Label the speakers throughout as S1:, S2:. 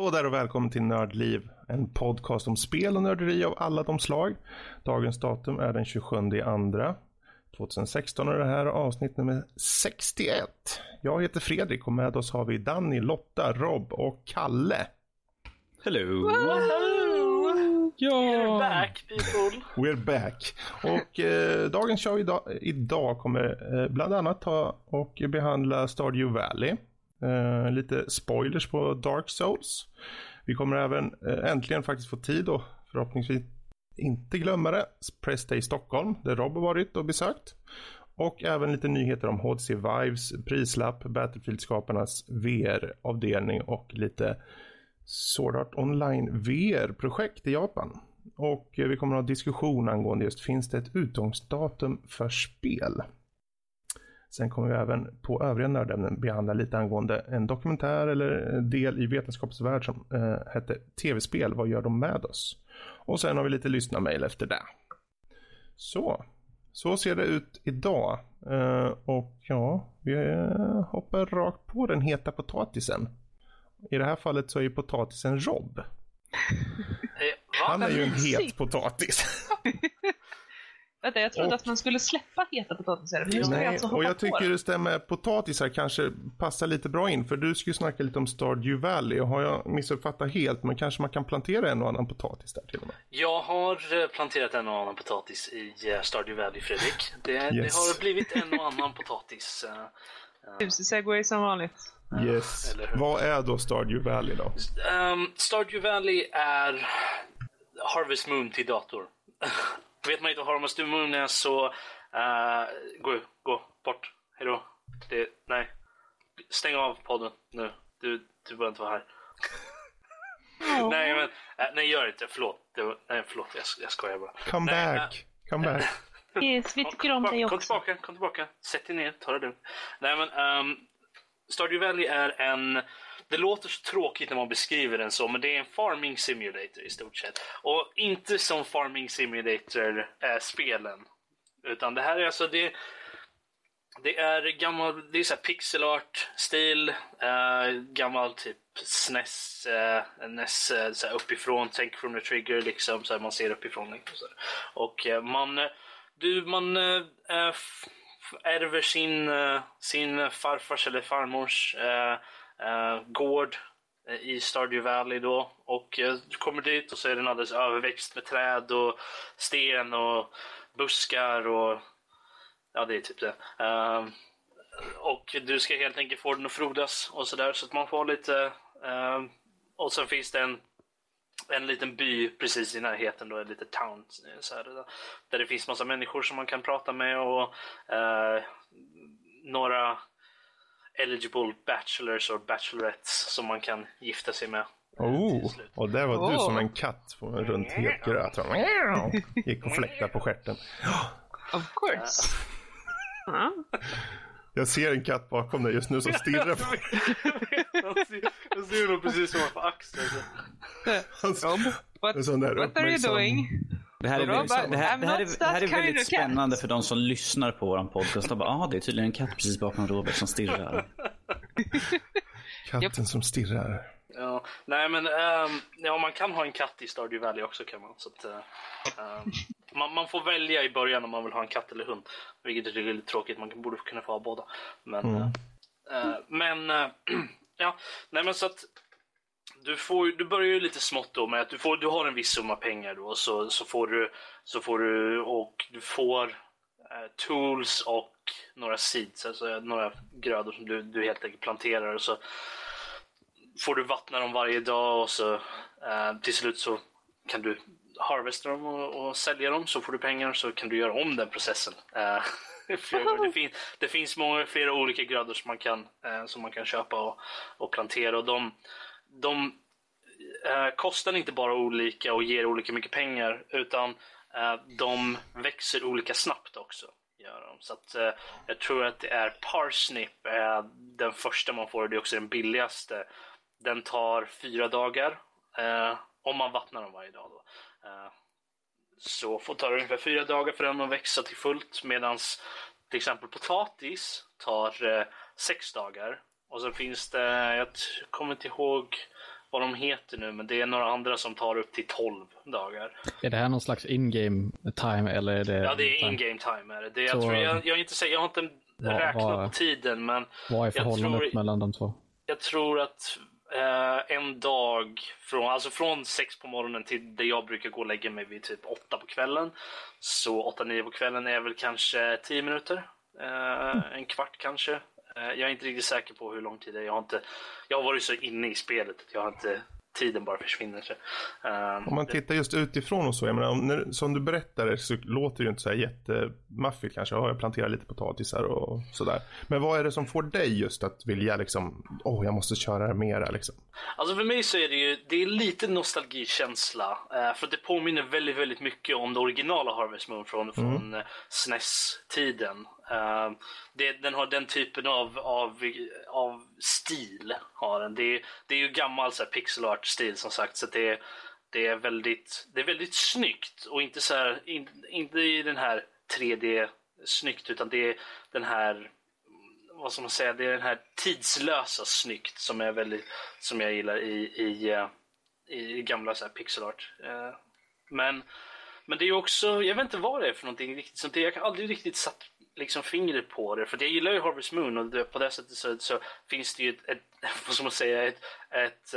S1: Hallå där och välkommen till Nördliv, en podcast om spel och nörderi av alla de slag. Dagens datum är den 27 andra 2016 och det här är avsnitt nummer 61. Jag heter Fredrik och med oss har vi Danny, Lotta, Rob och Kalle.
S2: Hello!
S3: Ja. We're back people.
S1: We're back. Och eh, dagens show idag, idag kommer eh, bland annat ta och behandla Stardew Valley. Eh, lite spoilers på Dark Souls. Vi kommer även eh, äntligen faktiskt få tid och förhoppningsvis inte glömma det. Press Day Stockholm där Rob har varit och besökt. Och även lite nyheter om HTC Vives prislapp, Battlefield-skaparnas VR-avdelning och lite Sword Art Online VR-projekt i Japan. Och eh, vi kommer att ha diskussion angående just finns det ett utgångsdatum för spel? Sen kommer vi även på övriga nördämnen behandla lite angående en dokumentär eller del i vetenskapsvärld som eh, hette Tv-spel, vad gör de med oss? Och sen har vi lite lyssnarmail efter det. Så, så ser det ut idag. Eh, och ja, vi eh, hoppar rakt på den heta potatisen. I det här fallet så är ju potatisen Rob. Han är ju en het potatis.
S4: Vänta, jag trodde
S1: Och-
S4: att man skulle släppa heta potatisar.
S1: Nej,
S4: alltså
S1: och jag tycker
S4: det.
S1: det med potatisar kanske passar lite bra in. För du skulle snacka lite om Stardew Valley. Och har jag missuppfattat helt, men kanske man kan plantera en och annan potatis där till och med.
S3: Jag har eh, planterat en och annan potatis i eh, Stardew Valley, Fredrik. Det, det
S1: Yes.
S3: har blivit en och annan potatis. eh,
S4: Tusen segway som vanligt.
S1: Yes. Vad är då Stardew Valley då?
S3: Um, Stardew Valley är Harvest Moon till dator. Vet man inte vad Harvest Moon är så uh, gå, gå bort. Hejdå. Det, nej. Stäng av podden nu. Du, du behöver inte vara här. nej, men eh, nej, gör inte. Förlåt. Det var, nej, förlåt. Jag, jag skojar bara.
S1: Come
S3: Nej,
S1: back. Come back.
S4: Yes, vi tycker om dig
S3: Kom
S4: också.
S3: tillbaka, kom tillbaka. Sätt dig ner, ta det lugnt. Nej men, um, Stardew Valley är en... Det låter så tråkigt när man beskriver den så, men det är en farming simulator i stort sett. Och inte som farming simulator-spelen. Eh, Utan det här är alltså, det, det är gammal, det är såhär pixel art-stil, eh, gammal typ SNES, eh, NES eh, så här uppifrån, tänk från the trigger liksom, så här, man ser uppifrån. Liksom, så här. Och eh, man, du, man eh, ärver sin, sin farfars eller farmors eh, gård eh, i Stardew Valley då. Och eh, du kommer dit och så är den alldeles överväxt med träd och sten och buskar och ja, det är typ det. Ehm, och du ska helt enkelt få den att frodas och sådär så att man får lite ehm, och sen finns det en en liten by precis i närheten då, en liten town så här, där det finns massa människor som man kan prata med och eh, några eligible bachelors och bachelorettes som man kan gifta sig med. eh,
S1: Oh,
S3: slut.
S1: och där var du
S4: Oh.
S1: som en katt på runt het gröt. Gick och fläktade på stjärten.
S4: Of course. Ja.
S1: Jag ser en katt bakom dig just nu som stirrar på
S3: ser- Jag ser honom precis som på axeln.
S1: hans...
S4: Rob, what, what are you doing?
S2: Det här är,
S4: Robert,
S2: väldigt, det här, det här är, det här är väldigt
S4: cat.
S2: spännande för de som lyssnar på vår podcast. De bara, ah, det är tydligen en katt precis bakom Robert som stirrar.
S1: Katten som stirrar.
S3: Ja, nej men ehm, ja, man kan ha en katt i Stardew Valley också kan man. Så att, ehm, man, man får välja i början om man vill ha en katt eller hund. Vilket är lite tråkigt, man borde kunna få ha båda. Men, eh, eh, men eh, ja, nej men så att du, får, du börjar ju lite smått då med att du, får, du har en viss summa pengar då så, så får du, så får du och du får eh, tools och några seeds, alltså eh, några grödor som du, du helt enkelt planterar och så får du vattna dem varje dag och så eh, till slut så kan du harvesta dem och, och sälja dem så får du pengar så kan du göra om den processen. Eh, det, fin, det finns många, flera olika grödor som man kan, eh, som man kan köpa och, och plantera och de, de eh, kostar inte bara olika och ger olika mycket pengar utan eh, de växer olika snabbt också. Gör de. Så att, eh, jag tror att det är Parsnip, eh, den första man får, det är också den billigaste. Den tar fyra dagar eh, om man vattnar dem varje dag. Då. Eh, så får ta det ungefär fyra dagar för den att växa till fullt medan till exempel potatis tar eh, sex dagar. Och så finns det, jag kommer inte ihåg vad de heter nu, men det är några andra som tar upp till 12 dagar.
S5: Är det här någon slags in-game time eller är det...
S3: Ja, det är in-game time. Är det. det jag, tror, jag, jag, inte jag har inte
S5: Vad-
S3: räknat på tiden, men
S5: Vad är förhållandet
S3: tror-
S5: mellan de två?
S3: jag tror att eh, en dag från, alltså från sex på morgonen till det jag brukar gå och lägga mig vid typ åtta på kvällen. Så åtta, nio på kvällen är väl kanske tio minuter. Eh, en kvart kanske. Eh, jag är inte riktigt säker på hur lång tid det är. Jag har, inte, jag har varit så inne i spelet att jag har inte tiden bara försvinner. Så. Eh,
S1: Om man tittar just utifrån och så, jag menar, om, när, som du berättade så låter det ju inte så här jättemaffigt kanske. Ja, jag planterar lite potatisar och sådär. Men vad är det som får dig just att vilja liksom, åh, jag måste köra det mera liksom?
S3: Alltså för mig så är det ju det är lite nostalgikänsla. Eh, för att det påminner väldigt, väldigt mycket om det originala Harvest Moon från, från eh, SNES-tiden. Uh, det, den har den typen av, av, av stil. Har den. Det, är- det är ju gammal så här, pixel art-stil som sagt. Så det, är- det, är väldigt, det är väldigt snyggt och inte, så här, in, inte i den här 3D-snyggt utan det är den här vad ska man säga, det är den här tidslösa snyggt som är väldigt, som jag gillar i, i, eh, i gamla så här pixel art. Uh, Men, men det är också, jag vet inte vad det är för någonting riktigt, så det, jag har aldrig riktigt satt liksom fingret på det, för jag gillar ju Harvest Moon och på det sättet så, så finns det ju ett, ett vad ska man säga, ett, ett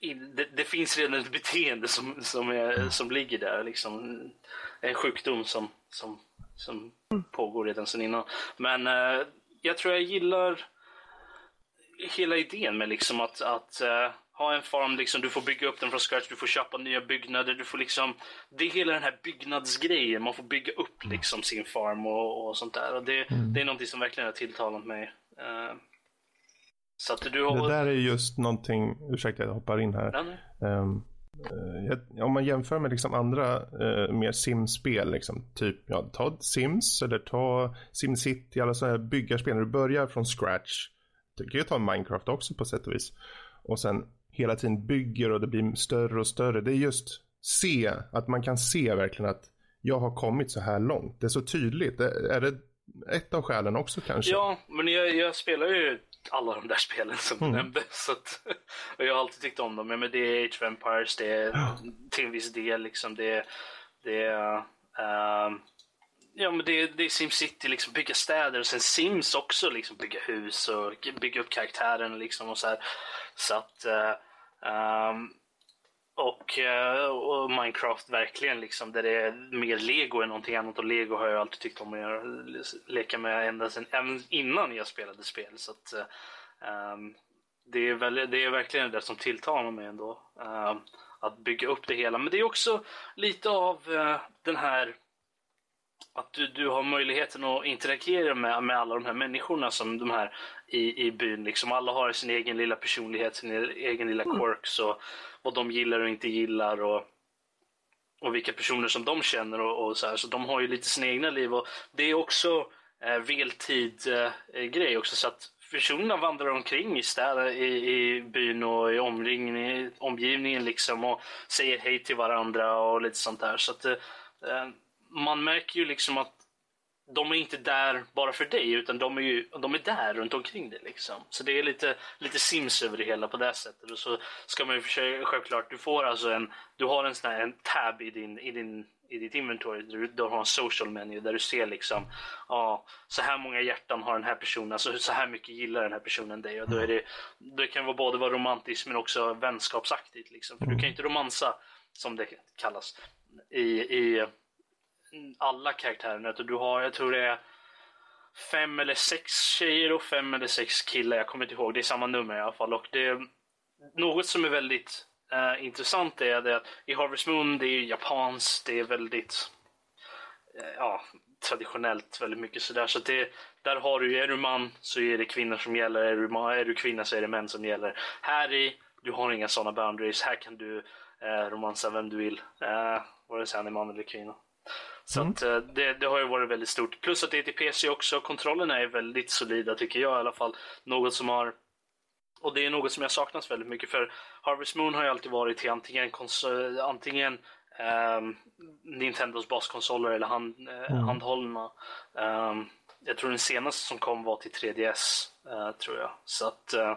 S3: i- det, det finns redan ett beteende som, som, är, som ligger där. Liksom. En sjukdom som, som, som pågår redan sedan innan. Men eh, jag tror jag gillar hela idén med liksom att, att eh, ha en farm, liksom, du får bygga upp den från scratch, du får köpa nya byggnader, du får liksom, det är hela den här byggnadsgrejen, man får bygga upp liksom sin farm och, och sånt där. Och det, det är någonting som verkligen har tilltalat mig. Eh, så att du har...
S1: Det där är just någonting, ursäkta jag hoppar in här. Eh, jag- om man jämför med liksom andra uh, mer simspel, liksom, typ ja, ta Sims eller ta SimCity, alla sådana här byggarspel. När du börjar från scratch. Du kan ju ta Minecraft också på sätt och vis. Och sen hela tiden bygger och det blir större och större. Det är just se, att man kan se verkligen att jag har kommit så här långt. Det är så tydligt. Är det ett av skälen också kanske?
S3: Ja, men jag, jag spelar ju alla de där spelen som du nämnde. Så att, och jag har alltid tyckt om dem. Men det är Age of Empires, det är till en viss del liksom. Det, det är... ehm, ja, men det, det är SimCity, liksom bygga städer. Och sen Sims också, liksom bygga hus och bygga upp karaktären liksom och så här. Så att... eh, ehm, och, eh, och Minecraft verkligen liksom där det är mer lego än någonting annat och lego har jag alltid tyckt om att leka med ända sedan, även innan jag spelade spel så att um, det, är väl, det är verkligen det som tilltalar mig ändå. Um, att bygga upp det hela. Men det är också lite av uh, den här att du, du har möjligheten att interagera med, med alla de här människorna som de här i, i byn. Liksom alla har sin egen lilla personlighet, sin egen lilla quirks och vad de gillar och inte gillar och, och vilka personer som de känner och, och så här. Så de har ju lite sina egna liv och det är också eh, veltid eh, grej också så att personerna vandrar omkring i städer, i, i byn och i omgivningen liksom och säger hej till varandra och lite sånt där. Så att eh, eh, man märker ju liksom att de är inte där bara för dig utan de är ju de är där runt omkring dig liksom. Så det är lite, lite sims över det hela på det sättet. Och så ska man ju försöka, självklart, du får alltså en, du har en sån här en tab i din, i din i ditt inventory du, du har en social menu där du ser liksom ja, så här många hjärtan har den här personen, alltså så här mycket gillar den här personen dig och då är det, det kan vara både vara romantiskt men också vänskapsaktigt liksom. För du kan ju inte romansa som det kallas i, i alla karaktärerna. Utan du har, jag tror det är fem eller sex tjejer och fem eller sex killar. Jag kommer inte ihåg, det är samma nummer i alla fall. Och det, något som är väldigt eh, intressant är det att i Harvest Moon, det är japanskt, det är väldigt eh, ja, traditionellt väldigt mycket sådär. Så det, där har du, är du man så är det kvinnor som gäller, är du, man, är du kvinna så är det män som gäller. Här i, du har inga sådana boundaries, här kan du eh, romansa vem du vill. Eh, vare sig han är man eller kvinna. Så att, eh, det, det har ju varit väldigt stort. Plus att det är till PC också. Kontrollerna är väldigt solida tycker jag i alla fall. Något som har och det är något som jag saknas väldigt mycket för Harvest Moon har ju alltid varit till antingen, kons- antingen ehm, Nintendos baskonsoler eller hand, eh, handhållna. Ehm, jag tror den senaste som kom var till 3DS, eh, tror jag. Så att, eh,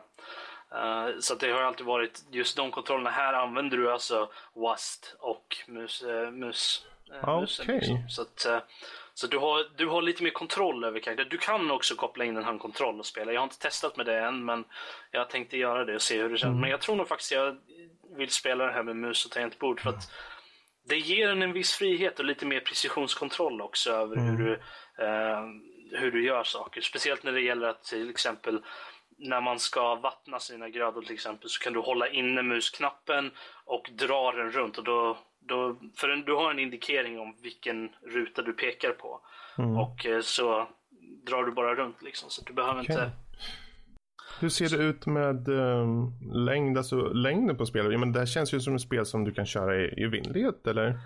S3: Eh, så att det har alltid varit just de kontrollerna. Här använder du alltså WASD och mus, uh, mus, musen.
S1: Okej.
S3: Liksom. Så, att, eh, så du, har, du har lite mer kontroll över karaktären. Du kan också koppla in en handkontroll och spela. Jag har inte testat med det än men jag tänkte göra det och se hur det känns. Men jag tror nog faktiskt jag vill spela det här med mus och tangentbord för att det ger en en viss frihet och lite mer precisionskontroll också över hur, du, eh, hur du gör saker. Speciellt när det gäller att till exempel när man ska vattna sina grödor till exempel så kan du hålla inne musknappen och dra den runt. Och då, då, för du har en indikering om vilken ruta du pekar på. Och eh, så drar du bara runt liksom. Så du behöver
S1: Okej.
S3: inte...
S1: Hur ser det ut med um, längd, alltså längden på spelet? Ja, men det här känns ju som ett spel som du kan köra i, i vindlighet, eller?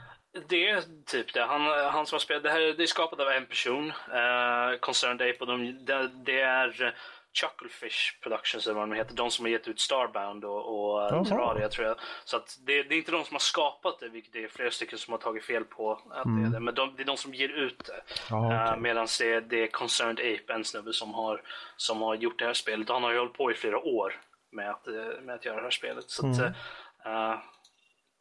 S3: Det är typ det. Han, han som har spelat, det här det är skapat av en person, uh, Concerned Ape, och de, det, det är eh, Chucklefish Productions eller vad de heter, de som har gett ut Starbound och, och
S1: Jaha.
S3: uh, Terraria tror jag. Så att det, det är inte de som har skapat det, vilket det är flera stycken som har tagit fel på att det är det. Men de, det är de som ger ut det.
S1: Ja,
S3: Uh,
S1: okej.
S3: Medan det, är- det är Concerned Ape, en snubbe som har, som har gjort det här spelet. Och han har ju hållit på i flera år med att, eh, med att göra det här spelet. Så att, eh,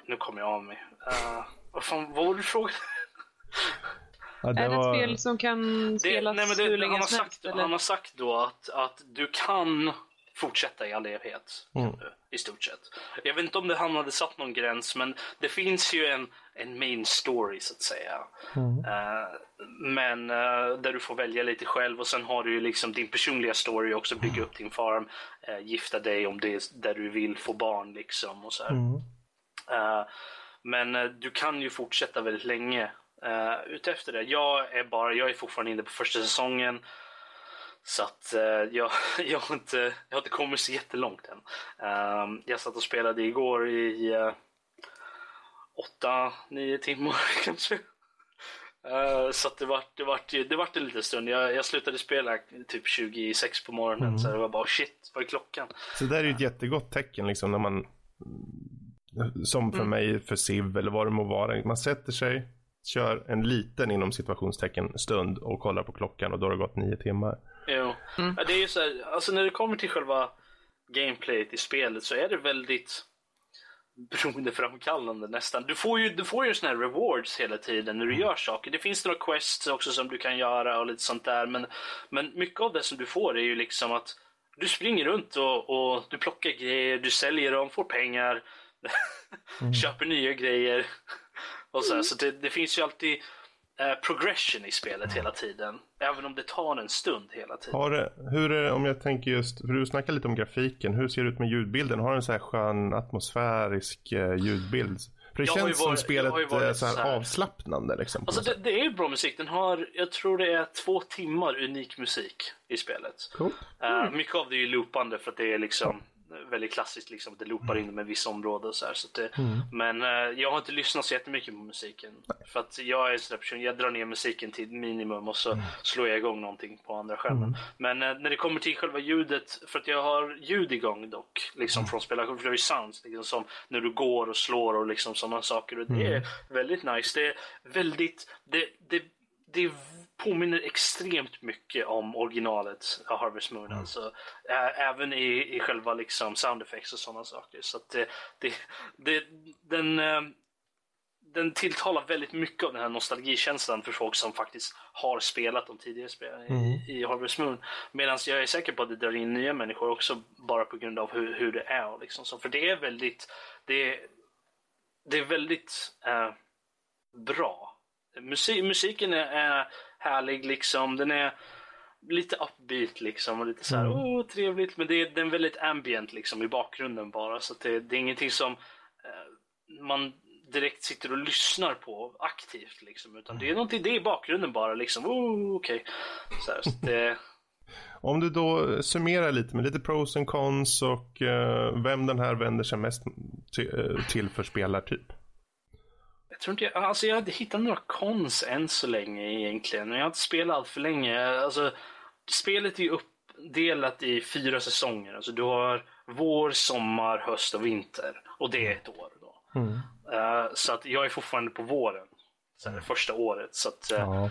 S3: nu kommer jag av mig. Uh, vad fan, vad var det frågan?
S1: Ja,
S4: Är det ett
S1: var-
S4: spel som kan
S3: Det,
S4: spelas
S3: nej, men
S4: hur
S3: det,
S4: länge
S3: han, har sagt,
S4: helst? Eller?
S3: han har sagt då att, att du kan fortsätta i all evighet.
S1: Mm.
S3: I stort sett. Jag vet inte om det, han hade satt någon gräns, men det finns ju en, en main story så att säga. Eh, men eh, där du får välja lite själv och sen har du ju liksom din personliga story också. Bygga upp din farm, eh, gifta dig om det är där du vill få barn liksom och så här. Eh, men du kan ju fortsätta väldigt länge uh, utefter det. Jag är bara, jag är fortfarande inne på första säsongen. Så att eh, jag, jag, har inte, jag har inte kommit så jättelångt än. Ehm, jag satt och spelade igår i uh, åtta, nio timmar kanske. Eh, så det vart det vart, det vart en liten stund. Jag, jag slutade spela typ 26 på morgonen. Så det var bara shit, vad är klockan?
S1: Så det där är ju ett jättegott tecken liksom när man som för mig för SIV eller vad det må vara. Man sätter sig, kör en liten inom situationstecken stund och kollar på klockan och då har det gått nio timmar.
S3: Jo. Ja, det är ju så här, alltså när det kommer till själva gameplayet i spelet så är det väldigt beroendeframkallande nästan. Du får ju, du får ju såna här rewards hela tiden när du gör saker. Det finns några quests också som du kan göra och lite sånt där. Men, men mycket av det som du får är ju liksom att du springer runt och, och du plockar grejer, du säljer dem, får pengar, köper nya grejer. Och så här. så det, det finns ju alltid eh, progression i spelet hela tiden. Även om det tar en stund hela tiden.
S1: Har det, hur är det, om jag tänker just, för du snackar lite om grafiken, hur ser det ut med ljudbilden? Har den så här skön atmosfärisk eh, ljudbild? För det
S3: Jag
S1: känns som
S3: varit-
S1: spelet
S3: har ju varit
S1: är så här,
S3: så här-
S1: avslappnande liksom.
S3: Alltså det, det är ju bra musik. Den har, jag tror det är två timmar unik musik i spelet.
S1: Coolt.
S3: Eh, mycket av det är ju loopande för att det är liksom väldigt klassiskt liksom. Det loopar in med vissa områden och så här. Så det, Men eh, jag har inte lyssnat så jättemycket på musiken. För att jag är en sån person, jag drar ner musiken till minimum och så slår jag igång någonting på andra skärmen. Men eh, när det kommer till själva ljudet, för att jag har ljud igång dock, liksom från spelaren, för det är ju sounds, liksom, som när du går och slår och liksom sådana saker. Och det är väldigt nice. Det är väldigt, det, det, det påminner extremt mycket om originalet av Harvest Moon. Alltså, ä- även i, i själva liksom sound effects och sådana saker. Så att det, det, det, den, eh, den tilltalar väldigt mycket av den här nostalgikänslan för folk som faktiskt har spelat de tidigare spelen i, i Harvest Moon. Medan jag är säker på att det drar in nya människor också bara på grund av hur, hur det är. Liksom. Så, för det är väldigt, det, är- det är väldigt eh, bra. Musik, musiken är, är härlig liksom. Den är lite upbeat liksom och lite så här, åh trevligt. Men det är, den är väldigt ambient liksom i bakgrunden bara. Så att det, det är ingenting som eh, man direkt sitter och lyssnar på aktivt liksom. Utan det är någonting, det är i bakgrunden bara liksom, oh, okej. Så här, så det,
S1: Om du då summerar lite med lite pros and cons och eh, vem den här vänder sig mest till, eh, till för spelartyp.
S3: Tror inte jag, alltså jag hade hittat några cons än så länge egentligen. Jag har inte spelat allt för länge. Alltså, spelet är ju uppdelat i fyra säsonger. Alltså du har vår, sommar, höst och vinter. Och det är ett år då. Eh, så att jag är fortfarande på våren. Här, det första året. Så att, eh,
S1: Ja.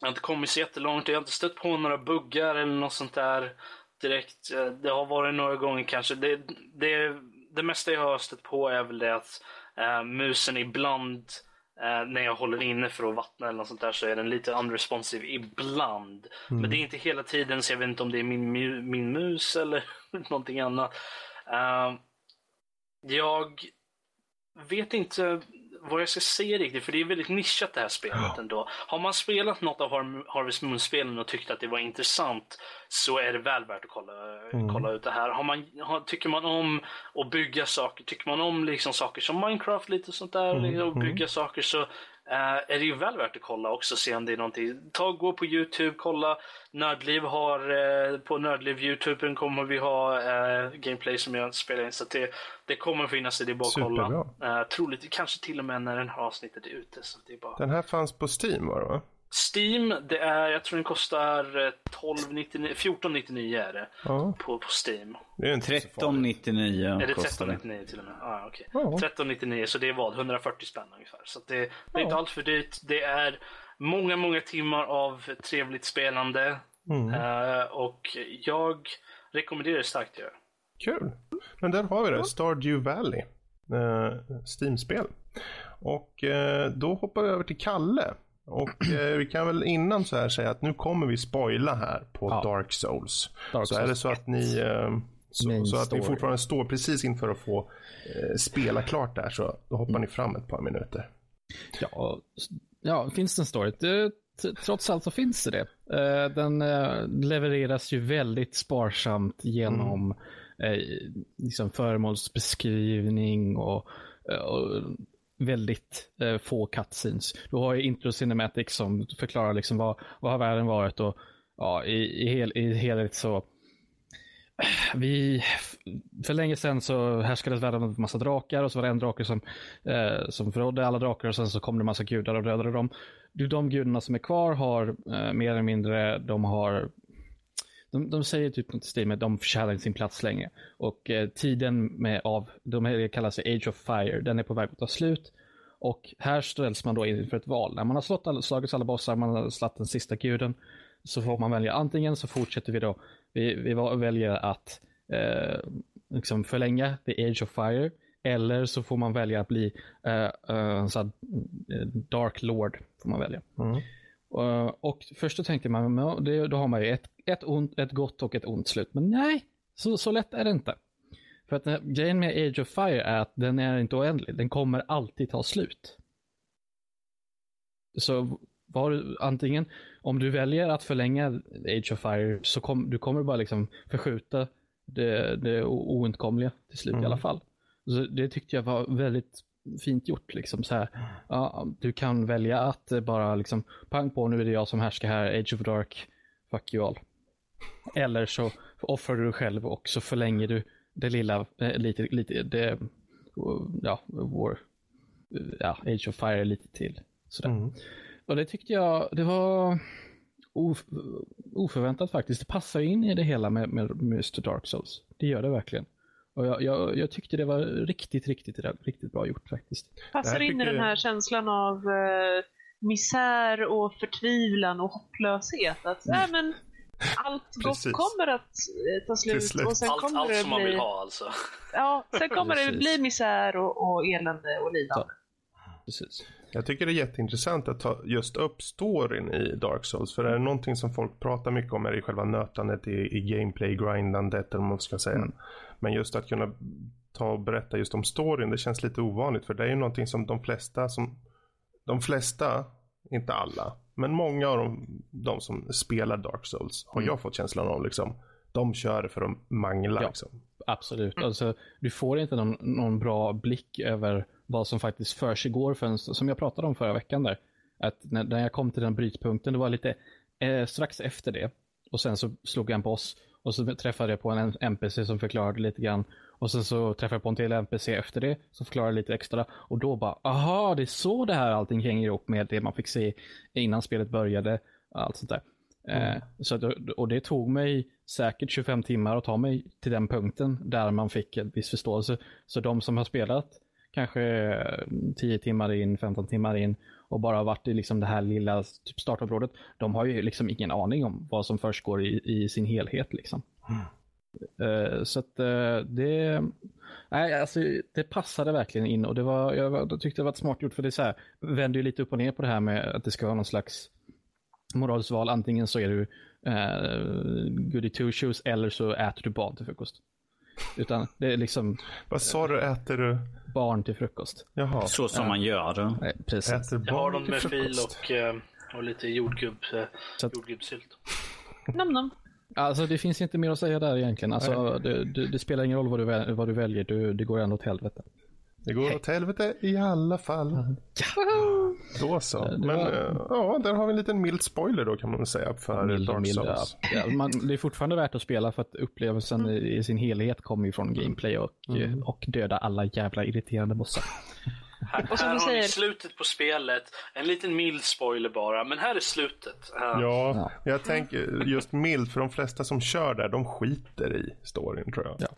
S3: jag har inte kommit så jättelångt. Jag har inte stött på några buggar eller något sånt där. direkt. Eh, Det har varit några gånger kanske. Det, det, det mesta jag har stött på är väl det att eh, musen ibland eh, när jag håller inne för att vattna eller något sånt där så är den lite unresponsive ibland. Men det är inte hela tiden så jag vet inte om det är min, min mus eller någonting annat. Eh, jag vet inte vad jag ska säga riktigt, för det är väldigt nischat det här spelet ändå. Har man spelat något av Har- Harvest Moon-spelen och tyckt att det var intressant så är det väl värt att kolla, kolla ut det här. Har man, har, tycker man om att bygga saker, tycker man om liksom saker som Minecraft lite och sånt där, liksom, och bygga saker så är det ju väl värt att kolla också, se om det är någonting. Ta gå på Youtube, kolla. Nördliv har, eh, på Nördliv Youtube kommer vi ha eh, gameplay som jag spelar in. Så det, det kommer finnas, det är bara att kolla. Eh, troligt, kanske till och med när den här avsnittet är ute. Så det är bara...
S1: Den här fanns på Steam var det va?
S3: Steam, det är, jag tror den kostar eh, 12,99, 14,99 är det
S1: Ja,
S3: på, på Steam.
S1: det är farligt.
S2: 1399
S3: Är det
S2: kostar det.
S3: 13,99 till och med? Ah, okej.
S1: Ja.
S3: 13,99 så det är vad? 140 spänn ungefär. Så det, det är inte allt för dyrt. Det är många, många timmar av trevligt spelande.
S1: Mm.
S3: Eh, och jag rekommenderar det starkt att göra.
S1: Kul. Men där har vi det. Stardew Valley. Eh, Steam-spel. Och eh, då hoppar vi över till Kalle. Och eh, vi kan väl innan så här säga att nu kommer vi spoila här på
S5: Ja.
S1: Dark Souls.
S5: Dark
S1: så
S5: Souls
S1: är det så att ni eh, så, så att ni fortfarande står precis inför att få eh, spela klart där så då hoppar ni fram ett par minuter.
S5: Ja, ja finns det en story? Det, trots allt så finns det det. Eh, Den eh, levereras ju väldigt sparsamt genom eh, liksom föremålsbeskrivning och, eh, och väldigt eh, få cutscenes. Du har ju intro cinematics som förklarar liksom vad, vad har världen varit och ja, i, i, hel, i helhet så vi, för länge sedan så härskades världen av en massa drakar och så var det en drake som, eh, som förrådde alla drakar och sen så kom det en massa gudar och dödade dem. De gudarna som är kvar har eh, mer eller mindre, de har de, de säger typ något i stil med att de förtjänar sin plats länge. Och eh, tiden med av, de kallar kallas Age of Fire, den är på väg att ta slut. Och här ställs man då inför ett val. När man har slått alla, slagits alla bossar, man har slagit den sista guden, så får man välja antingen så fortsätter vi då, vi, vi väljer att eh, liksom förlänga the age of fire, eller så får man välja att bli eh, eh, så eh, dark lord, får man välja.
S1: Mm.
S5: Uh, och först då tänkte man, då har man ju ett, ett, ont, ett gott och ett ont slut. Men nej, så, så lätt är det inte. För att den- grejen med Age of Fire är att den är inte oändlig. Den kommer alltid ta slut. Så var du, antingen, om du väljer att förlänga Age of Fire så kom, du kommer bara liksom förskjuta det, det oundkomliga till slut i alla fall. Så det tyckte jag var väldigt fint gjort. Liksom så här. Ja, du kan välja att eh, bara liksom, pang på, nu är det jag som härskar här, Age of Dark, fuck you all. Eller så offrar du dig själv och så förlänger du det lilla, eh, lite, lite, det, ja, vår, ja, Age of Fire lite till. Sådär.
S1: Mm.
S5: Och det tyckte jag, det var of, oförväntat faktiskt. Det passar in i det hela med, med Mr Dark Souls. Det gör det verkligen. Och jag, jag, jag tyckte det var riktigt, riktigt, riktigt bra gjort faktiskt.
S4: Passar in i den
S1: jag-
S4: här känslan av eh, misär och förtvivlan och hopplöshet. Att äh, men, allt gott kommer att eh, ta slut,
S1: slut.
S4: och sen
S3: Allt,
S4: kommer
S3: allt
S4: det
S3: som man
S4: bli,
S3: vill ha alltså.
S4: Ja, sen kommer det bli misär och, och elände och lidande.
S5: Precis.
S1: Jag tycker det är jätteintressant att ta just upp storyn i Dark Souls. För är det någonting som folk pratar mycket om är det själva nötandet i, i gameplay, grindandet eller vad man ska säga. Men just att kunna ta och berätta just om storyn, det känns lite ovanligt. För det är ju någonting som de flesta, som, de flesta, inte alla, men många av de, de som spelar Dark Souls har jag fått känslan av liksom. De kör för att mangla
S5: Ja.
S1: liksom.
S5: Absolut. Alltså, du får inte någon, någon bra blick över vad som faktiskt försiggår förrän, som jag pratade om förra veckan där. Att när, när jag kom till den brytpunkten, det var lite eh, strax efter det. Och sen så slog jag en boss och så träffade jag på en NPC som förklarade lite grann. Och sen så träffade jag på en till NPC efter det som förklarade lite extra. Och då bara, aha, det är så det här allting hänger ihop med det man fick se innan spelet började. Allt sånt där. Eh, så att, och det tog mig säkert 25 timmar att ta mig till den punkten där man fick en viss förståelse. Så de som har spelat kanske eh, 10 timmar in, 15 timmar in och bara varit i liksom det här lilla typ startområdet, de har ju liksom ingen aning om vad som först går i, i sin helhet. Liksom. Eh, så att eh, det, nej, alltså, det passade verkligen in och det var, jag, tyckte det var smart gjort för det är så här, vänder ju lite upp och ner på det här med att det ska vara någon slags moraliskt val. Antingen så är du uh, goody two shoes eller så äter du barn till frukost. Utan det är liksom
S1: Vad sa du, äter du?
S5: barn till frukost.
S1: Jaha,
S2: Så som man gör.
S5: Nej, precis.
S1: äter
S3: Jag har
S1: barn
S3: dem med fil och, eh, och lite jordgubb, eh,
S5: att-
S3: jordgubbssylt.
S4: Nom nom.
S5: Alltså det finns inte mer att säga där egentligen. Alltså, det, det, det spelar ingen roll vad du, väl- vad du väljer, du, det går ändå åt helvete.
S1: Det går åt helvete i alla fall. Då så. Men
S5: var-
S1: eh, ja, där har vi en liten mild spoiler då kan man väl säga för
S5: Mild-
S1: Dark
S5: mild,
S1: Souls.
S5: ja. Ja, man, det är fortfarande värt att spela för att upplevelsen i, i sin helhet kommer ju från gameplay och,
S1: Mm.
S5: och döda alla jävla irriterande bossar.
S3: Här,
S4: Och som
S3: här
S4: du
S3: har ni
S4: säger-
S3: slutet på spelet. En liten mild spoiler bara, men här är slutet. Eh,
S1: Ja, jag tänker just mild för de flesta som kör där, de skiter i storyn tror jag.
S5: Ja.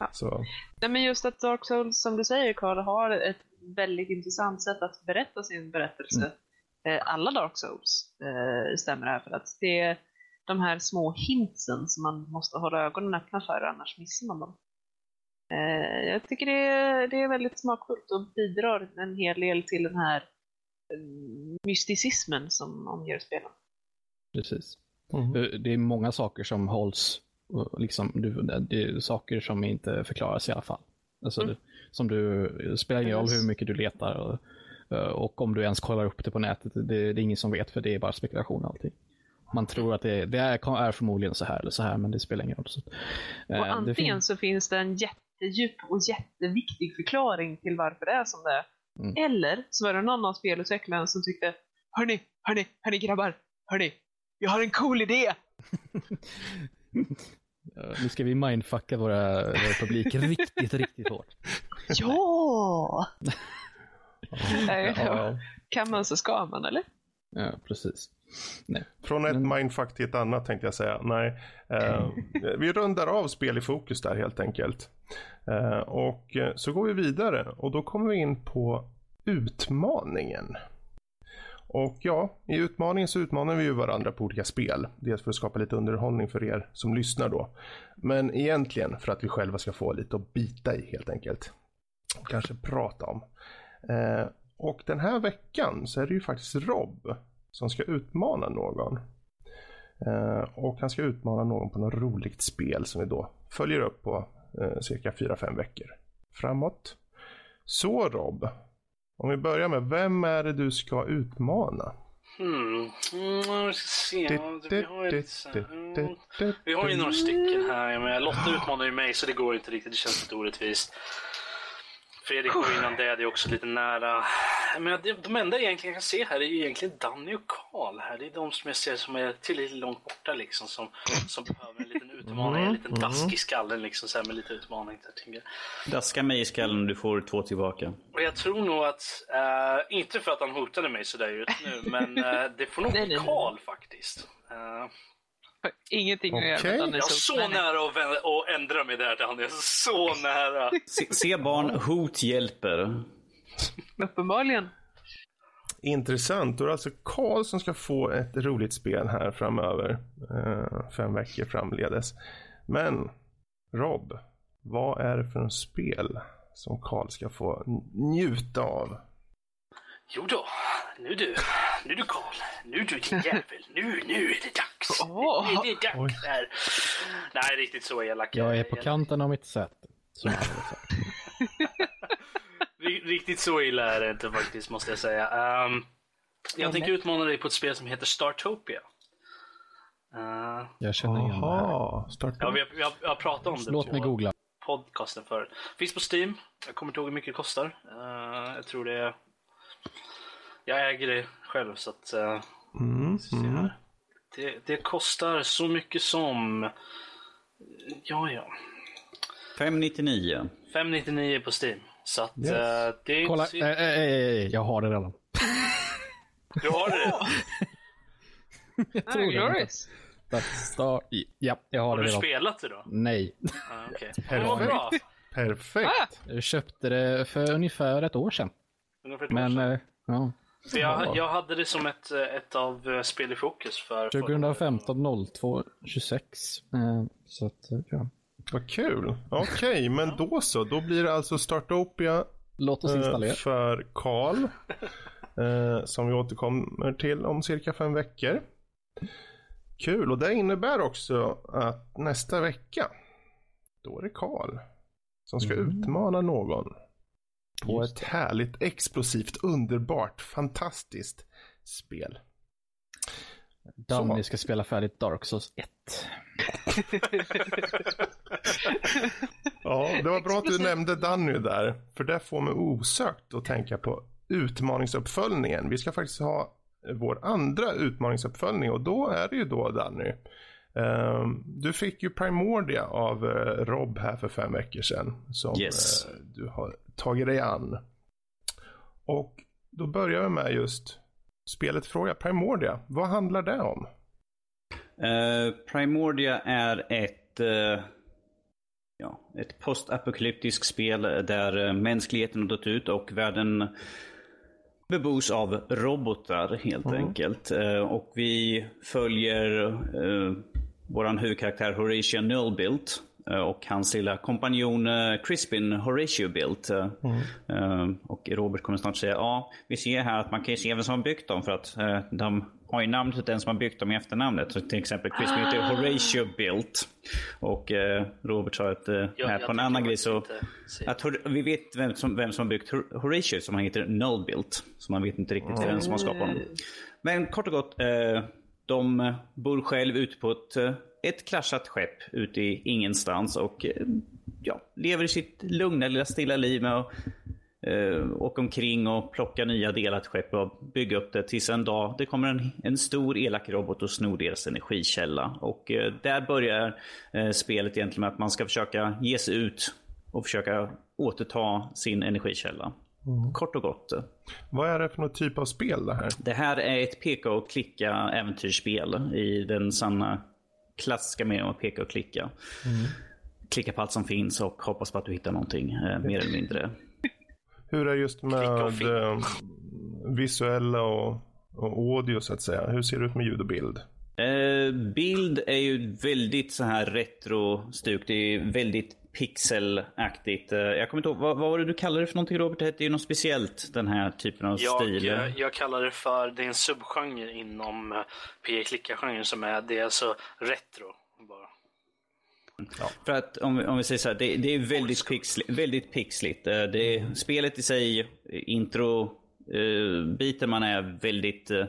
S4: Ja.
S1: Så,
S4: Nej, men just att Dark Souls, som du säger Karl, har ett väldigt intressant sätt att berätta sin berättelse. Eh, alla Dark Souls eh, stämmer här för att det är de här små hintsen som man måste hålla ögonen öppna för, annars missar man dem. Eh, jag tycker det är, det är väldigt smakfullt och bidrar en hel del till den här eh, mysticismen som omger spelen.
S5: Precis.
S1: mm.
S5: Det- Det är många saker som hålls, och liksom, du, det är saker som inte förklaras i alla fall. Alltså,
S4: Mm.
S5: det, som du, spelar ingen roll hur mycket du letar och, och om du ens kollar upp det på nätet. Det, det är ingen som vet för det är bara spekulation allting. Man tror att det, det är, är förmodligen så här eller så här men det spelar ingen roll. Så, eh,
S4: Och
S5: det
S4: antingen
S5: fin-
S4: så finns det en jättedjup och jätteviktig förklaring till varför det är som det är.
S5: Mm.
S4: Eller så var det någon av spelutvecklarna som tyckte Hörni, hörni, hörni grabbar, hörni, jag har en cool idé!
S5: Nu ska vi mindfucka våra, vår publik riktigt, riktigt hårt.
S4: Ja! Nej,
S1: Ja.
S4: Kan man så ska man, eller?
S5: Ja, precis. Nej.
S1: Från ett
S5: Men-
S1: mindfuck till ett annat tänkte jag säga. Nej, eh, vi rundar av spel i fokus där helt enkelt. Eh, och eh, så går vi vidare och då kommer vi in på utmaningen. Och ja, i utmaningen så utmanar vi ju varandra på olika spel. Dels för att skapa lite underhållning för er som lyssnar då. Men egentligen för att vi själva ska få lite att bita i helt enkelt. Och kanske prata om. Eh, och den här veckan så är det ju faktiskt Rob som ska utmana någon. Eh, och han ska utmana någon på något roligt spel som vi då följer upp på eh, cirka 4-5 veckor framåt. Så Rob, om vi börjar med, vem är det du ska utmana?
S3: Hmm. Mm, vi ska se. Vi har, ju här- mm. vi har ju några stycken här. Menar, Lotta utmanar ju mig så det går inte riktigt. Det känns lite orättvist. Fredrik var innan det, det är också lite nära. Men de, enda jag egentligen kan se här är ju egentligen Danny och Karl här. Det är de som jag ser som är tillräckligt långt borta liksom. Som, som behöver en liten utmaning, en liten dask i skallen liksom. Så här, med lite utmaning. Där, jag.
S2: Daska mig i skallen och du får två tillbaka.
S3: Och jag tror nog att, eh, inte för att han hotade mig sådär just nu, men eh, det får nog bli. Karl faktiskt.
S4: Har Ingenting att göra med
S3: jag är så
S4: Nej,
S3: nära att, vända, att ändra mig där. Jag är så nära.
S2: Se, se barn, hot hjälper.
S4: Uppenbarligen.
S1: Intressant, då är det alltså Karl som ska få ett roligt spel här framöver. Eh, fem veckor framledes. Men Rob, vad är det för en spel som Karl ska få njuta av?
S3: Jo då, nu du. Nu du Karl. Nu du din jävel. Nu, nu är det dags.
S4: Åh.
S3: Nu är det dags här. Nej, riktigt så elak.
S5: Jag är på kanten av mitt sätt. Som
S3: Riktigt så illa är det inte faktiskt, måste jag säga. Ehm, jag tänker utmana dig på ett spel som heter Startopia. Uh,
S5: Jag känner igen det här.
S1: Starta.
S3: ja, vi har, vi, har, vi har pratat om det
S5: Låt
S3: på
S5: mig googla.
S3: podcasten förut. Finns på Steam. Jag kommer inte ihåg hur mycket det kostar. Eh, jag tror det är... Jag äger det själv så att... Uh,
S1: Mm, mm.
S3: det, det kostar så mycket som... Ja, ja.
S2: 599.
S3: 599 på Steam. Så att
S1: Yes.
S3: eh, det är
S5: Kolla,
S3: inte...
S5: eh, eh, eh, jag har det redan.
S3: Du har det?
S4: Ah,
S5: tror det.
S4: glorious.
S5: Star... Ja, jag har
S3: Har
S5: det
S3: du
S5: redan.
S3: spelat det då?
S5: Nej.
S3: Ah. Okay. Bra.
S1: Perfekt.
S5: Jag köpte det för ungefär ett år sedan.
S3: Ungefär ett år
S5: Men,
S3: sedan.
S5: eh, ja.
S3: För jag, jag hade det som ett, ett av spel i fokus för...
S5: 2015 02 26. Eh, så att, ja.
S1: Vad kul. Okej, men då så. Då blir det alltså Startopia
S5: Låt oss
S1: eh,
S5: installera.
S1: för Karl. Eh, som vi återkommer till om cirka fem veckor. Kul, och det innebär också att nästa vecka, då är det Karl som ska utmana någon på ett härligt, explosivt, underbart, fantastiskt spel.
S5: Danny ska spela färdigt Dark Souls 1.
S1: Ja, det var bra att du nämnde Danny där. För det får mig osökt att tänka på utmaningsuppföljningen. Vi ska faktiskt ha vår andra utmaningsuppföljning och då är det ju då Danny. Ehm, du fick ju Primordia av eh, Rob här för fem veckor sedan. Som
S2: Yes.
S1: eh, du har tagit dig an. Och då börjar vi med just spelet fråga. Primordia, vad handlar det om?
S2: Eh, Primordia är ett, eh, ja, ett postapokalyptiskt spel där eh, mänskligheten har dött ut och världen bebos av robotar helt enkelt. Eh, och vi följer våran huvudkaraktär Horatio Nullbilt och hans lilla kompanjon eh, Crispin Horatio Bilt. Eh, eh, och Robert kommer snart säga, ja, vi ser här att man kan ju se vem som har byggt dem för att eh, de har ju namnet till den som har byggt dem i efternamnet. Så till exempel Crispin heter Horatio Bilt. Och eh, Robert sa att eh, här
S3: jag
S2: på en annan grej så att vi vet vem som, vem som har byggt Hor- Horatio som han heter Nullbilt. Så man vet inte riktigt vem som har skapat honom. Men kort och gott, eh, de bor själv ute på ett, eh, ett kraschat skepp ute i ingenstans och eh, ja, lever sitt lugna lilla stilla liv med att eh, åka omkring och plocka nya delar till skeppet och bygga upp det tills en dag det kommer en, en stor elak robot och snor deras energikälla. Och eh, där börjar eh, spelet egentligen med att man ska försöka ge sig ut och försöka återta sin energikälla. Kort och gott.
S1: Vad är det för någon typ av spel det här?
S2: Det här är ett peka och klicka äventyrsspel i den sanna klassiska meningen av peka och klicka. Klicka på allt som finns och hoppas på att du hittar någonting eh, mer eller mindre.
S1: Hur är just med eh, visuella och, och audio så att säga? Hur ser det ut med ljud och bild?
S2: Eh, bild är ju väldigt så här retro-stuk. Det är väldigt pixelaktigt. Eh, jag kommer inte ihåg, vad, vad var det du kallade det för någonting Robert? Det hette ju något speciellt den här typen av
S3: Jag,
S2: stil.
S3: jag, jag kallar det för, det är en subgenre inom P-klicka-genren som är, det är alltså retro. Bara.
S2: För att om, vi- om vi säger så här, det, det är väldigt, pixli, väldigt pixligt. Eh, Det är, spelet i sig, intro, eh, biten man är väldigt eh,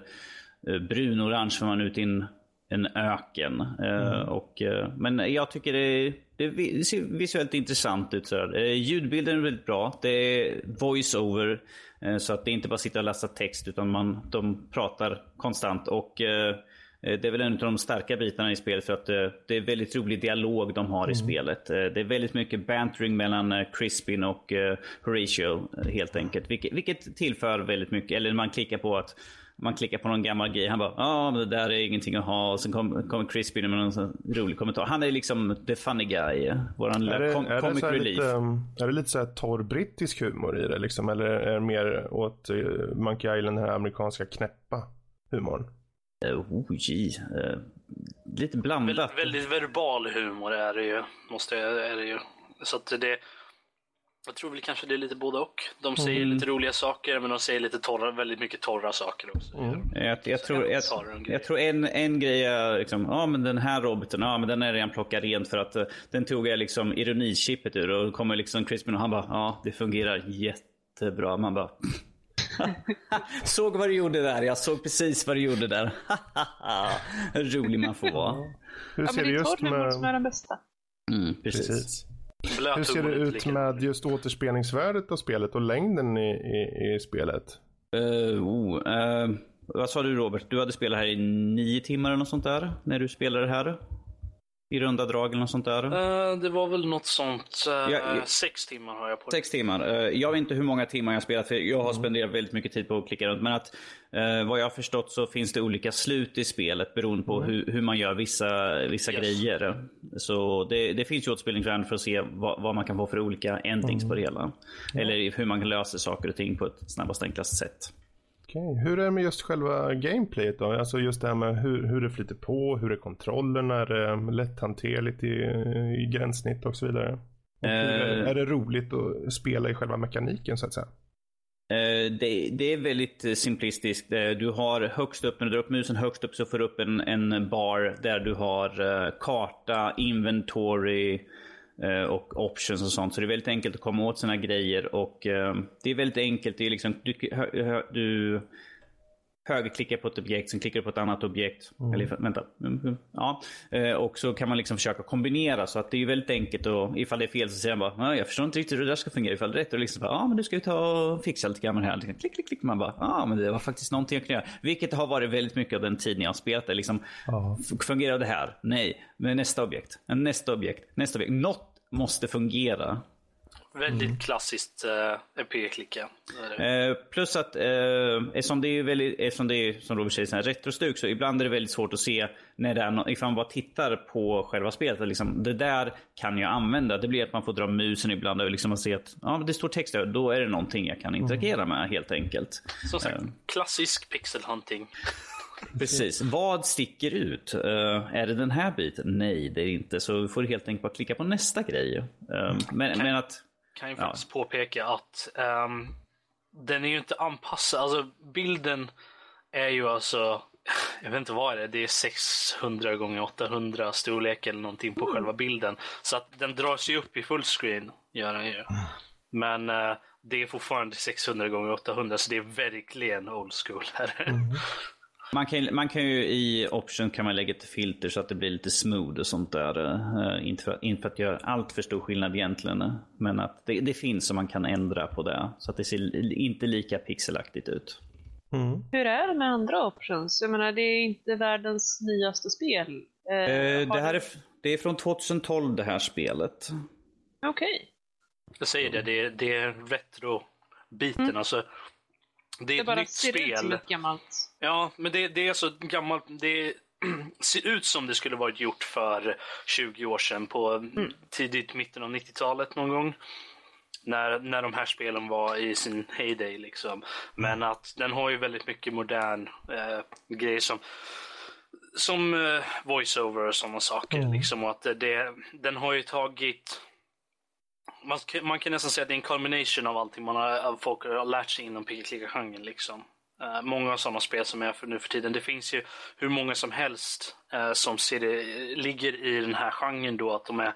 S2: brunorange för man är ute i en, en öken. Eh, och, eh, men jag tycker det, det ser visuellt intressant ut. Så här. Eh, ljudbilden är väldigt bra. Det är voice-over. Så att det inte bara sitta och läsa text utan man, de pratar konstant. Och Det är väl en av de starka bitarna i spelet för att det är väldigt rolig dialog de har i spelet. Eh, Det är väldigt mycket bantering mellan Crispin och Horatio helt enkelt. Vilket, vilket tillför väldigt mycket. Eller man klickar på att man klickar på någon gammal grej. Han bara ja men det där är ingenting att ha. Och sen kommer kom Crispin med någon sån rolig kommentar. Han är liksom the funny guy. Våran
S1: Är det,
S2: com-
S1: är det,
S2: comic
S1: här
S2: relief.
S1: lite, um, är det lite så här torr brittisk humor i det liksom? Eller är det mer åt eh, Monkey Island, den här amerikanska knäppa humorn?
S2: Eh, Oh, gee. Eh, lite blandat.
S3: Väldigt, väldigt verbal humor är det ju. Måste är det ju. Så att det, jag tror väl kanske det är lite både och. De säger lite roliga saker men de säger lite torra, väldigt mycket torra saker också.
S2: Jag, jag,
S3: Så
S2: tror,
S3: jag
S2: jag,
S3: tar en grej.
S2: jag tror en, en grej är liksom, ja men den här roboten, ja men den är redan plockad rent för att eh, den tog jag liksom ironichippet ur och då kommer liksom Crispin och han bara, ja det fungerar jättebra. Man bara, såg vad du gjorde där, jag såg precis vad du gjorde där. Rolig man får vara.
S1: Hur
S4: Ja,
S1: ser
S4: men
S1: det
S4: är torr humor som är
S1: med,
S4: den bästa.
S2: Mm, precis.
S1: precis.
S3: Blöt
S1: Hur ser det ut
S3: lika
S1: med just återspelningsvärdet av spelet och längden i, i, i spelet?
S2: Eh, oh, eh, vad sa du Robert? Du hade spelat här i nio timmar eller något sånt där? När du spelade här? I runda drag eller något sånt där?
S3: Eh, det var väl något sånt. eh,
S2: Ja, ja.
S3: Sex timmar har jag på det.
S2: Sex timmar. Eh, Jag vet inte hur många timmar jag har spelat, för jag har spenderat väldigt mycket tid på att klicka runt. Men att eh, vad jag har förstått så finns det olika slut i spelet beroende på hur, hur man gör vissa, vissa
S3: Yes.
S2: grejer. Så det, det finns ju återspelningsvärden för att se vad, vad man kan få för olika endings på det hela. Eller hur man kan lösa saker och ting på ett snabbast enklast sätt.
S1: Okej, hur är det med just själva gameplayet då? Alltså just det här med hur, hur det flyter på, hur är kontrollen, är det lätthanterligt i, i gränssnitt och så vidare? Och hur är, är det roligt att spela i själva mekaniken så att säga?
S2: Eh, Det, det är väldigt eh, simplistiskt. Du har högst upp, när du drar upp musen högst upp så får du upp en, en bar där du har karta, inventory och options och sånt. Så det är väldigt enkelt att komma åt sina grejer och eh, det är väldigt enkelt. Det är liksom, du, du högerklickar på ett objekt, sen klickar du på ett annat objekt. Eller vänta. Mm, mm, Ja. Eh, Och så kan man liksom försöka kombinera så att det är väldigt enkelt och ifall det är fel så säger man bara "Ja, jag förstår inte riktigt hur det där ska fungera. Ifall det är rätt och liksom ja men du ska ju ta och fixa lite grann med det här. Liksom, Klick, klick, klick. Man bara, ja men det var faktiskt någonting jag kunde göra. Vilket har varit väldigt mycket av den tiden jag har spelat det. Liksom,
S1: Ja.
S2: fungerar det här? Nej. Men nästa objekt. Nästa objekt. Nästa objekt. Något måste fungera.
S3: Väldigt klassiskt p-klicka. Det är det.
S2: Eh, plus att eh, eftersom det är väldigt, eftersom det är som Robert säger, retrostuk så ibland är det väldigt svårt att se när det är no- ifall man bara tittar på själva spelet. att Liksom, det där kan jag använda. Det blir att man får dra musen ibland och liksom se att ja, det står text där. Då är det någonting jag kan interagera med helt enkelt.
S3: Som sagt,
S2: eh.
S3: klassisk pixelhunting.
S2: Precis. Vad sticker ut? Eh, är det den här biten? Nej, det är det inte. Så vi får helt enkelt bara klicka på nästa grej. Eh, men, men att...
S3: Kan ju
S2: Ja.
S3: faktiskt påpeka att ehm, den är ju inte anpassad. Alltså bilden är ju alltså, jag vet inte vad det är, det är 600 gånger 800 storlek eller någonting på själva bilden. Så att den dras ju upp i fullscreen, gör den ju. Men eh, det är fortfarande 600 gånger 800 så det är verkligen old school här.
S2: Man kan, man kan ju i option kan man lägga ett filter så att det blir lite smooth och sånt där. Eh, inte, för, inte för att göra allt för stor skillnad egentligen. eh, Men att det, det finns så man kan ändra på det. Så att det ser inte lika pixelaktigt ut.
S1: Mm.
S4: Hur är det med andra options? Jag menar, det är inte världens nyaste spel. Eh, har
S2: det, här
S4: du-
S2: är, det är från 2012 det här spelet.
S4: Okej.
S3: Jag säger det, det är, det är retro-biten. Alltså, det är
S4: Det
S3: ett
S4: bara
S3: nytt
S4: ser ut som
S3: spel.
S4: ett gammalt.
S3: Ja, men det, det är så gammalt. Det ser ut som det skulle varit gjort för 20 år sedan på tidigt mitten av 90-talet någon gång. När, när de här spelen var i sin heyday liksom. Men att den har ju väldigt mycket modern eh, grejer som som eh, voiceover och sådana saker. Liksom, och att det, den har ju tagit man, kan- man kan nästan säga att det är en combination av allting man har, av folk har lärt sig inom picka-klicka-genren. Liksom. Uh, många sådana spel som är för nu för tiden. Det finns ju hur många som helst uh, som ser det, ligger i den här genren då. Att de är,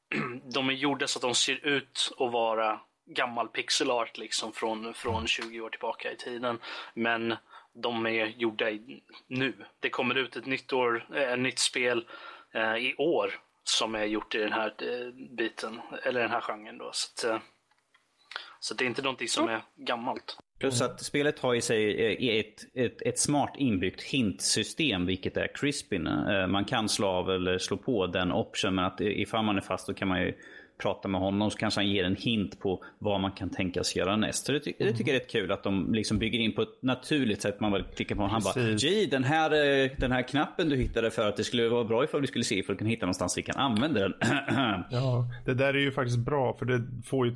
S3: de är gjorda så att de ser ut att vara gammal pixel art liksom från, från 20 år tillbaka i tiden. Men de är gjorda i, nu. Det kommer ut ett nytt, år, eh, ett nytt spel eh, i år som är gjort i den här eh, biten, eller den här genren då. Så, att, eh, så det är inte någonting som är gammalt.
S2: Plus att spelet har i sig eh, ett, ett, ett smart inbyggt hintsystem, vilket är crispin. Eh, Man kan slå av eller slå på den option, men att ifall man är fast då kan man ju prata med honom så kanske han ger en hint på vad man kan tänkas göra näst. Så det, ty- det tycker jag är rätt kul att de liksom bygger in på ett naturligt sätt. Man bara klickar på och han bara. Gee, den här, eh, den här knappen du hittade för att det skulle vara bra ifall vi skulle se ifall du kan hitta någonstans vi kan använda den.
S1: Ja, det där är ju faktiskt bra för det får ju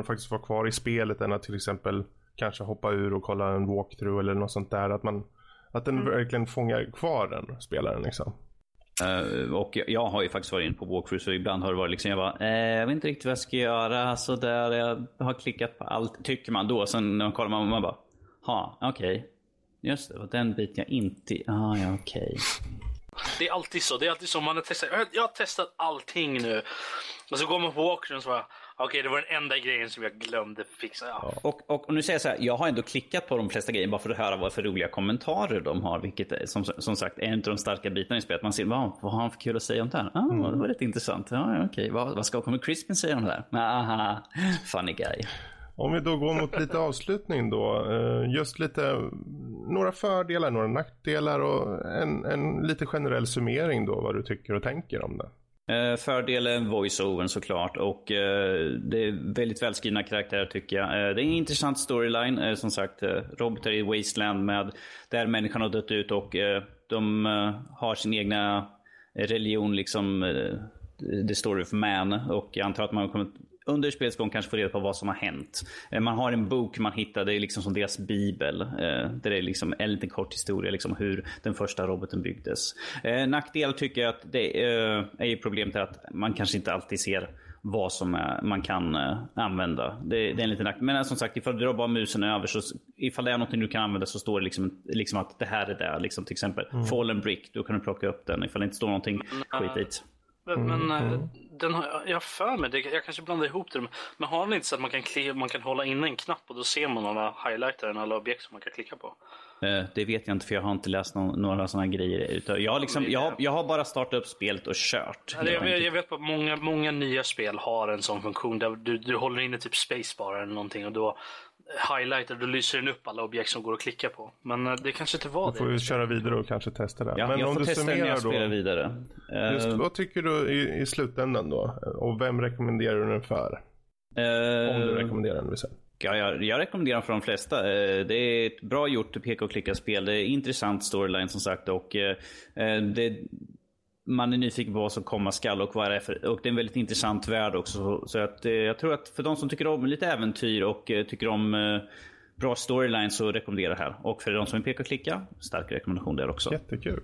S1: att faktiskt vara kvar i spelet än att till exempel kanske hoppa ur och kolla en walkthrough eller något sånt där. Att, man, att den verkligen fångar kvar den spelaren liksom.
S2: Eh, och jag, jag har ju faktiskt varit inne på walkthrough så ibland har det varit liksom jag bara, eh, jag vet inte riktigt vad jag ska göra. Så där, jag har klickat på allt, tycker man då. Sen när man kollar man, man bara, ha, okej. Just det, den biten jag inte, ah, ja okej.
S3: Det är alltid så. Det är alltid så. Man har testat, jag har- jag har testat allting nu. Och så går man på walkthrough och så bara, okej det var den enda grejen som jag glömde fixa. Ja.
S2: Och, och, och nu säger jag så här, jag har ändå klickat på de flesta grejer bara för att höra vad för roliga kommentarer de har. Vilket är, som, som sagt är en av de starka bitarna i spelet. Man ser, vad, vad har han för kul att säga om det här? Ah, Det var rätt intressant. Ja, okej. Vad, vad ska kommer Crispin säga om det här? Aha, funny guy.
S1: Om vi då går mot lite avslutning då. eh, Just lite, några fördelar, några nackdelar och en, en lite generell summering då vad du tycker och tänker om det.
S2: Eh, fördelen voice-overn såklart och eh, det är väldigt välskrivna karaktärer tycker jag. Eh, det är en intressant storyline. Eh, som sagt, eh, robotar i Wasteland med där människan har dött ut och eh, de eh, har sin egna religion liksom. Eh, the story of man och jag antar att man kommer under spelets gång kanske få reda på vad som har hänt. Eh, man har en bok man hittar, det är liksom som deras bibel. Eh, där det är liksom en liten kort historia liksom hur den första roboten byggdes. Eh, nackdel tycker jag att det är ju problemet är att man kanske inte alltid ser vad som är, man kan använda. Det, det, är en liten nackdel. Men som sagt, ifall du drar bara musen över så ifall det är något du kan använda så står det liksom, liksom att det här är det. Liksom, till exempel mm. fallen brick, då kan du plocka upp den. Ifall det inte står någonting, skit dit.
S3: Men, men mm. Den har jag för mig, det, jag kanske blandar ihop det. Men har den inte så att man kan, klicka, man kan hålla inne en knapp och då ser man alla highlighter, alla objekt som man kan klicka på?
S2: Uh, det vet jag inte för jag har inte läst någon, några sådana grejer. Jag har, liksom, jag, har, jag har bara startat upp spelet och kört.
S3: Ja, jag, jag, vet att många, många nya spel har en sån funktion där du, du håller inne typ spacebar eller någonting och då highlighter, då lyser den upp alla objekt som går att klicka på. Men eh, det kanske inte var
S1: det. Du får
S3: ju
S1: köra vidare och kanske testa det.
S2: Ja,
S1: Men
S2: jag
S1: om
S2: får
S1: du
S2: testa när jag spelar då, vidare.
S1: Just, uh, vad tycker du i, i slutändan då? Och vem rekommenderar du den för? Uh, om du rekommenderar den vill säga.
S2: Ja, jag, jag rekommenderar för de flesta. Det är ett bra gjort peka och klicka-spel. Det är intressant storyline som sagt. Och det, man är nyfiken på vad som komma skall och vad det är för, och det är en väldigt intressant värld också. Så att, eh, jag tror att för de som tycker om lite äventyr och eh, tycker om eh, bra storyline så rekommenderar jag det här. Och för de som vill peka och klicka, stark rekommendation där också.
S1: Jättekul.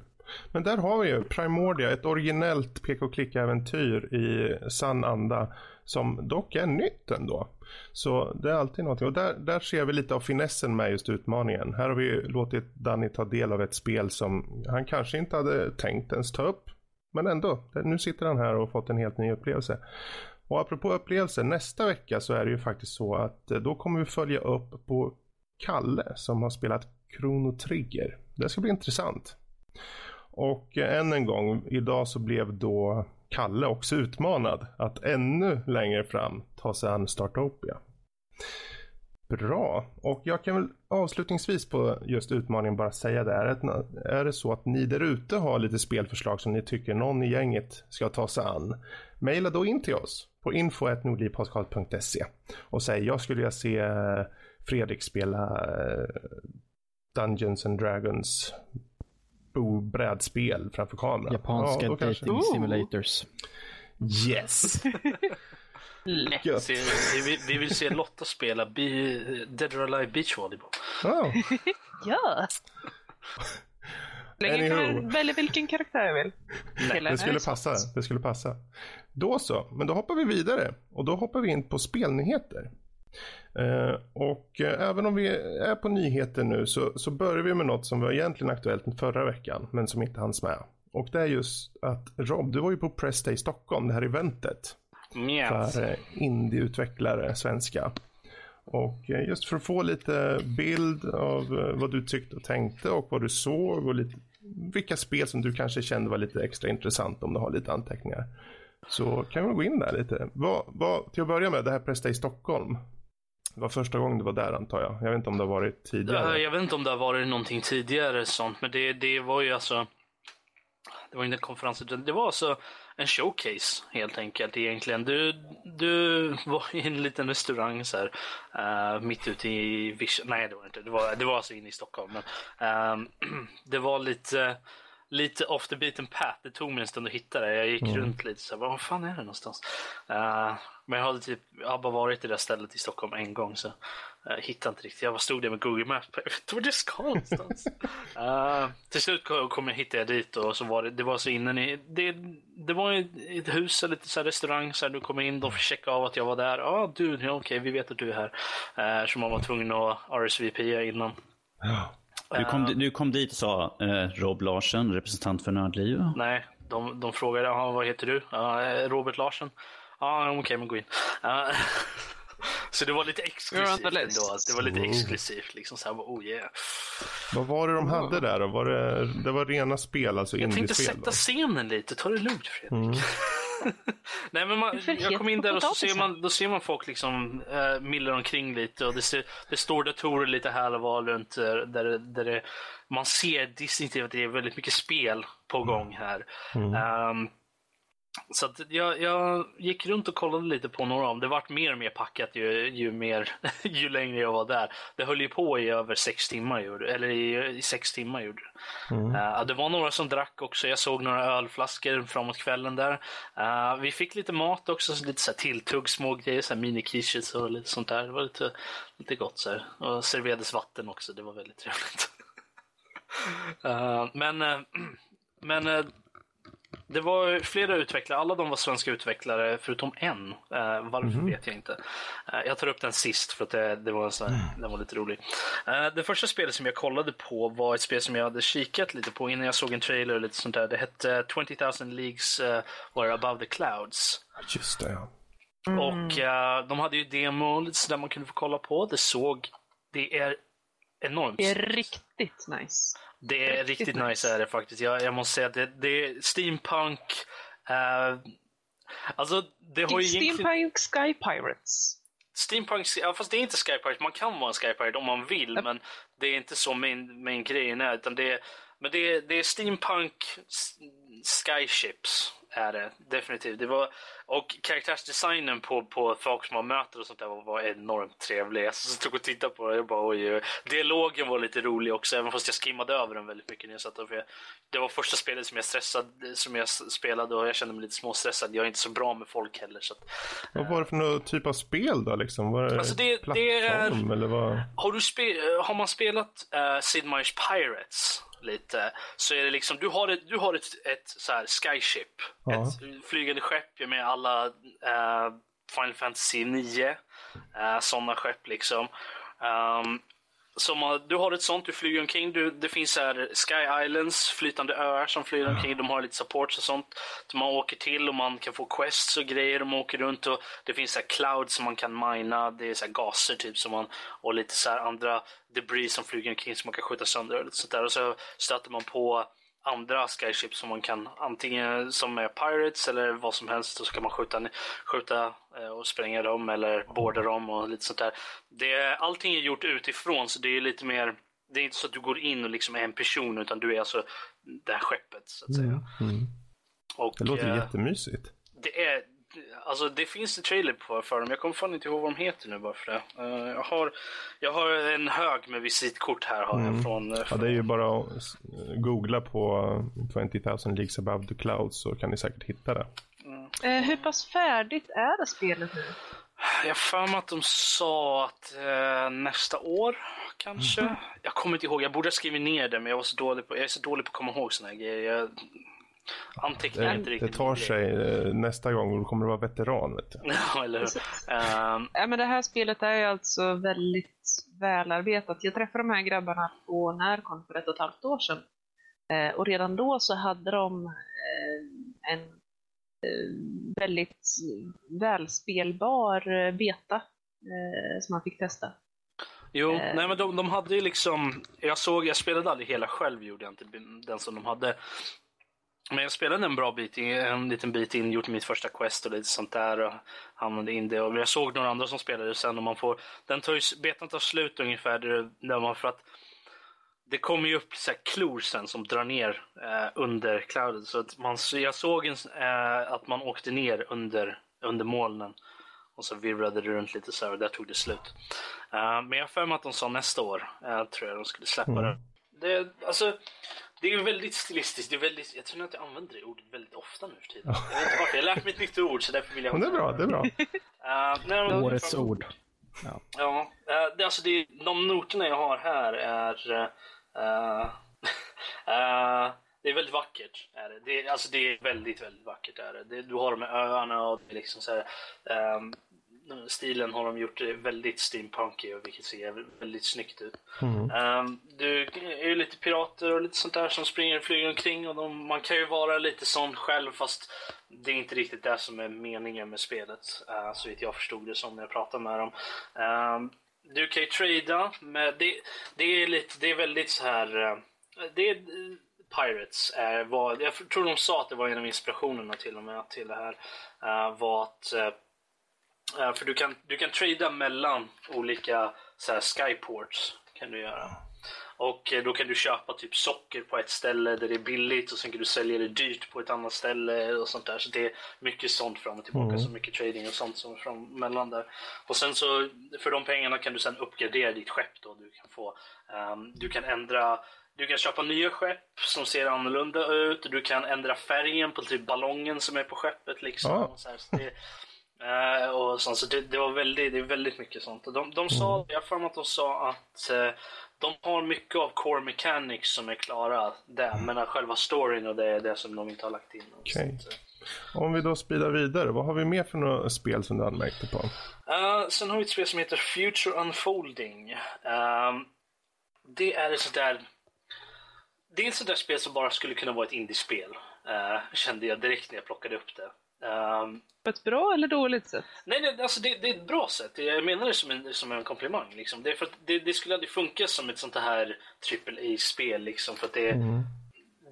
S1: Men där har vi ju Primordia, ett originellt peka och klicka-äventyr i sann anda. Som dock är nytt ändå. Så det är alltid någonting. Och där, där ser vi lite av finessen med just utmaningen. Här har vi låtit Danny ta del av ett spel som han kanske inte hade tänkt ens ta upp. Men ändå, nu sitter han här och har fått en helt ny upplevelse. Och apropå upplevelser, nästa vecka så är det ju faktiskt så att eh, då kommer vi följa upp på Kalle som har spelat Chrono Trigger. Det ska bli intressant. Och eh, än en gång, idag så blev då Kalle också utmanad att ännu längre fram ta sig an Startopia. Bra, och jag kan väl avslutningsvis på just utmaningen bara säga det. Är det, är det så att ni där ute har lite spelförslag som ni tycker någon i gänget ska ta sig an? Maila då in till oss på info.nordlivpodcast.se och säg jag skulle vilja se eh, Fredrik spela eh, Dungeons and Dragons brädspel framför kameran.
S5: Japanska ja, dating simulators.
S1: Yes!
S3: Lätt. Vi, vi, vill se Lotta spela Be Dead or Alive Beach Volleyball.
S1: Oh.
S4: ja! Välja vilken karaktär jag vill.
S1: det skulle passa. Det skulle passa. Då så, men då hoppar vi vidare och då hoppar vi in på spelnyheter. Uh, och uh, även om vi är på nyheter nu så, så börjar vi med något som var egentligen aktuellt förra veckan men som inte hanns med. Och det är just att Rob, du var ju på Press Day Stockholm, det här eventet.
S3: Yes.
S1: För uh, indieutvecklare, svenska. Och just för att få lite bild av vad du tyckte och tänkte och vad du såg och lite, vilka spel som du kanske kände var lite extra intressant om du har lite anteckningar. Så kan vi gå in där lite. Vad, vad, till att börja med, det här Presta i Stockholm. Det var första gången du var där antar jag. Jag vet inte om det har varit tidigare.
S3: Jag vet inte om det har varit någonting tidigare sånt, men det, det var ju alltså... Det var inte en konferens, det var alltså en showcase helt enkelt egentligen. Du, du var i en liten restaurang så här, uh, mitt ute i Vision. Nej, det var inte. Det var, det var alltså inne i Stockholm. Men, uh, det var lite lite off the beaten path. Det tog mig en stund att hitta det. Jag gick mm. runt lite så här, var fan är det någonstans? Uh, men jag hade typ, jag har bara varit i det där stället i Stockholm en gång så jag uh, hittade inte riktigt. Jag stod där med Google Maps, jag vet inte var det ska någonstans. uh, till slut kom jag, hittade jag dit och så var det, det var så innan i, det, det var ett hus, lite så restaurang, så här, du kommer in, de får checka av att jag var där. Ja ah, du, okej, okay, vi vet att du är här. Uh, så man var tvungen att RSVP innan.
S1: Ja.
S2: Du kom, du kom dit och sa eh, Rob Larsen, representant för Nördliv?
S3: Nej, de, de frågade ah, vad heter du? Uh, Robert Larsen. Ja, ah, okej, okay, men gå in. Uh, så det var lite exklusivt ändå. Det var lite oh. exklusivt. Liksom så här, oh yeah.
S1: Vad var det de hade där då? Var det, det var rena spel, alltså
S3: Jag tänkte sätta då? scenen lite. Ta det lugnt Fredrik. Mm. Nej, men man, jag kom in där och så ser man, då ser man folk liksom äh, miller omkring lite och det, ser, det står datorer lite här och var runt eh, där, där det, man ser distinktivt att det är väldigt mycket spel på gång här. Mm. Um, Så jag, jag gick runt och kollade lite på några av dem. Det vart mer och mer packat ju, ju, mer, ju längre jag var där. Det höll ju på i över sex timmar, gjorde, eller i, i sex timmar gjorde det.
S1: Mm.
S3: Uh, det var några som drack också. Jag såg några ölflaskor framåt kvällen där. Uh, vi fick lite mat också, lite så här tilltugg, små grejer, så här mini och lite sånt där. Det var lite, lite gott så här. Och serverades vatten också, det var väldigt trevligt. uh, men men det var flera utvecklare, alla de var svenska utvecklare förutom en. Uh, varför mm. vet jag inte. Uh, jag tar upp den sist för att det, det var, så, mm. den var lite rolig. Uh, det första spelet som jag kollade på var ett spel som jag hade kikat lite på innan jag såg en trailer och lite sånt där. Det hette 20 000 Leagues uh, Were Above the Clouds.
S1: Just det, ja.
S3: Mm. Och de hade ju demo där man kunde få kolla på. Det såg, det är enormt.
S4: Det är riktigt nice.
S3: Det är riktigt, riktigt nice. är det faktiskt. Jag, jag måste säga att det, det är steampunk. Uh, alltså, det har ju
S4: Steampunk. Sky Pirates.
S3: Steampunk, ja, fast det är inte Sky Pirate. Man kan vara en Sky Pirate om man vill, yep. men det är inte så main, main grejen är. Utan det, men det, det är steampunk Skyships är det definitivt. Det var, och karaktärsdesignen på, på folk som man möter och sånt där var, var enormt trevlig. Jag stod och tittade på det och bara oj, oj. Dialogen var lite rolig också, även fast jag skimmade över den väldigt mycket när jag satt och för Det var första spelet som jag stressade, som jag spelade och jag kände mig lite småstressad. Jag är inte så bra med folk heller. Så att,
S1: vad var det för typ av spel då liksom? Var det alltså det, plattform det är, eller vad?
S3: Har, du spe, har man spelat uh, Sid Meier's Pirates? Lite så är det liksom, du har ett, du har ett, ett så här skyship. Ja. Ett flygande skepp med alla uh, Final Fantasy 9. Uh, eh, sådana skepp liksom. Um, som, du har ett sånt, du flyger omkring. Du, det finns här Sky Islands, flytande öar som flyger omkring. De har lite supports och sånt. Som man åker till och man kan få quests och grejer. De åker runt och det finns så clouds som man kan mina. Det är så gaser typ som man, och lite så andra debris som flyger omkring som man kan skjuta sönder och lite sånt där. Och så stöter man på andra skyships som man kan antingen som är pirates eller vad som helst och så kan man skjuta, skjuta eh, och spränga dem eller borda dem och lite sånt där. Det, allting är gjort utifrån så det är lite mer det är inte så att du går in och liksom är en person utan du är alltså det här skeppet så att säga. Mm. Mm.
S1: Och, det låter äh, jättemysigt.
S3: Det är, Alltså det finns en trailer på för dem. Jag kommer fan inte ihåg vad de heter nu bara för det. Uh, jag, har, jag har en hög med visitkort här har mm. jag från,
S1: från... Ja, det är ju bara att googla på 20 000 Leagues Above the Clouds så kan ni säkert hitta det.
S4: Mm. Uh, hur pass färdigt är det spelet nu?
S3: Jag mig att de sa att uh, nästa år kanske. Mm. Jag kommer inte ihåg, jag borde ha skrivit ner det men jag, var så dålig på, jag är så dålig på att komma ihåg såna här grejer. Jag, Anteckningar inte
S1: riktigt. Det tar sig eh, nästa gång och då kommer du vara veteran. Vet du.
S3: ja, eller hur. Um...
S4: Ja, men det här spelet är alltså väldigt välarbetat. Jag träffade de här grabbarna på Närkon för ett och ett halvt år sedan. Eh, och redan då så hade de eh, en väldigt välspelbar beta som man fick testa.
S3: Jo, nej men de, de hade ju liksom, jag såg, jag spelade aldrig hela själv gjorde jag inte, den som de hade. Men jag spelade en bra bit, en liten bit in, gjort mitt första quest och lite sånt där och hamnade in det. Och jag såg några andra som spelade sen och man får, den tar ju, betan tar slut ungefär där man för att det kommer ju upp så här klor sen som drar ner eh, under cloudet. Så att man, jag såg en, eh, att man åkte ner under, under molnen och så virvlade det runt lite så här och där tog det slut. Uh, men jag har för mig att de sa nästa år, uh, tror jag de skulle släppa mm. det. det. Alltså, det är väldigt stilistiskt. Det är väldigt, jag tror att jag använder det ordet väldigt ofta nu för tiden. Jag vet inte varför. Jag har lärt mig ett nytt ord så därför vill jag...
S1: Men det är bra, det är bra.
S5: Uh, nej, Årets ord.
S3: Ja. ja uh, det, alltså det, de noterna jag har här är... Uh, uh, det är väldigt vackert. Är det. Det, alltså det är väldigt, väldigt vackert. Är det. det du har de med öarna och det är liksom så här, um, stilen har de gjort väldigt steampunkig vilket ser väldigt snyggt ut. Mm. Um, du är ju lite pirater och lite sånt där som springer och flyger omkring och de, man kan ju vara lite sån själv fast det är inte riktigt det som är meningen med spelet uh, så vitt jag förstod det som när jag pratade med dem. Um, du kan ju trada med, det, det är lite, det är väldigt så här, uh, det är Pirates uh, var, jag tror de sa att det var en av inspirationerna till och med till det här, var att för du kan, du kan trada mellan olika så här, skyports kan du göra. Och eh, då kan du köpa typ socker på ett ställe där det är billigt och sen kan du sälja det dyrt på ett annat ställe och sånt där. Så det är mycket sånt fram och tillbaka, så mycket trading och sånt som är fram mellan där. Och sen så för de pengarna kan du sen uppgradera ditt skepp då. Du kan få, ehm, du kan ändra du kan köpa nya skepp som ser annorlunda ut. Du kan ändra färgen på typ ballongen som är på skeppet. Liksom.
S1: Ah.
S3: Så här, så det, eh, och sånt, så det, det, var väldigt, det är väldigt mycket sånt. De, de sa, jag har att de sa att eh, de har mycket av core mechanics som är klara där. Men att själva storyn och det är det som de inte har lagt in.
S1: Okej.
S3: Så att, eh,
S1: Om vi då speedar vidare, vad har vi mer för några spel som du anmärkte på?
S3: Uh, sen har vi ett spel som heter Future Unfolding. Ehm, det är ett sånt där... Det är ett sånt där spel som bara skulle kunna vara ett indiespel. Uh, kände jag direkt när jag plockade upp det. Ehm,
S4: På ett bra eller dåligt sätt?
S3: nej, nej alltså det, det är ett bra sätt. Jag menar det som en, som en komplimang. Liksom. Det, för att det, det skulle aldrig funka som ett sånt här AAA-spel. Liksom, för att det,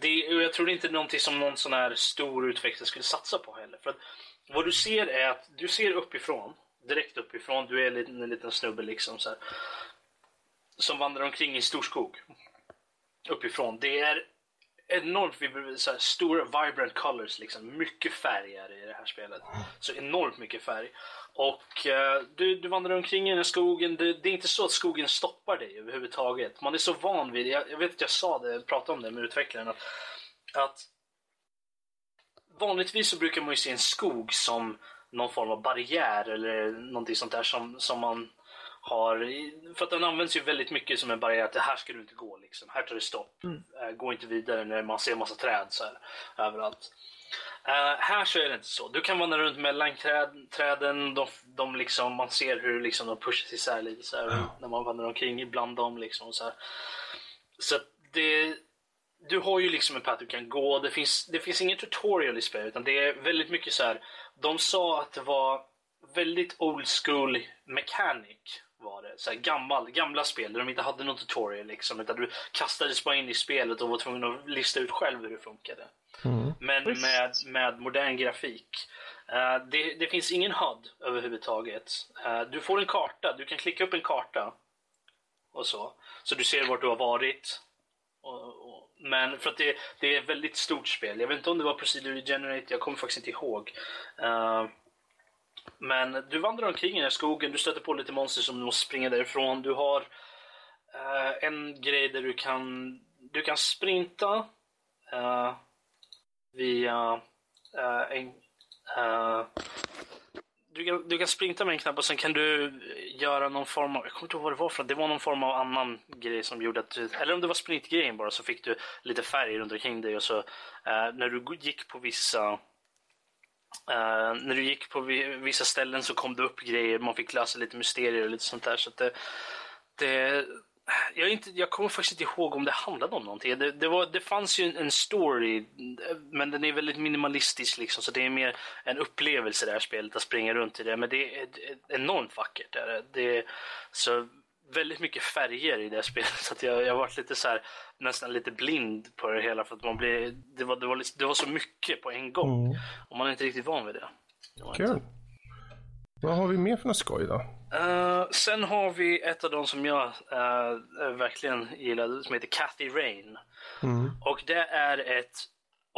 S3: det, och jag tror inte det är någonting som någon sån här stor utvecklare skulle satsa på heller. För att vad du ser är att du ser uppifrån, direkt uppifrån, du är en liten, en liten snubbe liksom så här, som vandrar omkring i en stor skog. Uppifrån. Det är enormt så här, stora vibrant colors, liksom. mycket färger i det här spelet. Så enormt mycket färg. Och eh, du, du vandrar omkring i den här skogen. Det, det är inte så att skogen stoppar dig överhuvudtaget. Man är så van vid det. Jag, jag vet att jag sa det, jag pratade om det med utvecklaren. Att, att vanligtvis så brukar man ju se en skog som någon form av barriär eller någonting sånt där som, som man har. För att den används ju väldigt mycket som en barriär att här ska du inte gå liksom. Här tar det stopp. Eh, Gå inte vidare när man ser massa träd så här överallt. Eh, här så är det inte så. Du kan vandra runt mellan träd, träden. De, de liksom, man ser hur liksom de pushas isär lite så här, när man vandrar omkring ibland dem. Liksom, så här. så det, du har ju liksom en path du kan gå. Det finns, det finns ingen tutorial i spelet utan det är väldigt mycket så här. De sa att det var väldigt old school mechanic var det. Så här gammal, gamla spel där de inte hade någon tutorial liksom. Utan du kastades bara in i spelet och var tvungen att lista ut själv hur det funkade. Men
S4: Visst.
S3: med, med modern grafik. Eh, det, det finns ingen HUD överhuvudtaget. Eh, du får en karta, du kan klicka upp en karta. Och så. Så du ser vart du har varit. Och, och, men för att det, det är ett väldigt stort spel. Jag vet inte om det var Procedurally Generate, jag kommer faktiskt inte ihåg. Eh, men du vandrar omkring i den här skogen, du stöter på lite monster som du måste springa därifrån. Du har eh, en grej där du kan, du kan sprinta eh, via eh, en... Eh, du, kan, du kan sprinta med en knapp och sen kan du göra någon form av... Jag kommer inte ihåg vad det var för. Det var någon form av annan grej som gjorde att du... Eller om det var sprintgrejen bara så fick du lite färg runt omkring dig och så eh, när du gick på vissa... Uh, när du gick på vissa ställen så kom det upp grejer, man fick lösa lite mysterier och lite sånt där. Så att det, det, jag, inte, jag kommer faktiskt inte ihåg om det handlade om någonting. Det, det, var, det fanns ju en, en story, men den är väldigt minimalistisk liksom, så det är mer en upplevelse det här spelet att springa runt i det. Men det är enormt vackert. Det. Det så väldigt mycket färger i det spelet så att jag, jag varit lite så här, nästan lite blind på det hela för att man blir, det, var, det, var, lite- det var så mycket på en gång
S1: Mm.
S3: och man är inte riktigt van vid det.
S1: Kul. Vad har vi mer för något skoj då?
S3: Eh, sen har vi ett av de som jag eh, verkligen gillade som heter Cathy Rain. Och det är ett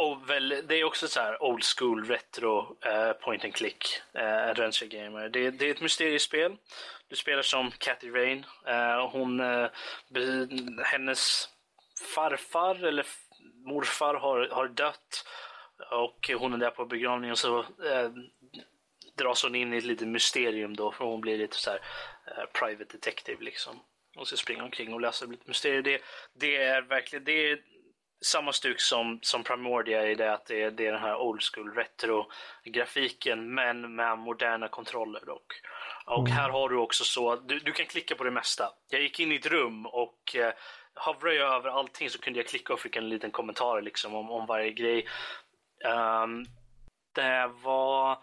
S3: och väl, det är också så här old school retro eh, point and click uh, adventure gamer. Det, det är ett mysteriespel. Du spelar som Cathy Rain. Eh, hon, eh, be, hennes farfar eller morfar har, har dött och hon är där på begravningen så eh, dras hon in i ett litet mysterium då för hon blir lite så här private detective liksom. Hon ska springa omkring och löser lite mysterier. Det, det är verkligen det är samma stuk som, som Primordia i det att det är, det är den här old school retro grafiken men med moderna kontroller dock. Och här har du också så, du, du kan klicka på det mesta. Jag gick in i ett rum och eh, hovrade jag över allting så kunde jag klicka och fick en liten kommentar liksom om, om varje grej. Ehm, det var...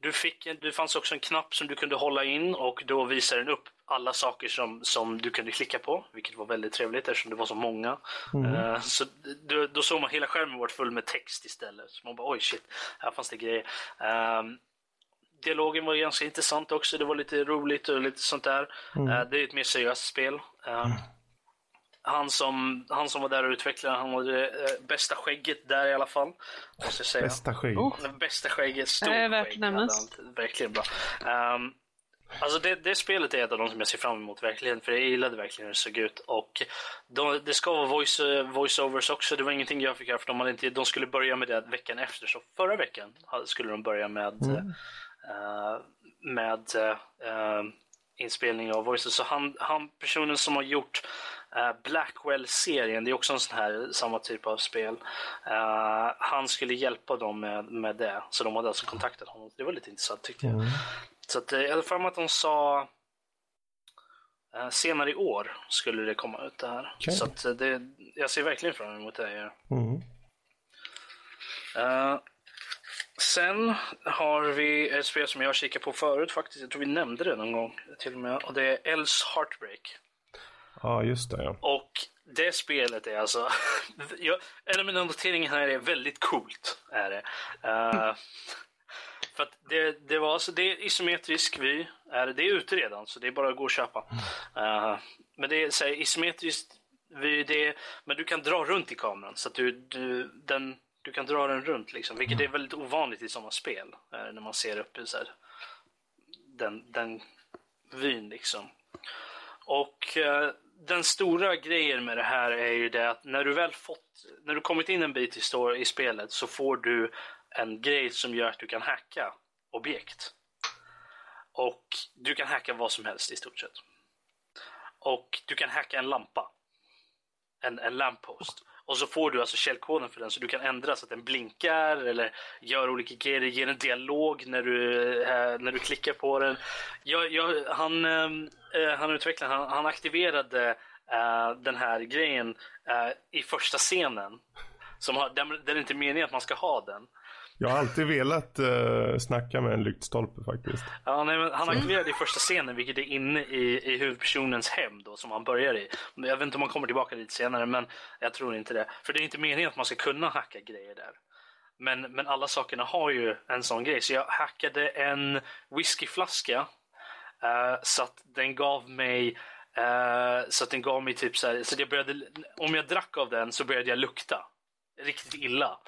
S3: Du fick, det fanns också en knapp som du kunde hålla in och då visade den upp alla saker som, som du kunde klicka på, vilket var väldigt trevligt eftersom det var så många. Eh, så då, då såg man hela skärmen var full med text istället. Så man bara oj shit, här fanns det grejer. Ehm, dialogen var ganska intressant också, det var lite roligt och lite sånt där. Eh, det är ett mer seriöst spel. Eh, han, som, han som var där och utvecklade, han var det eh, bästa skägget där i alla fall. Måste jag säga.
S1: Bästa skägg.
S4: Oh.
S3: Bästa skägget, stort skägg. Verkligen bra. Um, alltså det, det spelet är ett av de som jag ser fram emot verkligen, för jag gillade verkligen hur det såg ut. Och de, det ska vara voice, voiceovers också, det var ingenting jag fick göra för de, hade inte, de skulle börja med det veckan efter. Så förra veckan skulle de börja med, eh, med eh, inspelning av voices. Så han, han, personen som har gjort eh, Blackwell-serien, det är också en sån här samma typ av spel. Eh, han skulle hjälpa dem med, med det, så de hade alltså kontaktat honom. Det var lite intressant tyckte jag. Så att, eh, jag hade för att de sa eh, senare i år skulle det komma ut det här.
S1: Okej.
S3: Så att, eh, det, jag ser verkligen fram emot det. Ja.
S1: Mm.
S3: Eh, sen har vi ett spel som jag kikade på förut faktiskt. Jag tror vi nämnde det någon gång till och med. Och det är Else Heartbreak.
S1: Ja, just det. Ja.
S3: Och det spelet är alltså... jag, en av mina noteringar här är väldigt coolt. Är det. Eh, för att det, det var alltså, det är isometrisk vy. Är det, är ute redan, så det är bara att gå och köpa. Uh, men det är så här, isometriskt vy, det är, men du kan dra runt i kameran. Så att du, du, den, du kan dra den runt, liksom, vilket är väldigt ovanligt i sådana spel. Uh, när man ser upp i så här, den, den vyn. Liksom. Och uh, den stora grejen med det här är ju det att när du väl fått, när du kommit in en bit i, i spelet så får du en grej som gör att du kan hacka objekt. Och du kan hacka vad som helst i stort sett. Och du kan hacka en lampa. En, en lamppost. Och så får du alltså källkoden för den så du kan ändra så att den blinkar eller gör olika grejer, ger en dialog när du, äh, när du klickar på den. Jag, jag, han, äh, han utvecklade, han, han aktiverade äh, den här grejen i första scenen. Som har, den, den det är inte meningen att man ska ha den.
S1: Jag har alltid velat uh, snacka med en lyktstolpe faktiskt.
S3: Ja, nej, men han aktiverade i första scenen, vilket är inne i, i huvudpersonens hem då, som han börjar i. Jag vet inte om han kommer tillbaka dit senare, men jag tror inte det. För det är inte meningen att man ska kunna hacka grejer där. Men, men alla sakerna har ju en sån grej. Så jag hackade en whiskyflaska eh, så att den gav mig eh, så att den gav mig typ så här, så jag började, om jag drack av den så började jag lukta riktigt illa.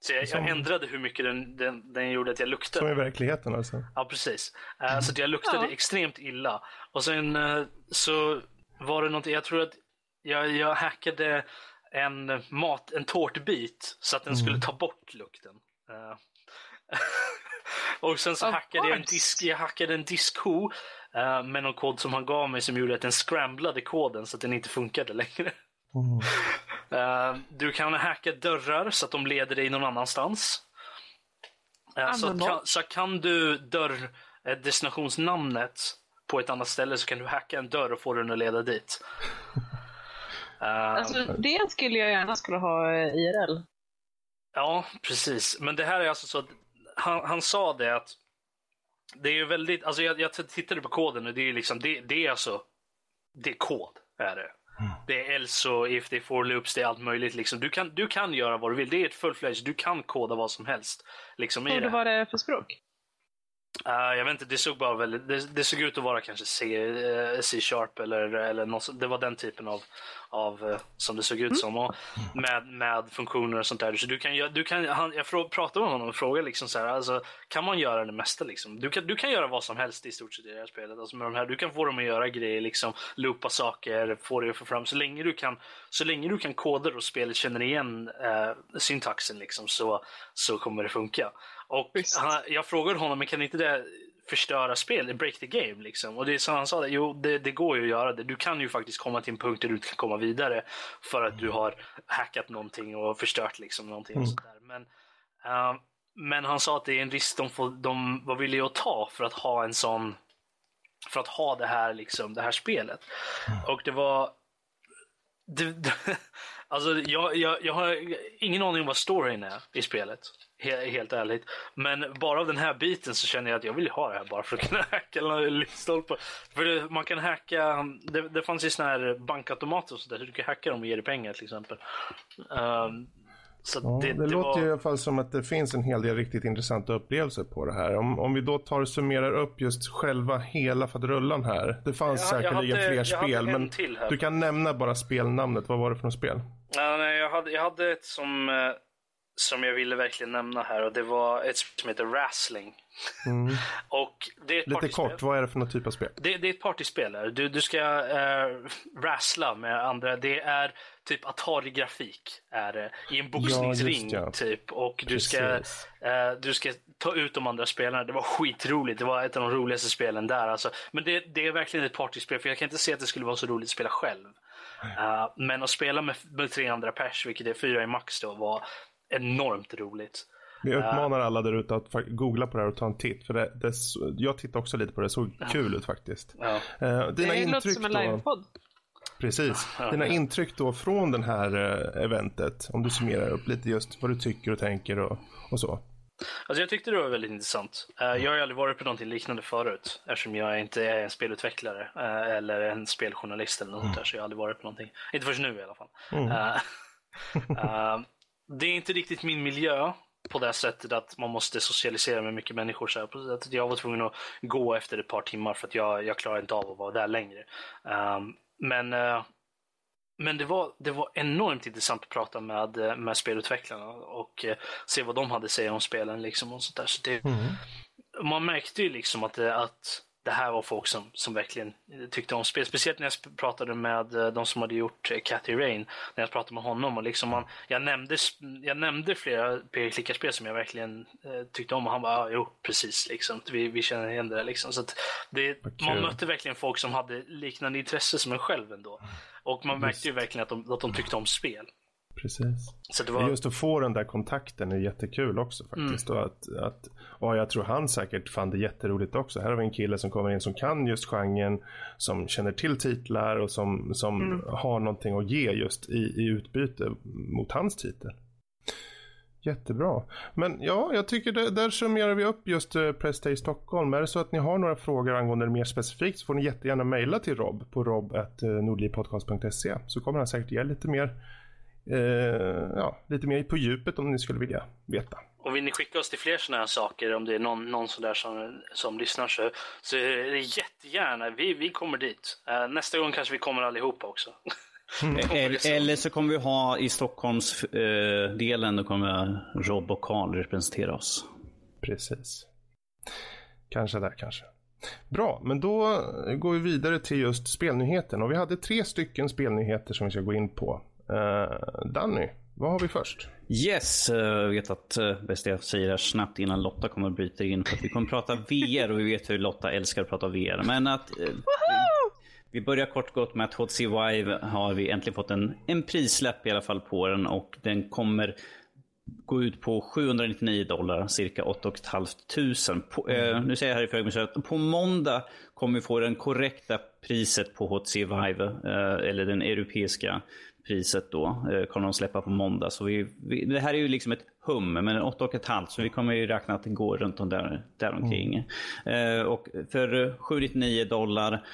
S3: Så jag,
S1: Som-
S3: jag ändrade hur mycket den, den, den gjorde att jag luktade.
S1: Som i verkligheten alltså.
S3: Ja, precis. Eh, Så att jag luktade
S4: Ja.
S3: extremt illa. Och sen eh, så var det någonting, jag tror att jag, jag hackade en mat, en tårtbit så att den skulle ta bort lukten. Eh, och sen så
S4: Of
S3: hackade jag en disk, jag hackade en diskho med någon kod som han gav mig som gjorde att den scramblade koden så att den inte funkade längre. Eh, du kan hacka dörrar så att de leder dig någon annanstans. Eh, så, att kan, så kan du dörr, eh, destinationsnamnet på ett annat ställe så kan du hacka en dörr och få den att leda dit. Eh,
S4: Alltså, det skulle jag gärna skulle ha IRL.
S3: Ja, precis. Men det här är alltså så att han, han sa det att det är ju väldigt, alltså jag, jag tittade på koden och det är liksom, det, det är alltså, det är kod. Är det. Det är else och if, är for loops, det är allt möjligt. Liksom. Du, kan, du kan göra vad du vill. Det är ett full-fledged, du kan koda vad som helst. Liksom, i det.
S4: det var det för språk?
S3: Uh, jag vet inte, det såg bara väldigt, det, det såg ut att vara kanske C, eh, C-sharp eller, eller något, det var den typen av, av uh, som det såg ut som. Och med, med funktioner och sånt där. Så du kan, du kan, han, jag frå, pratade med honom och frågade liksom så här, alltså, kan man göra det mesta liksom? Du kan, du kan göra vad som helst i stort sett i det här spelet. Alltså med de här, du kan få dem att göra grejer, liksom, loopa saker, få det att få fram. Så länge du kan, så länge du kan koder och spelet känner igen eh, syntaxen liksom, så, så kommer det funka. Och han, jag frågade honom, men kan inte det förstöra spel, break the game liksom? Och det är så han sa, det, jo det, det går ju att göra det. Du kan ju faktiskt komma till en punkt där du kan komma vidare för att du har hackat någonting och förstört liksom någonting och sådär. Men, eh, men han sa att det är en risk de, får, de var villiga att ta för att ha en sån för att ha det här, liksom, det här spelet. Och det var det, det, alltså jag, jag, jag har ingen aning om vad storyn är i spelet. He, helt ärligt. Men bara av den här biten så känner jag att jag vill ha det här bara för att kunna hacka lyktstolpar. För det, man kan hacka, det, det fanns ju såna här bankautomater och sådär, så du kan hacka dem och ge dig pengar till exempel.
S1: Så ja, det, det, det, låter var... i alla fall som att det finns en hel del riktigt intressanta upplevelser på det här. Om, om vi då tar och summerar upp just själva hela faderullan här. Det fanns jag, säkerligen jag hade, fler spel, men du kan nämna bara spelnamnet. Vad var det för något spel?
S3: Ja, nej, jag, hade, jag hade ett som, eh, som jag ville verkligen nämna här och det var ett spel som heter Wrestling. Mm.
S1: och det är Lite kort, vad är det för någon typ av spel?
S3: Det, det är ett partyspel. Du, du ska äh, wrestla med andra. Det är typ Atari-grafik är i en boxningsring ja, ja. typ. Och du ska, äh, du ska ta ut de andra spelarna. Det var skitroligt. Det var ett av de roligaste spelen där. Alltså. Men det, det är verkligen ett partyspel för jag kan inte se att det skulle vara så roligt att spela själv. Uh, men att spela med, med tre andra pers, vilket är fyra i max då, var enormt roligt.
S1: Vi uppmanar alla där ute att googla på det här och ta en titt. För det, det, jag tittade också lite på det, det såg kul ut faktiskt. Ja.
S4: Uh, dina det låter som en livepodd.
S1: Precis. Dina intryck då från det här eventet, om du summerar upp lite just vad du tycker och tänker och, och så.
S3: Alltså jag tyckte det var väldigt intressant. Uh, jag har aldrig varit på någonting liknande förut eftersom jag inte är en spelutvecklare uh, eller en speljournalist eller något mm. där så jag har aldrig varit på någonting. Inte först nu i alla fall. Mm. det är inte riktigt min miljö på det sättet att man måste socialisera med mycket människor. Så här. Jag var tvungen att gå efter ett par timmar för att jag, jag klarar inte av att vara där längre. Men men det var, det var enormt intressant att prata med, med spelutvecklarna och uh, se vad de hade att säga om spelen. Liksom och sånt där. Så det, mm. Man märkte ju liksom att, det, att det här var folk som, som verkligen tyckte om spel. Speciellt när jag pratade med eh, de som hade gjort Cathy eh, Rain. När jag pratade med honom och liksom man, jag, nämnde, jag nämnde flera PG-klickarspel som jag verkligen eh, tyckte om och han bara, ah, jo precis liksom. Vi, vi känner igen det liksom. Så det, man mötte verkligen folk som hade liknande intresse som en själv ändå. Och man märkte ju verkligen att de, att de tyckte om spel.
S1: Precis. Var... Just att få den där kontakten är jättekul också faktiskt. Mm. Och, att, att, och jag tror han säkert fann det jätteroligt också. Här har vi en kille som kommer in som kan just genren, som känner till titlar och som, som mm. har någonting att ge just i, i utbyte mot hans titel. Jättebra. Men ja, jag tycker det, där summerar vi upp just uh, Press Day Stockholm. Är det så att ni har några frågor angående det mer specifikt så får ni jättegärna mejla till Rob på rob.nordlivpodcast.se så kommer han säkert ge lite mer eh, ja, lite mer på djupet om ni skulle vilja veta.
S3: Och vill ni skicka oss till fler sådana här saker, om det är någon, någon sån där som, som lyssnar så, så är det jättegärna, vi, vi kommer dit. Uh, nästa gång kanske vi kommer allihopa också.
S2: Mm. Eller så kommer vi ha i Stockholmsdelen, eh, då kommer Rob och Karl representera oss.
S1: Precis. Kanske där kanske. Bra, men då går vi vidare till just spelnyheten. Och vi hade tre stycken spelnyheter som vi ska gå in på. Uh, Danny, vad har vi först?
S2: Yes, eh, jag vet att bäst jag säger det snabbt innan Lotta kommer att bryta in. För att vi kommer att prata VR och vi vet hur Lotta älskar att prata VR. Men att uh, vi börjar kort gott med att HTC Vive har vi äntligen fått en, en prislapp i alla fall på den och den kommer gå ut på 799 dollar, cirka 8 500. På, eh, nu säger jag här i förväg på måndag kommer vi få det korrekta priset på HTC Vive, eh, eller den europeiska priset då eh, kommer de släppa på måndag. Så vi, vi, det här är ju liksom ett hum, men 8,5 så vi kommer ju räkna att det går runt om där, däromkring. Mm. Eh, och för 799 dollar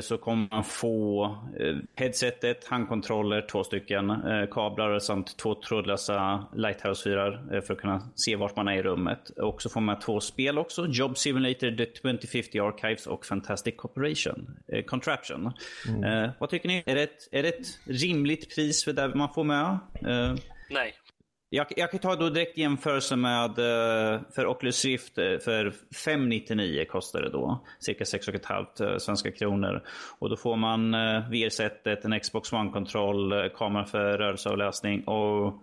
S2: så kommer man få eh, headsetet, handkontroller, två stycken eh, kablar samt två trådlösa Lighthouse-fyrar för att kunna se vart man är i rummet. Och så får man två spel också. Job Simulator, The 2050 Archives och Fantastic Corporation, Contraption. Mm. vad tycker ni? Är det, ett, är det ett rimligt pris för det man får med?
S3: Nej.
S2: Jag, jag kan ta då direkt jämförelse med eh, för Oculus Rift eh, för 599 kostar det då. Cirka 6,5 eh, svenska kronor. Och då får man VR-sättet, en Xbox One-kontroll, kamera för rörelseavläsning och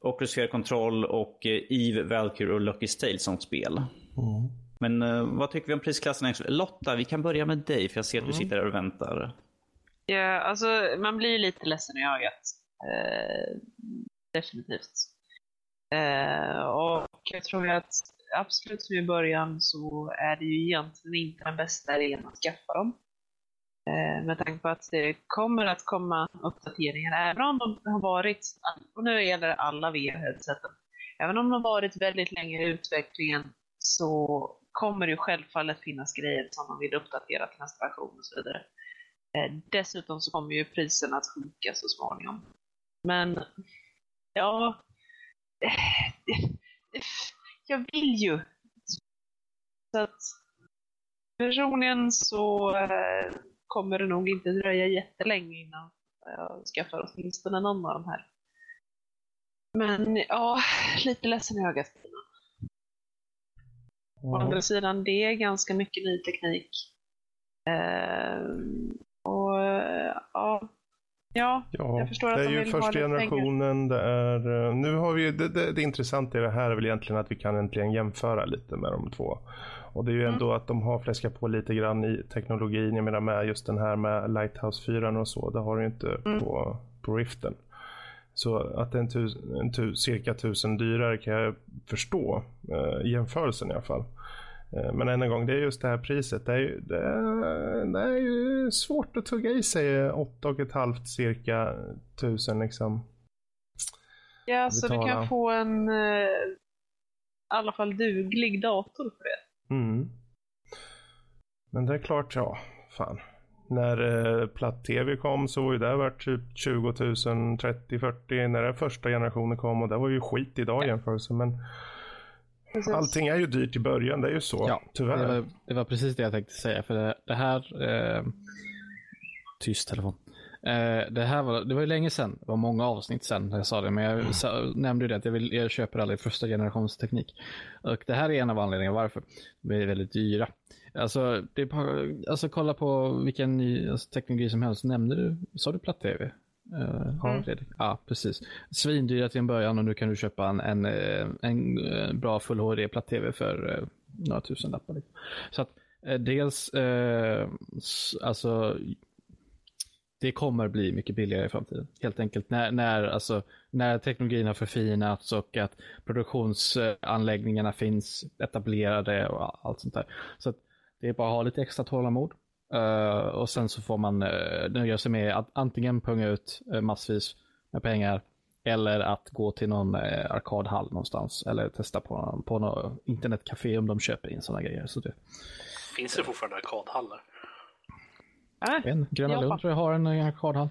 S2: Oculus VR-kontroll och Eve, Valkyrie och Lucky's Tale som spel. Mm. Men vad tycker vi om prisklassen? Lotta, vi kan börja med dig för jag ser att du mm. sitter där och väntar.
S4: Ja, alltså man blir lite ledsen i ögat definitivt. Eh, och jag tror att absolut som i början så är det ju egentligen inte den bästa idén att skaffa dem. Eh, med tanke på att det kommer att komma uppdateringar, även om de har varit, och nu gäller det alla VR-headseten, även om de har varit väldigt länge i utvecklingen så kommer det ju självfallet finnas grejer som man vill uppdatera till nästa version och så vidare. Eh, dessutom så kommer ju priserna att sjunka så småningom. Men Ja, jag vill ju. Så att personligen så äh, kommer det nog inte dröja jättelänge innan jag skaffar åtminstone någon av de här. Men ja, lite ledsen i ögat. Å andra sidan, det är ganska mycket ny teknik. Uh, och ja, ja,
S1: Ja,
S4: jag förstår att
S1: det är
S4: de
S1: ju första generationen. Det är, eh, nu har vi, det, det, det intressanta i det här är väl egentligen att vi kan äntligen jämföra lite med de två. Och det är ju
S4: Mm.
S1: ändå att de har fläskat på lite grann i teknologin. Jag menar med just den här med Lighthouse 4 och så. Det har du inte
S4: Mm.
S1: på, på Riften. Så att det är en, tus, en tu, cirka tusen dyrare kan jag förstå. Eh, jämförelsen i alla fall. Eh, Men än en gång, det är just det här priset. Det är, ju- det är, det är ju svårt att tugga i sig åtta och ett halvt cirka tusen liksom.
S4: Ja, så du kan få en eh, i alla fall duglig dator för det.
S1: Mm. Men det är klart, ja, fan. När eh, platt-tv kom så var ju det värt typ 20 000, 30, 40 när den första generationen kom och det var ju skit idag i jämförelse. Men
S4: Precis.
S1: allting är ju dyrt i början, det är ju så.
S5: Ja,
S1: tyvärr.
S5: Det var, det var precis det jag tänkte säga. För det, det här... Eh, tyst telefon. Eh, det här var, det var ju länge sedan. Det var många avsnitt sedan när jag sa det. Men jag sa, nämnde ju det att jag, vill, jag köper aldrig första generations teknik. Och det här är en av anledningarna varför. De är väldigt dyra. Alltså, det är bara, alltså kolla på vilken ny alltså, teknologi som helst. Nämnde du, sa du platt-tv? Uh, ja, Fredrik. ja, precis. Svindyra till en början och nu kan du köpa en, en, eh, en, eh, bra full HD platt-tv för några tusen lappar. liksom. Så att dels, eh, alltså det kommer bli mycket billigare i framtiden. Helt enkelt när, när, alltså, när teknologin har förfinats och att produktionsanläggningarna finns etablerade och allt sånt där. Så att det är bara att ha lite extra tålamod. Eh, och sen så får man uh, nöja sig med att antingen punga ut eh, massvis med pengar eller att gå till någon uh, arkadhall någonstans eller testa på, på något internetcafé om de köper in sådana grejer. Så det,
S3: Finns det fortfarande arkadhallar?
S4: Äh,
S5: en, Gröna. Lund tror jag har en arkadhall.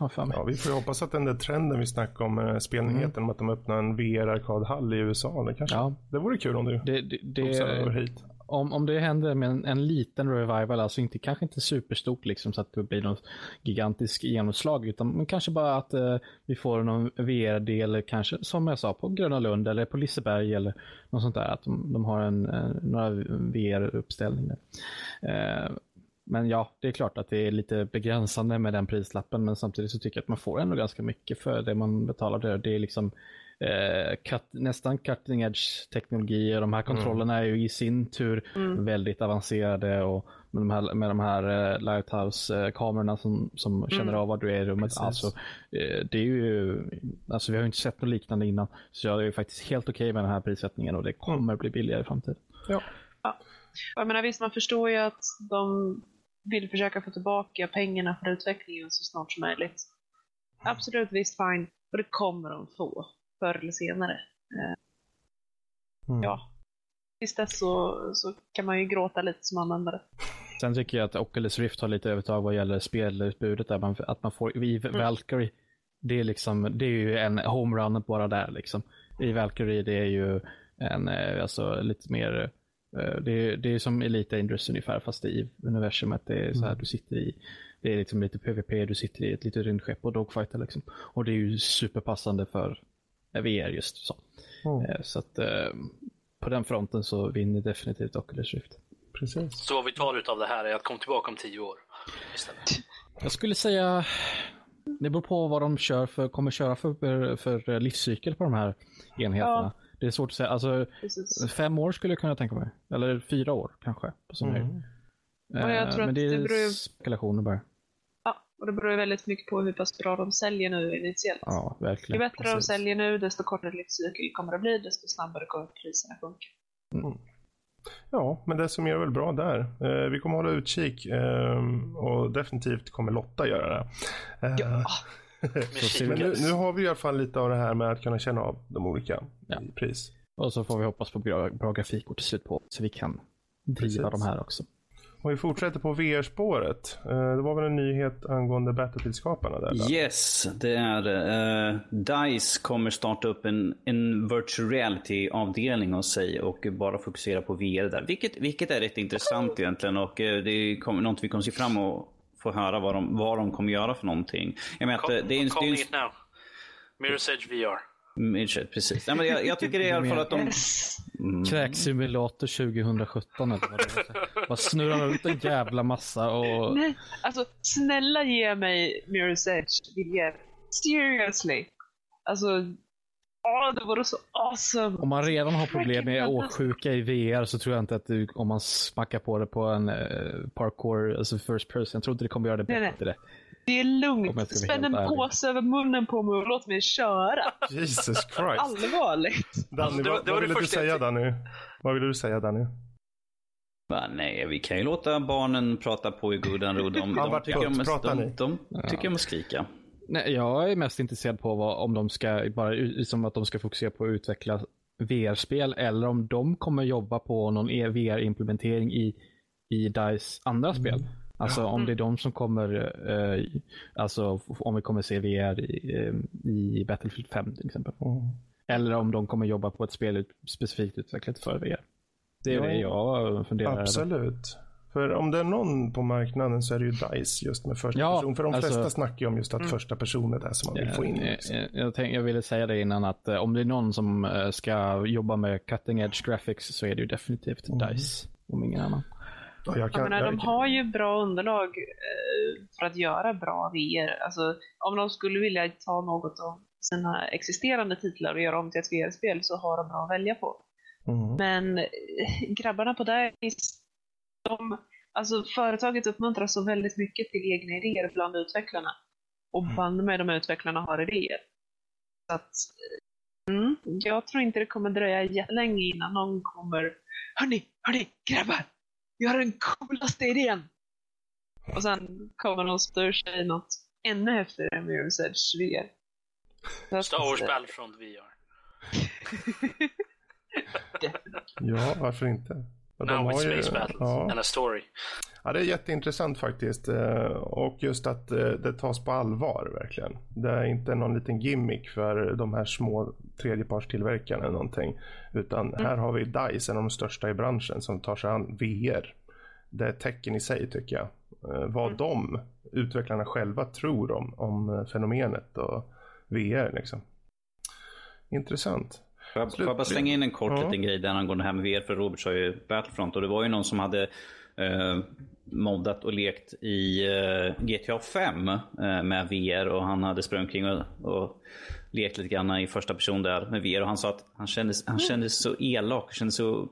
S1: Ja, vi får ju hoppas att den där trenden vi snackade om, eh, spelnyheten, om att de öppnar en VR-arkadhall i USA, det kanske,
S5: Ja.
S1: det vore kul om du
S5: Det, det, det,
S1: hit
S5: om, om det händer med en, en liten revival, alltså inte, kanske inte superstort liksom så att det blir något gigantiskt genomslag, utan men kanske bara att eh, vi får någon VR-del, kanske som jag sa, på Gröna Lund eller på Liseberg eller något sånt där, att de, de har en, en, några VR-uppställningar. Eh, men ja, det är klart att det är lite begränsande med den prislappen, men samtidigt så tycker jag att man får ändå ganska mycket för det man betalar där. Det är liksom eh, cut, nästan cutting edge teknologi och de här kontrollerna är ju i sin tur väldigt avancerade och med de här, med de här eh, Lighthouse-kamerorna som, som känner av var du är i rummet.
S1: Precis.
S5: Alltså, eh, det är ju, alltså vi har ju inte sett något liknande innan. Så jag är ju faktiskt helt okej med den här prissättningen och det kommer bli billigare i framtiden.
S1: Ja.
S4: jag menar visst, man förstår ju att de vill försöka få tillbaka pengarna för utvecklingen så snart som möjligt. Absolut, visst, fine. Och det kommer de få, förr eller senare.
S1: Mm.
S4: Ja. Tills dess så, så kan man ju gråta lite som användare.
S5: Sen tycker jag att Oculus Rift har lite övertag vad gäller spelutbudet. Där man, att man får, i Valkyrie, det är, liksom, det är ju en homerun bara där. Liksom. I Valkyrie det är ju en, eh, alltså, lite mer, eh, det är, det är som Elite Dangerous ungefär fast i universumet. Det är så här, du sitter i, det är liksom lite PVP, du sitter i ett litet rymdskepp och dogfighter liksom. Och det är ju superpassande för VR just så.
S1: Mm.
S5: Eh, Så att eh, på den fronten så vinner definitivt Oculus Rift.
S1: Precis.
S3: Så vad vi tar ut av det här är att komma tillbaka om tio år. Istället.
S5: Jag skulle säga, det beror på vad de kör för, kommer köra för, för livscykel på de här enheterna. Det är svårt att säga. Alltså,
S4: Precis.
S5: fem år skulle jag kunna tänka mig. Eller fyra år kanske. På sån
S1: Mm.
S5: höjd.
S4: Och jag
S5: Eh,
S4: tror
S5: Men
S4: att
S5: det är
S4: det beror ju-
S5: spekulationer bara.
S4: Och det beror ju väldigt mycket på hur pass bra de säljer nu initiellt.
S5: Ja,
S4: Ju
S5: verkligen.
S4: bättre de
S5: Precis.
S4: säljer nu, desto kortare livscykel kommer det bli, desto snabbare kommer priserna sjunka.
S1: Ja, men det som är väl bra där. Eh, vi kommer hålla utkik eh, och definitivt kommer Lotta göra det. Eh,
S4: Ja.
S1: Men nu, nu har vi i alla fall lite av det här med att kunna känna av de olika
S5: Ja.
S1: pris.
S5: Och så får vi hoppas på bra, bra grafikkort till slut på så vi kan driva
S1: Precis.
S5: de här också.
S1: Och vi fortsätter på VR-spåret. Eh, det var väl en nyhet angående Battlefield-skaparna där? va?
S2: Yes, det är det. Uh, DICE kommer starta upp en, en virtual reality-avdelning hos sig och bara fokusera på VR där. Vilket, vilket är rätt intressant egentligen och uh, det kommer något vi kommer se fram emot få höra vad de, vad de kommer göra för någonting. Jag menar, eh, det är en, det är en,
S3: it now. Mirror's Edge VR.
S2: Midget, precis. Nej, men jag, jag tycker i alla fall att de...
S4: Yes.
S5: Kräksimulator 2017 eller vad det är. Bara snurrar runt en jävla massa och...
S4: Nej, alltså snälla ge mig Mirror's Edge VR. Seriously. Alltså, åh, det vore så awesome.
S5: Om man redan har problem med åksjuka i VR så tror jag inte att du, om man smackar på det på en eh, parkour, alltså first person, jag tror inte det kommer göra det
S4: Nej, nej. Det är lugnt. Spänn en påse över munnen på mig och låt mig köra.
S1: Jesus Christ.
S4: Allvarligt.
S1: Danny,
S3: Alltså, det var-
S1: vad,
S3: det var
S1: vad ville du säga. Danny? Vad ville du säga Danny?
S2: Va, nej, vi kan ju låta barnen prata på i godan ro. De, de, tycker, om, de, de, tycker om att skrika.
S5: Nej, jag är mest intresserad på vad, om de ska, bara liksom att de ska fokusera på att utveckla VR-spel eller om de kommer jobba på någon E- VR-implementering i, i DICE andra spel. Alltså om det är de som kommer, eh, alltså om vi kommer se VR i, eh, i Battlefield 5 till exempel. Eller om de kommer jobba på ett spel ut, specifikt utvecklat för VR. Det är
S1: Ja,
S5: det jag funderar över.
S1: Absolut. För om det är någon på marknaden så är det ju DICE just med första
S5: Ja,
S1: person. För de
S5: alltså-
S1: flesta snackar ju om just att första person är det som man vill få in. Liksom.
S5: jag, jag, tänk, jag ville säga det innan att eh, om det är någon som eh, ska jobba med cutting edge graphics så är det ju definitivt DICE. Om ingen annan.
S1: Och jag
S4: Jag menar,
S1: jag,
S4: de har ju bra underlag eh, för att göra bra VR. Alltså, om de skulle vilja ta något av sina existerande titlar och göra om till ett VR-spel så har de bra att välja på.
S1: Mm.
S4: Men eh, grabbarna på DICE, de, alltså företaget uppmuntrar så väldigt mycket till egna idéer bland utvecklarna. Och band med de utvecklarna har idéer. Så att, eh, mm, jag tror inte det kommer dröja jättelänge innan någon kommer Hörni, hörni, grabbar! Vi har den coolaste idén! Och sen kommer de stå ur sig något ännu häftigare än Mirror's Edge VR.
S3: Star Wars Battlefront VR.
S1: ja, varför inte? Ja,
S3: Now
S1: har
S3: it's
S1: ju-
S3: Space Battles
S1: ja.
S3: and a story.
S1: Ja, det är jätteintressant faktiskt. Eh, Och just att eh, det tas på allvar verkligen. Det är inte någon liten gimmick för de här små tredjepartstillverkarna eller någonting. Utan här har vi DICE, en av de största i branschen, som tar sig an VR. Det är ett tecken i sig tycker jag. Eh, Vad de, utvecklarna själva, tror om, om fenomenet och VR liksom. Intressant.
S2: Får jag, får jag bara slänga in en kort
S1: Ja.
S2: liten grej där angående det här med VR för Robert sa ju Battlefront och det var ju någon som hade eh, moddat och lekt i eh, GTA 5 eh, med VR och han hade sprungit omkring och, och lekt lite grann i första person där med VR och han sa att han kände, han kände sig så elak och kände sig så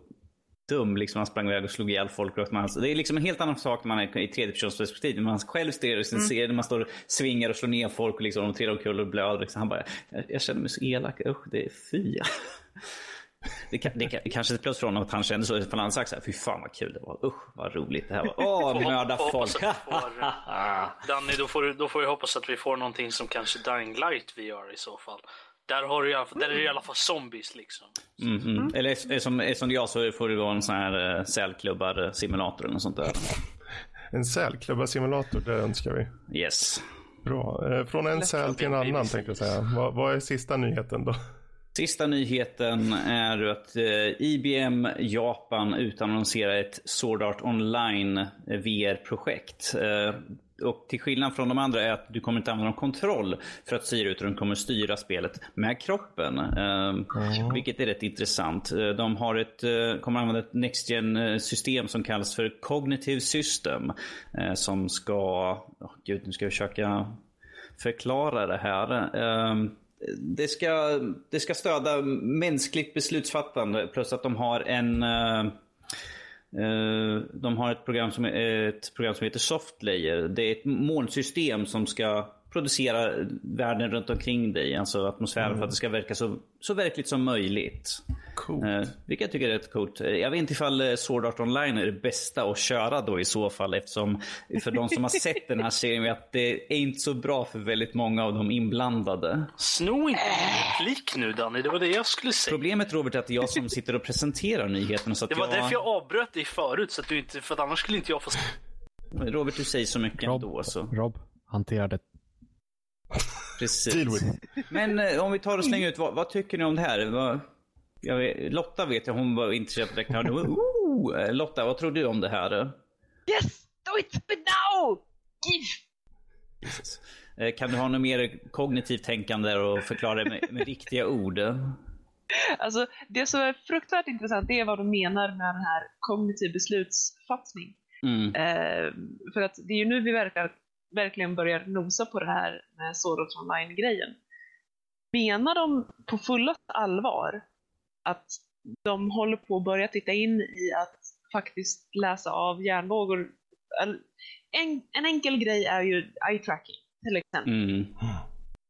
S2: dum. Liksom han sprang iväg och slog ihjäl folk. Det är liksom en helt annan sak när man är i tredjepersonsperspektiv. När man själv ser och sen ser när man står och svingar och slår ner folk och liksom, de trillar omkull och blöder. Liksom. Han bara, jag, jag känner mig så elak. Usch, det är fy. Det, kan, det, kan, kanske inte plus från att han kände så. För han sagt så här, fy fan vad kul det var. Usch vad roligt det här var. Åh, mörda folk.
S3: vi får, Danny, då får, då får vi hoppas att vi får någonting som kanske Dying Light VR i så fall. Där, har du i alla fall, där är det i alla fall zombies liksom.
S2: Mm, mm. Eller är- är som, är som jag så får det vara en sån här sälklubbar simulator eller något sånt där.
S1: En sälklubbarsimulator, det önskar vi.
S2: Yes.
S1: Bra. Eh, Från en säl till en annan tänkte jag säga. Vad, vad är sista nyheten då?
S2: Sista nyheten är att eh, IBM Japan utannonserar ett Sword Art Online eh, VR-projekt. Eh, och till skillnad från de andra är att du kommer inte använda någon kontroll för att styra utan du kommer styra spelet med kroppen. Eh, Vilket är rätt intressant. De har ett, kommer använda ett Next gen system som kallas för Cognitive System. Som ska, oh, gud nu ska jag försöka förklara det här. Det ska, det ska stödja mänskligt beslutsfattande plus att de har en eh, eh, de har ett program, som, ett program som heter Softlayer. Det är ett molnsystem som ska producera världen runt omkring dig, alltså atmosfären för att det ska verka så, så verkligt som möjligt.
S1: Coolt.
S2: Eh, vilket jag tycker är rätt coolt. Eh, Jag vet inte ifall eh, Sword Art Online är det bästa att köra då i så fall eftersom för de som har sett den här serien vet att det är inte så bra för väldigt många av de inblandade.
S3: Sno inte min replik nu Danny, det var det jag skulle säga.
S2: Problemet Robert är att det är jag som sitter och presenterar nyheterna. Så att
S3: Det var
S2: jag...
S3: därför jag avbröt dig förut, så att du inte, för att annars skulle inte jag få...
S2: Robert, du säger så mycket
S5: Rob,
S2: ändå. Så.
S5: Rob hanterar det.
S2: Precis.
S1: Deal with
S2: Men eh, om vi tar och slänger ut, vad, vad tycker ni om det här? Vad, jag vet, Lotta vet jag, hon var intresserad direkt. Här. Ooh, eh, Lotta, vad tror du om det här?
S4: Yes! Do it! But now! Give!
S2: Jesus. Eh, Kan du ha något mer kognitivt tänkande och förklara det med, med riktiga ord?
S4: Alltså, det som är fruktansvärt intressant det är vad de menar med den här kognitiv beslutsfattning.
S2: Mm.
S4: Eh, för att det är ju nu vi verkar, verkligen börjar nosa på det här med Art Online-grejen. Menar de på fullaste allvar att de håller på att börja titta in i att faktiskt läsa av hjärnvågor? Eller, En, en enkel grej är ju eye tracking till exempel.
S2: Mm.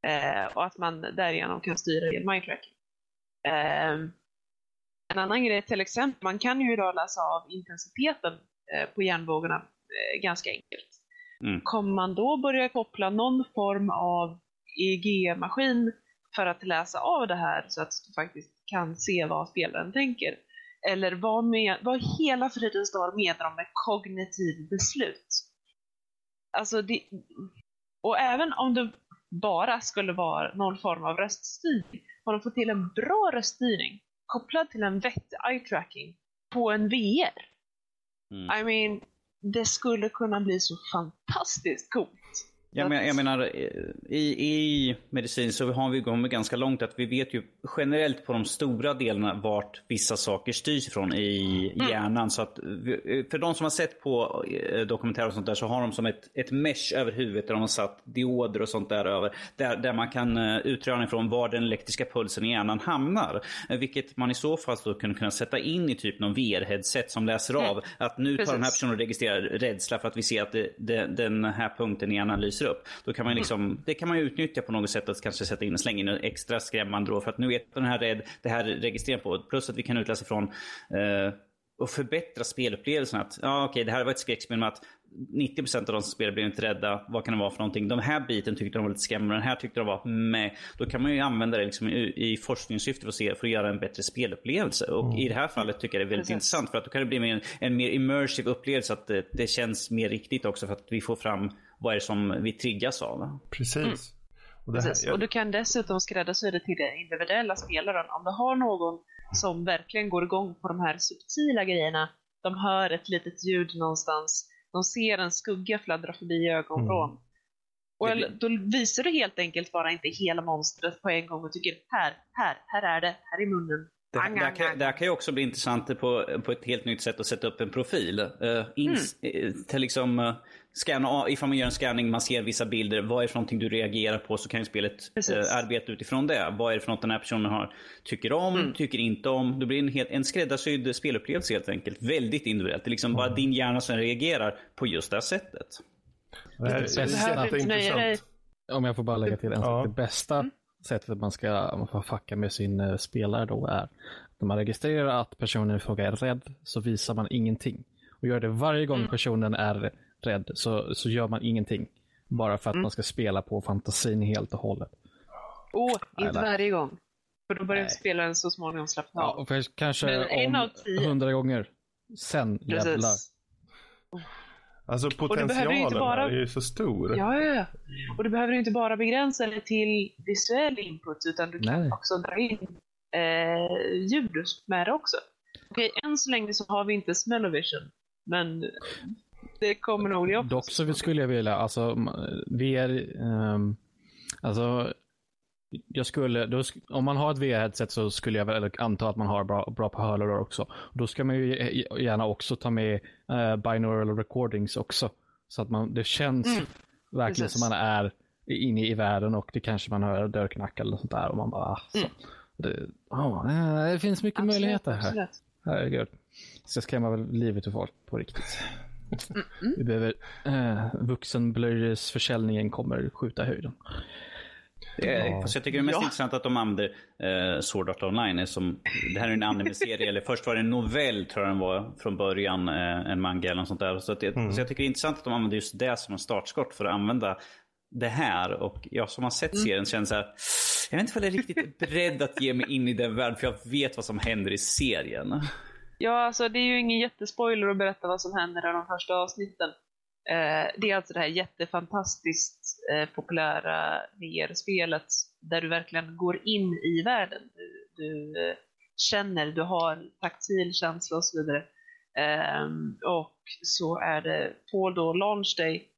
S4: Eh, och att man därigenom kan styra genom eye tracking. Eh, en annan grej till exempel, man kan ju idag läsa av intensiteten eh, på hjärnvågorna eh, ganska enkelt.
S2: Mm.
S4: Kommer man då börja koppla någon form av EEG-maskin för att läsa av det här så att du faktiskt kan se vad spelaren tänker? Eller vad, med, vad hela fridens dag menar de med kognitiv beslut? Alltså det, och även om det bara skulle vara någon form av röststyrning, har de fått till en bra röststyrning kopplad till en vettig eye tracking på en VR.
S2: Mm.
S4: I mean, det skulle kunna bli så fantastiskt coolt.
S2: Jag, men, jag menar, eh, i, i medicin så har vi kommit ganska långt att vi vet ju generellt på de stora delarna vart vissa saker styrs ifrån i hjärnan. Så att vi- för de som har sett på eh, dokumentärer och sånt där så har de som ett, ett mesh över huvudet där de har satt dioder och sånt där över. Där, där man kan utröna ifrån var den elektriska pulsen i hjärnan hamnar. Eh, vilket man i så fall skulle kunna, kunna sätta in i typ någon VR-headset som läser av att nu tar den här
S4: Precis.
S2: personen och registrerar rädsla för att vi ser att det, det, den här punkten i hjärnan lyser upp. Då kan man liksom, det kan man ju utnyttja på något sätt att kanske sätta in, slänga in en extra skrämmande då för att nu vet den här rädd, det här registrerar på. Plus att vi kan utläsa ifrån eh, och förbättra spelupplevelsen. Att, ja, okej, det här var ett skräckspel med att 90% av de som spelar blev inte rädda. Vad kan det vara för någonting? De här biten tyckte de var lite skrämmande. Den här tyckte de var med. Då kan man ju använda det liksom i, i forskningssyfte för att, se, för att göra en bättre spelupplevelse. Och i det här fallet tycker jag det är väldigt
S4: Precis.
S2: intressant. För att då kan det bli mer, en mer immersive upplevelse. Att det, det känns mer riktigt också för att vi får fram vad är det som vi triggas av.
S1: Precis. Och det här,
S4: Precis. Och du kan dessutom skräddarsy det till den individuella spelaren. Om du har någon som verkligen går igång på de här subtila grejerna, de hör ett litet ljud någonstans, de ser en skugga fladdra förbi ögonvrån. Och
S2: Det
S4: eller, då visar du helt enkelt bara inte hela monstret på en gång och tycker här, här, här är det, här är munnen.
S2: Det,
S4: Ang,
S2: det, här
S4: ang,
S2: kan,
S4: ang.
S2: det här kan ju också bli intressant på, på ett helt nytt sätt att sätta upp en profil. Uh, ins, eh, till liksom, uh, scanna, av- ifall man gör en scanning, man ser vissa bilder. Vad är det för någonting du reagerar på? Så kan ju spelet
S4: Precis.
S2: uh, arbeta utifrån det. Vad är det för något den här personen har, tycker om,
S4: Mm.
S2: tycker inte om. Det blir en, helt, en skräddarsydd spelupplevelse helt enkelt. Väldigt individuellt. Det är liksom bara din hjärna som reagerar på just det här sättet.
S1: det här
S5: Det
S1: är
S4: nöja dig.
S1: jätteintressant.
S5: Om jag får bara lägga till en
S1: Ja.
S5: sak. Det bästa sättet man ska man får fucka med sin eh, spelare då är när man registrerar att personen i fråga är rädd så visar man ingenting. Och gör det varje gång personen är rädd så, så gör man ingenting. Bara för att man ska spela på fantasin helt och hållet.
S4: Åh, inte
S5: Eller-
S4: varje gång. För då börjar
S5: Nej.
S4: spelaren så småningom slappna
S5: Ja,
S4: av.
S5: och för kanske
S4: Men en
S5: om
S4: tio.
S5: hundra gånger. Sen jävlar.
S4: Precis.
S1: Alltså
S4: behöver ju
S1: potentialen
S4: inte bara-
S1: är ju så stor.
S4: Ja, ja, ja. Och du behöver inte bara begränsa det till visuell input utan du kan
S5: Nej.
S4: också dra in eh, ljud med det också. Okej, än så länge så har vi inte smell-o-vision. Men det kommer nog det också.
S5: Dock så skulle jag vilja, alltså VR, ehm, alltså jag skulle, då, om man har ett VR-headset så skulle jag väl anta att man har bra, bra på hörlurar också. Då ska man ju gärna också ta med uh, binaural recordings också. Så att man, det känns
S4: Mm,
S5: verkligen
S4: precis.
S5: som man är inne i världen och det kanske man hör dörrknack eller sånt där och man bara, ah, så.
S4: Mm.
S5: Det, eh, det finns mycket
S4: Absolut,
S5: möjligheter här.
S4: absolut.
S5: Herregud. Ska skrämma väl livet ur folk på riktigt. Vi behöver, eh, vuxenblöjesförsäljningen kommer skjuta i höjden.
S2: Ja. Fast jag tycker det är mest ja. intressant att de använder eh, Sword Art Online. Som, det här är en anime-serie, eller först var det en novell tror jag den var från början. Eh, en manga eller något sånt där. Så, att, mm. så jag tycker det är intressant att de använder just det som en startskott för att använda det här. Och jag som har sett mm. serien känner så här. Jag vet inte om jag är riktigt beredd att ge mig in i den världen för jag vet vad som händer i serien.
S4: Ja, alltså det är ju ingen jättespoiler att berätta vad som händer i de första avsnitten. Eh, det är alltså det här jättefantastiskt eh, populära VR-spelet där du verkligen går in i världen. Du, du eh, känner, du har taktil känsla och så vidare. Ehm, och så är det på då launch day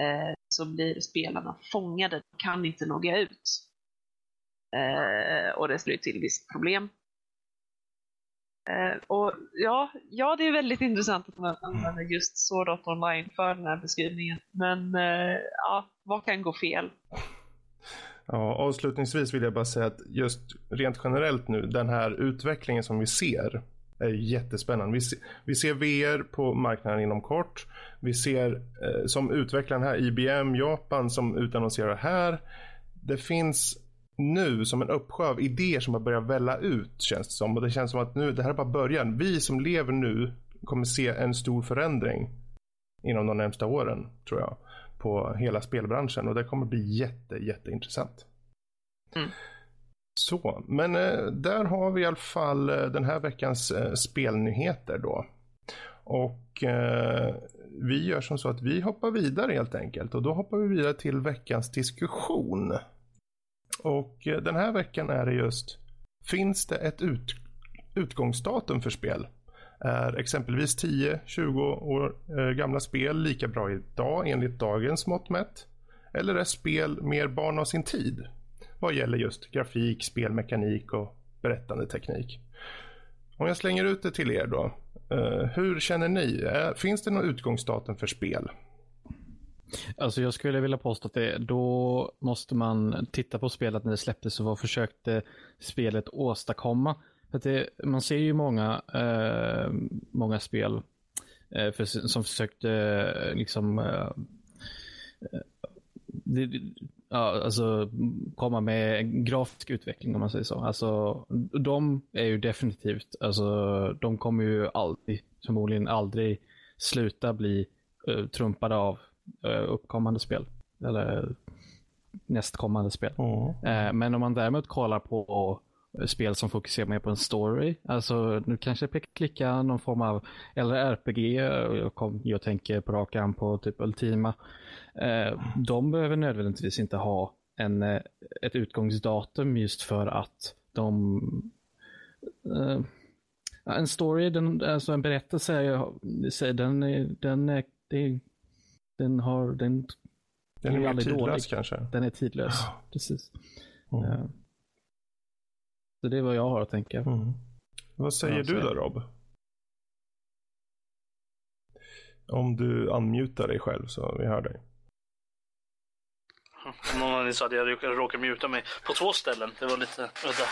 S4: eh, så blir spelarna fångade, de kan inte nogga ut. Eh, och det ställer till visst problem. Eh, och ja, ja, det är väldigt intressant att man använder just Sword Art Online för den här beskrivningen. Men eh, ja, vad kan gå fel?
S1: Ja, avslutningsvis vill jag bara säga att just rent generellt nu, den här utvecklingen som vi ser är jättespännande. Vi, se, vi ser VR på marknaden inom kort. Vi ser eh, som utvecklaren här IBM Japan som utannonserar här. Det finns nu som en uppsjö av idéer som har börjat välla ut känns det som. Och det känns som att nu, det här är bara början. Vi som lever nu kommer se en stor förändring inom de närmsta åren tror jag. På hela spelbranschen och det kommer bli jätte, jätteintressant. Mm. Så, men eh, där har vi i alla fall eh, den här veckans eh, spelnyheter då. Och eh, vi gör som så att vi hoppar vidare helt enkelt. Och då hoppar vi vidare till veckans diskussion. Och eh, den här veckan är det just, finns det ett ut, utgångsdatum för spel? Är exempelvis 10-20 år eh, gamla spel lika bra idag enligt dagens mått mätt? Eller är spel mer barn av sin tid? Vad gäller just grafik, spelmekanik och berättande teknik. Om jag slänger ut det till er då. Eh, hur känner ni? Finns det något utgångsdatum för spel?
S5: Alltså jag skulle vilja påstå att det, då måste man titta på spelet när det släpptes och vad försökte spelet åstadkomma. För det, man ser ju många, eh, många spel eh, för, som försökte eh, liksom eh, eh det, ja, alltså, komma med grafisk utveckling om man säger så. Alltså, de är ju definitivt, alltså, de kommer ju alltid, förmodligen aldrig sluta bli uh, trumpade av uppkommande spel. Eller nästkommande spel. Mm. Men om man däremot kollar på spel som fokuserar mer på en story. Alltså nu kanske jag klicka någon form av, eller RPG, jag, kom, jag tänker på rak arm på typ Ultima. Eh, de behöver nödvändigtvis inte ha en, ett utgångsdatum just för att de en story, den, alltså en berättelse, den, den, är den har, den,
S1: den är mer tidlös dålig. kanske?
S5: Den är tidlös, ja. precis. Mm. Ja. Så det är vad jag har att tänka. Mm.
S1: Vad säger du då Rob? Om du unmutar dig själv så vi hör dig.
S3: Om någon av er sa att jag råkade muta mig på två ställen. Det var lite udda.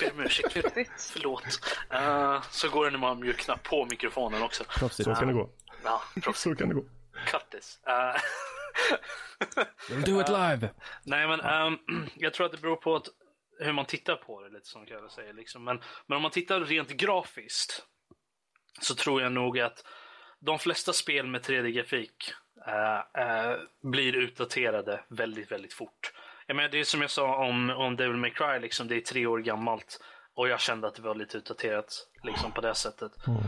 S3: Ber om ursäkt. Förlåt. Uh, så går det när man mjuknar på mikrofonen också.
S1: Proffsigt. Så kan det gå.
S3: Ja,
S1: så kan det gå.
S3: Cut this. Uh...
S5: we'll do it live. Uh,
S3: nej, men um, jag tror att det beror på att, hur man tittar på det, lite som jag säger. Liksom. Men, men om man tittar rent grafiskt så tror jag nog att de flesta spel med 3D-grafik uh, uh, blir utdaterade väldigt, väldigt fort. Jag menar, det är som jag sa om, om Devil May Cry, liksom, det är tre år gammalt och jag kände att det var lite utdaterat liksom, på det sättet. Mm.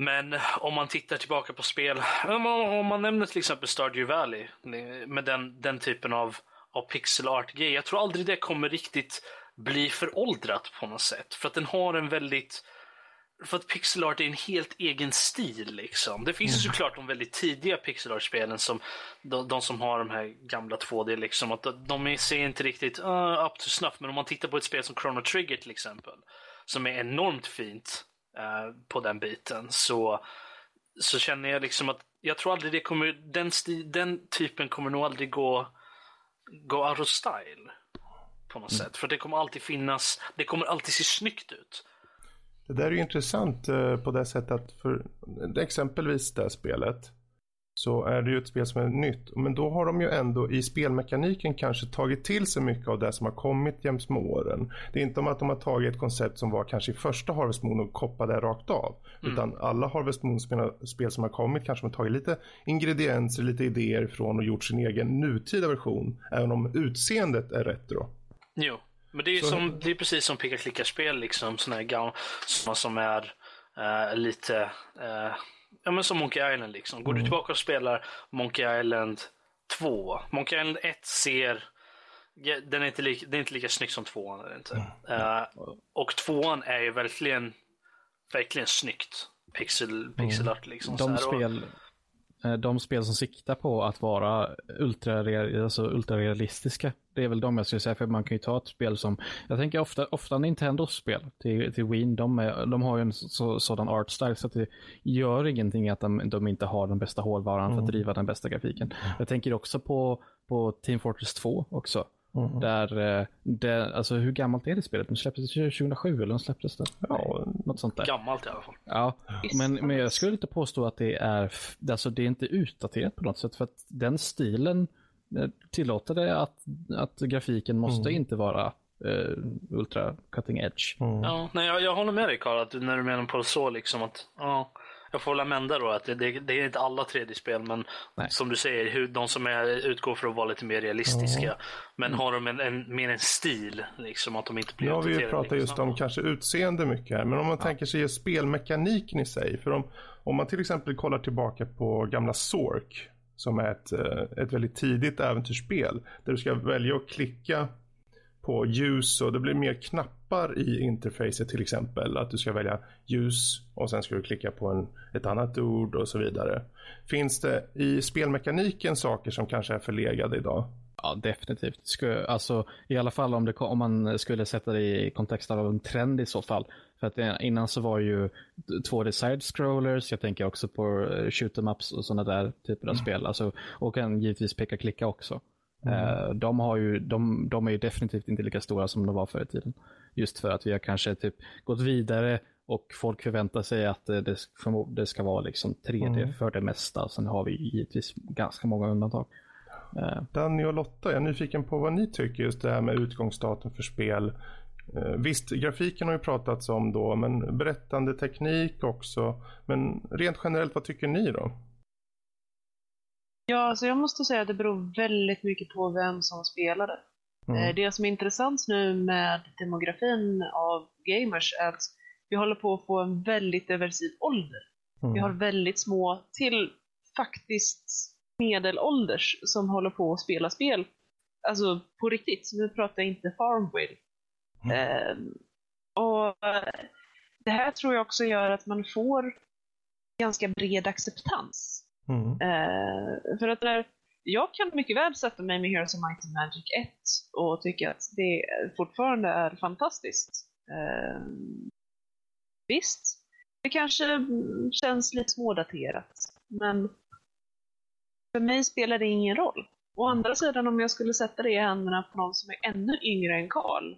S3: Men om man tittar tillbaka på spel, om man nämner till exempel Stardew Valley med den, den typen av, av pixel art-grej. Jag tror aldrig det kommer riktigt bli föråldrat på något sätt. För att den har en väldigt... För att pixel art är en helt egen stil liksom. Det finns ju mm. såklart de väldigt tidiga pixel art-spelen som de, de, som har de här gamla 2D liksom. Att de ser inte riktigt uh, up to snuff. Men om man tittar på ett spel som Chrono Trigger till exempel. Som är enormt fint Eh, på den biten så, så känner jag liksom att jag tror aldrig det kommer, den, den typen kommer nog aldrig gå, gå out of style på något mm. sätt. För det kommer alltid finnas, det kommer alltid se snyggt ut.
S1: Det där är ju intressant eh, på det sättet att för exempelvis det spelet så är det ju ett spel som är nytt. Men då har de ju ändå i spelmekaniken kanske tagit till sig mycket av det som har kommit jäms med åren. Det är inte om att de har tagit ett koncept som var kanske i första Harvest Moon och koppat det rakt av. Mm. Utan alla Harvest Moon-spel som har kommit kanske har tagit lite ingredienser, lite idéer från och gjort sin egen nutida version. Även om utseendet är retro.
S3: Jo, men det är, som, det är precis som picka-klicka-spel, liksom, sådana här gamla som är uh, lite uh, ja, men som Monkey Island. Liksom. Går mm. du tillbaka och spelar Monkey Island 2. Monkey Island 1 ser... Den är inte lika, det är inte lika snyggt som 2 är inte. Mm. Uh, och 2 är ju verkligen, verkligen snyggt. Pixel, pixel art liksom.
S5: De spel, Eh, de spel som siktar på att vara ultra, alltså ultrarealistiska, det är väl de jag skulle säga, för man kan ju ta ett spel som, jag tänker ofta, ofta Nintendos spel till, till Wii, de, är, de har ju en så, sådan art style så att det gör ingenting att de, de inte har den bästa hårdvaran mm. för att mm. driva den bästa grafiken. Jag tänker också på, på Team Fortress 2 också. Mm. Där, eh, det, alltså hur gammalt är det spelet? Det släpptes 2007 eller släpptes det?
S1: Ja,
S5: något sånt där.
S3: Gammalt i alla fall.
S5: Ja, men, men jag skulle inte påstå att det är, alltså det är inte utdaterat på något sätt för att den stilen eh, tillåter det att, att grafiken måste mm. inte vara uh, ultra cutting edge.
S3: Mm. Ja, nej, jag, jag håller med dig Karl, att när du menar på så liksom att ja, jag får hålla med då att det, det, det är inte alla 3D-spel, men Nej. som du säger, hur, de som är, utgår för att vara lite mer realistiska. Mm. Men har de en, en, mer en stil, liksom att de inte blir
S1: Ja, vi pratar just om kanske utseende mycket här, men om man ja. tänker sig spelmekaniken i sig. För om, om man till exempel kollar tillbaka på gamla Sork, som är ett, eh, ett väldigt tidigt äventyrsspel, där du ska välja att klicka på ljus och det blir mer knappar i interfacet till exempel. Att du ska välja ljus och sen ska du klicka på en, ett annat ord och så vidare. Finns det i spelmekaniken saker som kanske är förlegade idag?
S5: Ja, definitivt. Alltså, I alla fall om, det, om man skulle sätta det i kontext av en trend i så fall. För att innan så var ju 2D side-scrollers, jag tänker också på eh, shoot em ups och sådana där typer av mm. spel. Alltså, och kan givetvis peka-klicka också. Mm. De, har ju, de, de är ju definitivt inte lika stora som de var förr i tiden. Just för att vi har kanske typ gått vidare och folk förväntar sig att det, det ska vara liksom 3D mm. för det mesta. Sen har vi givetvis ganska många undantag.
S1: Eh. Danny och Lotta, jag är nyfiken på vad ni tycker just det här med utgångsdatum för spel. Eh, visst, grafiken har ju pratats om då, men berättande teknik också. Men rent generellt, vad tycker ni då?
S4: Ja, alltså jag måste säga att det beror väldigt mycket på vem som spelade. Mm. Eh, det som är intressant nu med demografin av gamers är att vi håller på att få en väldigt diversiv ålder. Mm. Vi har väldigt små till faktiskt medelålders som håller på att spela spel. Alltså på riktigt, nu pratar jag inte Farmville. Mm. Eh, och det här tror jag också gör att man får ganska bred acceptans Mm. Eh, för att där, jag kan mycket väl sätta mig med Heroes of Might and Magic 1 och tycka att det fortfarande är fantastiskt. Eh, visst, det kanske känns lite smådaterat, men för mig spelar det ingen roll. Å andra sidan, om jag skulle sätta det i händerna på någon som är ännu yngre än Karl,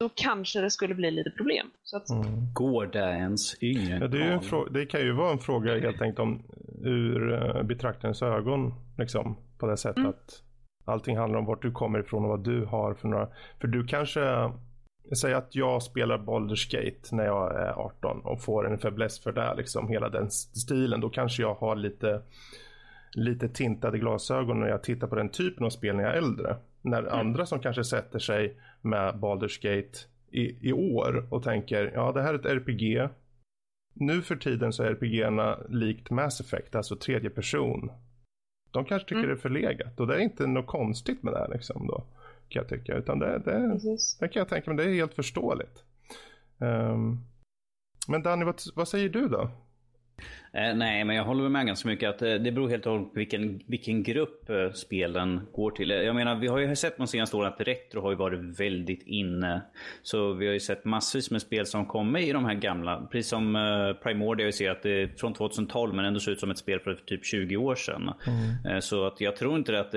S4: då kanske det skulle bli lite problem. Så att...
S2: mm. Går det ens yngre
S1: ja, det, är det kan ju vara en fråga helt enkelt om ur uh, betraktarens ögon. Liksom, på det sättet mm. att allting handlar om vart du kommer ifrån och vad du har för några. För du kanske, säg att jag spelar Baldur's Gate när jag är 18 och får en fäbless för det, liksom hela den stilen. Då kanske jag har lite, lite tintade glasögon när jag tittar på den typen av spel när jag är äldre. När mm. andra som kanske sätter sig med Baldur's Gate i, i år och tänker ja det här är ett RPG. Nu för tiden så är RPG-erna likt Mass Effect, alltså tredje person. De kanske tycker mm. det är förlegat och det är inte något konstigt med det här liksom då. Kan jag tycka, utan det, det, det kan jag tänka mig, det är helt förståeligt. Um, men Danny, vad, vad säger du då?
S2: Eh, nej, men jag håller med ganska mycket att eh, det beror helt och hållet på vilken, vilken grupp eh, spelen går till. Jag menar, vi har ju sett de senaste åren att retro har ju varit väldigt inne. Så vi har ju sett massvis med spel som kommer i de här gamla. Precis som Primordia, vi ser att det är från 2012 men ändå ser ut som ett spel för typ 20 år sedan. Mm. Så att jag tror inte att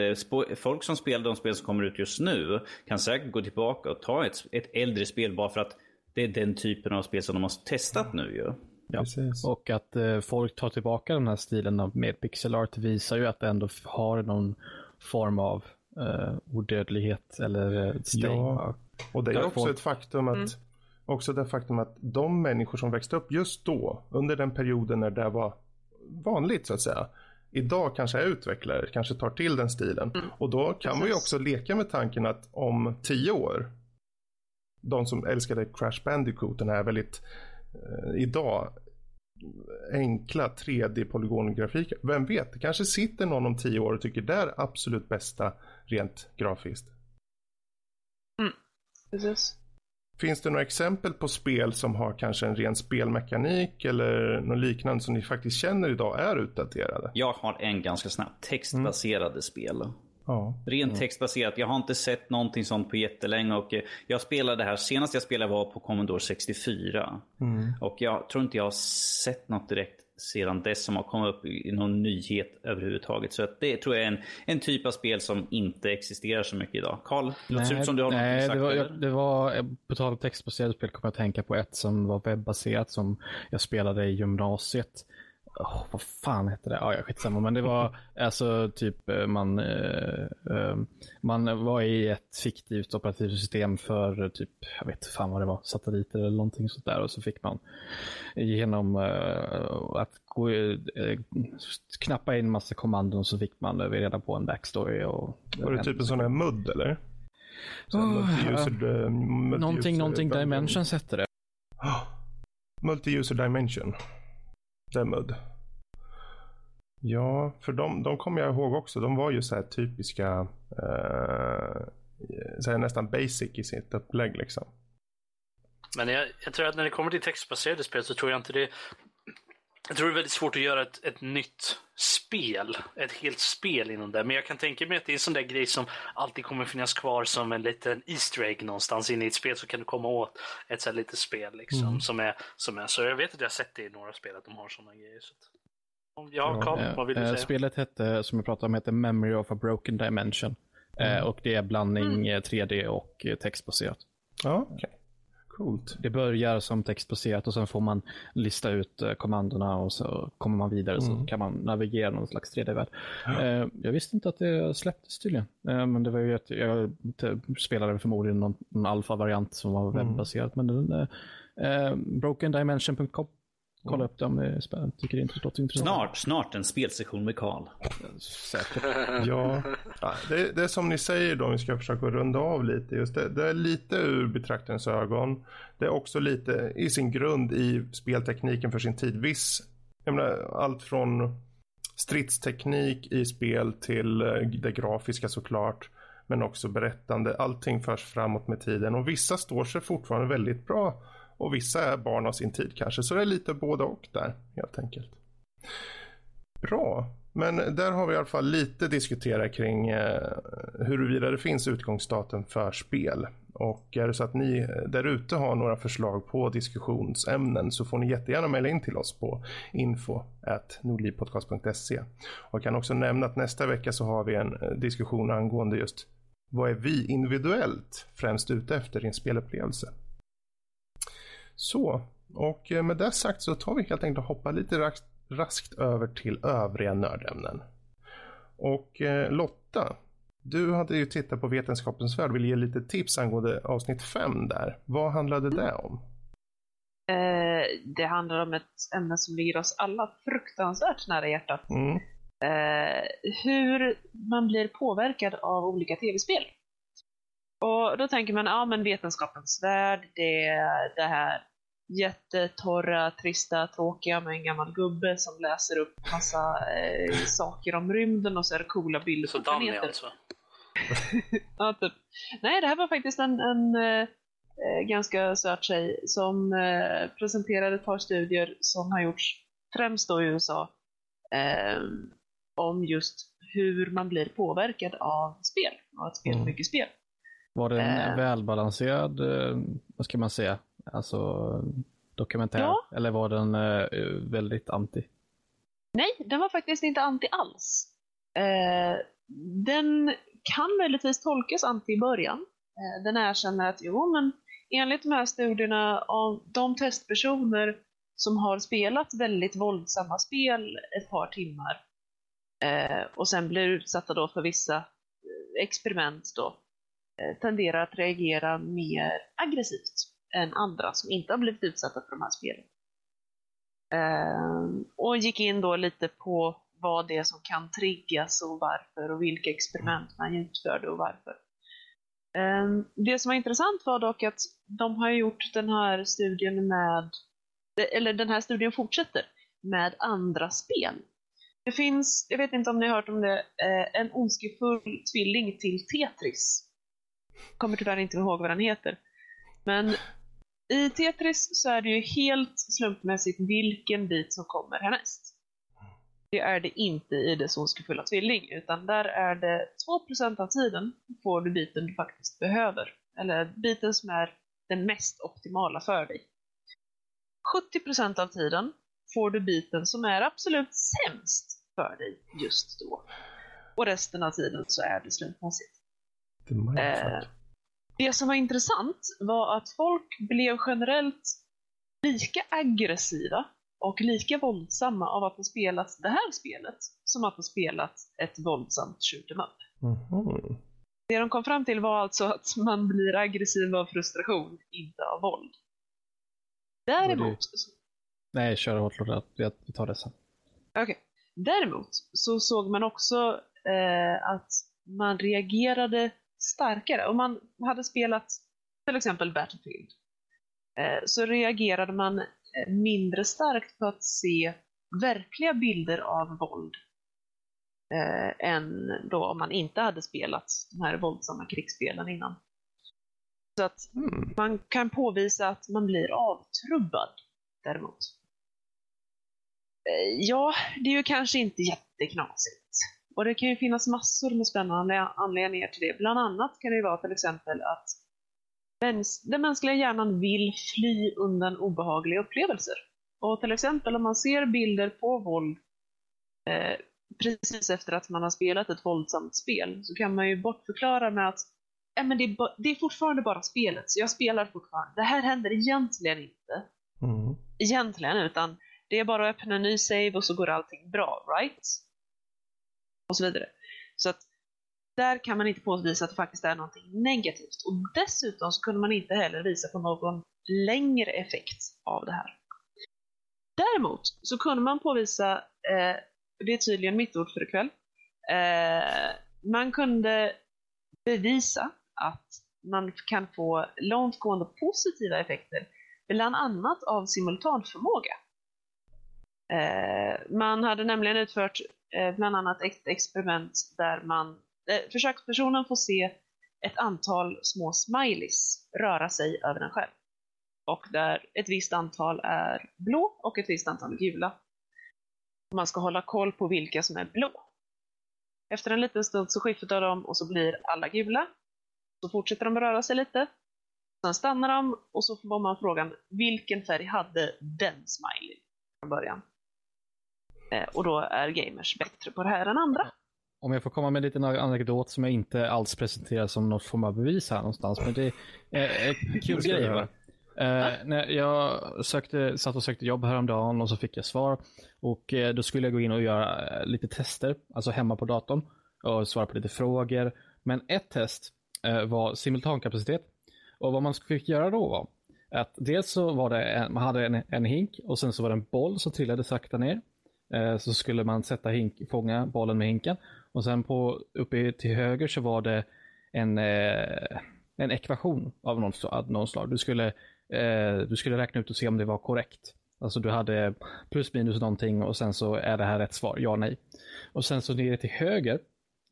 S2: folk som spelar de spel som kommer ut just nu kan säkert gå tillbaka och ta ett, ett äldre spel bara för att det är den typen av spel som de har testat nu ju.
S5: Ja. Och att eh, folk tar tillbaka den här stilen av med pixel art visar ju att det ändå har någon form av eh, odödlighet eller eh, stay.
S1: Ja. Och det är också
S5: folk-
S1: ett faktum att också det faktum att de människor som växte upp just då, under den perioden när det var vanligt så att säga, idag kanske är utvecklare, kanske tar till den stilen. Och då kan man ju också leka med tanken att om tio år, de som älskade Crash Bandicoot, den här väldigt eh, idag enkla 3D-polygongrafiker. Vem vet, det kanske sitter någon om tio år och tycker det är absolut bästa rent grafiskt.
S4: Precis.
S1: Finns det några exempel på spel som har kanske en ren spelmekanik eller något liknande som ni faktiskt känner idag är utdaterade?
S2: Jag har en ganska snabb. Textbaserade spel.
S1: Ja.
S2: Rent textbaserat. Jag har inte sett någonting sånt på jättelänge och eh, jag spelade det här. Senast jag spelade var på Commodore 64. Och jag tror inte jag har sett något direkt sedan dess som har kommit upp i någon nyhet överhuvudtaget. Så att det tror jag är en, en typ av spel som inte existerar så mycket idag. Karl, det ser ut som du har något
S5: nej
S2: sagt.
S5: det var,
S2: eller?
S5: jag, det var, eh, på tal om textbaserade spel kommer jag att tänka på ett som var webbaserat som jag spelade i gymnasiet. Oh, vad fan hette det? Ja, jag skitsamma. Men det var alltså typ eh, man, eh, eh, man var i ett fiktivt operativsystem för eh, typ, jag vet fan vad det var, satelliter eller någonting sånt där. Och så fick man genom eh, att gå, eh, knappa in massa kommandon så fick man reda på en backstory. Och,
S1: Var det typ en sån här mudd eller? Så
S5: Oh, Någonting, någonting. Dimensions hette det.
S1: Multi-user dimension. Demud. Ja, för de, de kommer jag ihåg också. De var ju så här typiska, eh, så här nästan basic i sitt upplägg liksom.
S3: Men jag, jag tror att när det kommer till textbaserade spel så tror jag inte det... Jag tror det är väldigt svårt att göra ett, ett nytt spel. Ett helt spel inom det. Men jag kan tänka mig att det är en sån där grej som alltid kommer finnas kvar som en liten Easter egg någonstans inne i ett spel så kan du komma åt ett sånt litet spel liksom. Som, är, som är. Så jag vet att jag har sett det i några spel att de har såna grejer. Så att... Ja,
S1: Ja,
S3: Carl,
S5: Eh,
S3: vad vill du
S5: eh,
S3: säga?
S5: Spelet hette, som jag pratade om, heter Memory of a Broken Dimension. Eh, och det är blandning eh, 3D och textbaserat.
S1: Ja, okej. Coolt.
S5: Det börjar som textbaserat och sen får man lista ut eh, kommandona och så kommer man vidare så kan man navigera någon slags 3D-värld. Eh, jag visste inte att det släpptes tydligen. Eh, men det var ju att jag spelade förmodligen någon, någon alfa-variant som var webbaserad. Men den, eh, brokendimension.com Kolla upp det om det är spännande. Tycker det är låter intressant.
S2: Snart, snart en spelsession med Karl.
S5: Säkert.
S1: Ja, det, det är som ni säger då, om vi ska försöka runda av lite. Just det, det är lite ur betraktarens ögon. Det är också lite i sin grund i speltekniken för sin tid. Viss, jag menar, allt från stridsteknik i spel till eh, det grafiska såklart. Men också berättande. Allting förs framåt med tiden och vissa står sig fortfarande väldigt bra. Och vissa är barn av sin tid kanske. Så det är lite både och där helt enkelt. Bra, men där har vi i alla fall lite diskuterat kring eh, huruvida det finns utgångsdatum för spel. Och är det så att ni därute där ute har några förslag på diskussionsämnen så får ni jättegärna mejla in till oss på info.nordlivpodcast.se. Och jag kan också nämna att nästa vecka så har vi en eh, diskussion angående just vad är vi individuellt främst ute efter i en spelupplevelse. Så, och eh, med det sagt så tar vi helt enkelt och hoppar lite raskt, raskt över till övriga nördämnen. Och eh, Lotta, du hade ju tittat på Vetenskapens Värld, vill ge lite tips angående avsnitt 5 där. Vad handlade det om?
S4: Eh, det handlar om ett ämne som ligger oss alla fruktansvärt nära hjärtat.
S1: Mm.
S4: Eh, hur man blir påverkad av olika tv-spel. Och då tänker man, ja men Vetenskapens Värld, det är det här jättetorra, trista, tråkiga med en gammal gubbe som läser upp massa eh, saker om rymden och så är det coola bilder
S3: Så
S4: på
S3: Danny
S4: planeter.
S3: alltså.
S4: Ja, typ. Nej, det här var faktiskt en, en eh, ganska söt tjej som eh, presenterade ett par studier som har gjorts främst då i USA eh, om just hur man blir påverkad av spel och att spela
S1: Mm.
S4: mycket spel.
S5: Var det en
S4: Eh.
S5: välbalanserad, eh, vad ska man säga, alltså dokumentär?
S4: Ja.
S5: Eller var den eh, väldigt anti?
S4: Nej, den var faktiskt inte anti alls. Eh, den kan möjligtvis tolkas anti i början. Eh, den erkänner att jo, men enligt de här studierna av de testpersoner som har spelat väldigt våldsamma spel ett par timmar eh, och sen blir utsatta då för vissa eh, experiment då Eh, tenderar att reagera mer aggressivt än andra som inte har blivit utsatta för de här spelen. Ehm, och gick in då lite på vad det är som kan triggas och varför och vilka experiment man utförde och varför. Ehm, det som var intressant var dock att de har gjort den här studien med, eller den här studien fortsätter med andra spel. Det finns, jag vet inte om ni har hört om det, eh, en ondskefull tvilling till Tetris. Kommer tyvärr inte ihåg vad den heter. Men i Tetris så är det ju helt slumpmässigt vilken bit som kommer härnäst. Det är det inte i dess ondskefulla tvilling, utan där är det 2% av tiden får du biten du faktiskt behöver. Eller biten som är den mest optimala för dig. 70% av tiden får du biten som är absolut sämst för dig just då. Och resten av tiden så är det slumpmässigt. Eh, det som var intressant var att folk blev generellt lika aggressiva och lika våldsamma av att ha spelat det här spelet som att ha spelat ett våldsamt shoot em up. Mm. Det de kom fram till var alltså att man blir aggressiv av frustration, inte av våld. Däremot...
S5: Nej, kör hårt Lorda. Vi tar det sen.
S4: Okej. Okay. Däremot så såg man också eh, att man reagerade starkare. Om man hade spelat till exempel Battlefield eh, så reagerade man Eh, mindre starkt på att se verkliga bilder av våld eh, än då om man inte hade spelat de här våldsamma krigsspelen innan. Så att mm. man kan påvisa att man blir avtrubbad däremot. Eh, ja, det är ju kanske inte jätteknasigt. Och det kan ju finnas massor med spännande anledningar till det. Bland annat kan det vara till exempel att den mänskliga hjärnan vill fly undan obehagliga upplevelser. Och till exempel om man ser bilder på våld eh, precis efter att man har spelat ett våldsamt spel så kan man ju bortförklara med att eh, men det, är det är fortfarande bara spelet, så jag spelar fortfarande. Det här händer egentligen inte. Mm. Egentligen, utan det är bara att öppna en ny save och så går allting bra, right? Och så vidare. Så att där kan man inte påvisa att det faktiskt är någonting negativt. Och dessutom så kunde man inte heller visa på någon längre effekt av det här. Däremot så kunde man påvisa, eh, det är tydligen mitt ord för ikväll, eh, man kunde bevisa att man kan få långtgående positiva effekter, bland annat av simultanförmåga. Eh, man hade nämligen utfört eh, bland annat ett experiment där man eh, försökspersonen får se ett antal små smileys röra sig över en själv. Och där ett visst antal är blå och ett visst antal gula. Man ska hålla koll på vilka som är blå. Efter en liten stund så skiftar de och så blir alla gula. Så fortsätter de röra sig lite. Sen stannar de och så får man frågan vilken färg hade den smiley från början? Eh, och då är gamers bättre på det här än andra.
S5: Om jag får komma med en liten anekdot som jag inte alls presenterar som något form av bevis här någonstans. Men det är en kul grej. Va? Uh, när jag sökte, satt och sökte jobb häromdagen och så fick jag svar. Och uh, då skulle jag gå in och göra uh, lite tester, alltså hemma på datorn. Och svara på lite frågor. Men ett test var simultankapacitet. Och vad man fick göra då var att dels så var det en, man hade en, en hink och sen så var det en boll som trillade sakta ner. Eh, så skulle man sätta hink, fånga bollen med hinken och sen på, uppe till höger så var det en, eh, en ekvation av någon, av någon slag. Du skulle, eh, du skulle räkna ut och se om det var korrekt. Alltså du hade plus minus någonting och sen så är det här rätt svar, ja nej. Och sen så nere till höger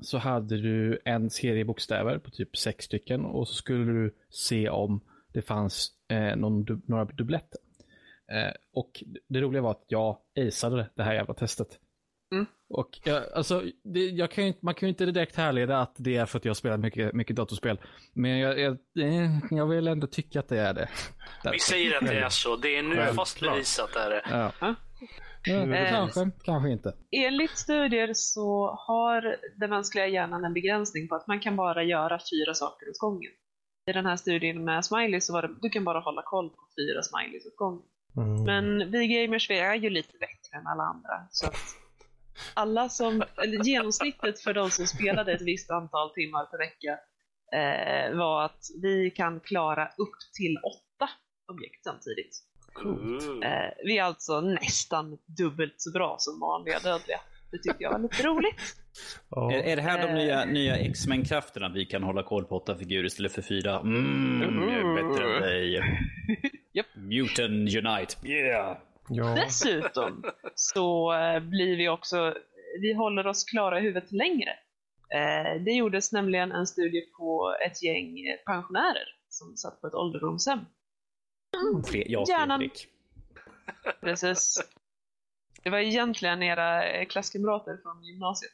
S5: så hade du en serie bokstäver på typ sex stycken och så skulle du se om det fanns eh, någon, några dubbletter. Eh, och det roliga var att jag aceade det här jävla testet. Mm. Och jag, alltså, det, jag kan ju, man kan ju inte direkt härleda att det är för att jag har spelat mycket, mycket datorspel. Men jag, jag, jag vill ändå tycka att det är det.
S3: Vi säger att det är så. Det är nu Självklart. fast bevisat är det. Ja.
S5: Ja. Ja, kanske, kanske inte.
S4: Enligt studier så har den mänskliga hjärnan en begränsning på att man kan bara göra fyra saker åt gången. I den här studien med smileys så var det, du kan bara hålla koll på fyra smileys åt gången. Mm. Men vi gamers vi är ju lite bättre än alla andra. Så att alla som, eller genomsnittet för de som spelade ett visst antal timmar per vecka eh, var att vi kan klara upp till åtta objekt samtidigt.
S3: Cool.
S4: Eh, vi är alltså nästan dubbelt så bra som vanliga dödliga. Det tycker jag var lite roligt.
S2: Oh. Är, är, det här de
S4: Eh.
S2: nya, nya X-Men-krafterna? Vi kan hålla koll på åtta figurer istället för fyra. Mm, jag är bättre än dig.
S4: Japp.
S2: Mutant Unite. Yeah!
S1: Ja.
S4: Dessutom så eh, blir vi också, vi håller oss klara i huvudet längre. Eh, Det gjordes nämligen en studie på ett gäng pensionärer som satt på ett ålderdomshem.
S2: Jag
S4: Hjärnan. Precis. Det var egentligen era eh, klasskamrater från gymnasiet.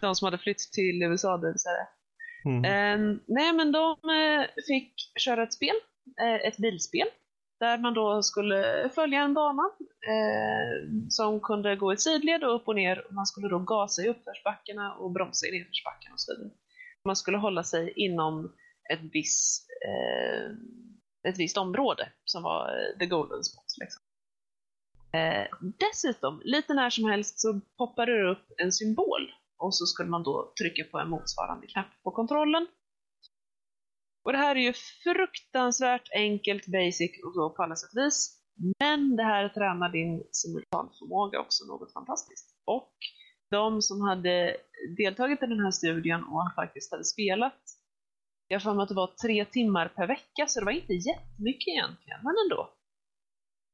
S4: De som hade flytt till USA, det vill säga.
S1: Mm.
S4: Nej, men de fick köra ett spel, Eh, ett bilspel, där man då skulle följa en bana eh, som kunde gå i sidled och upp och ner. Man skulle då gasa i uppförsbackarna och bromsa i nedförsbackarna och så vidare. Man skulle hålla sig inom ett, viss, eh, ett visst område som var eh, the golden spot. Liksom. Eh, dessutom, lite när som helst så poppade det upp en symbol och så skulle man då trycka på en motsvarande knapp på kontrollen. Och det här är ju fruktansvärt enkelt, basic och så på alla sätt och vis. Men det här tränar din simultanförmåga också något fantastiskt. Och de som hade deltagit i den här studien och faktiskt hade spelat, jag har för mig att det var tre timmar per vecka, så det var inte jättemycket egentligen, men ändå.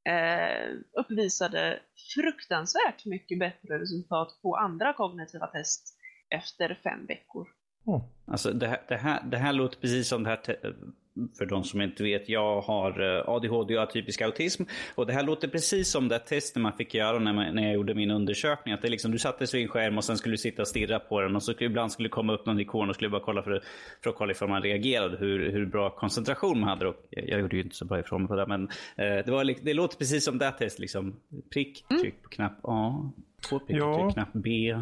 S4: Eh, uppvisade fruktansvärt mycket bättre resultat på andra kognitiva test efter fem veckor.
S1: Mm.
S2: Alltså det här, det, här, det här låter precis som det här, för de som inte vet, jag har eh, ADHD och atypisk autism. Och det här låter precis som det testet man fick göra när, man, när jag gjorde min undersökning. Att det liksom, du satte sig vid en skärm och sen skulle du sitta och stirra på den och så ibland skulle det komma upp någon ikon och skulle bara kolla för, för att kolla ifall man reagerade, hur, hur bra koncentration man hade. Och jag, gjorde ju inte så bra ifrån mig på det, men eh, det, var, det låter precis som det testet. Liksom. Prick, tryck på knapp A, två prickar,
S1: Ja.
S2: på knapp B.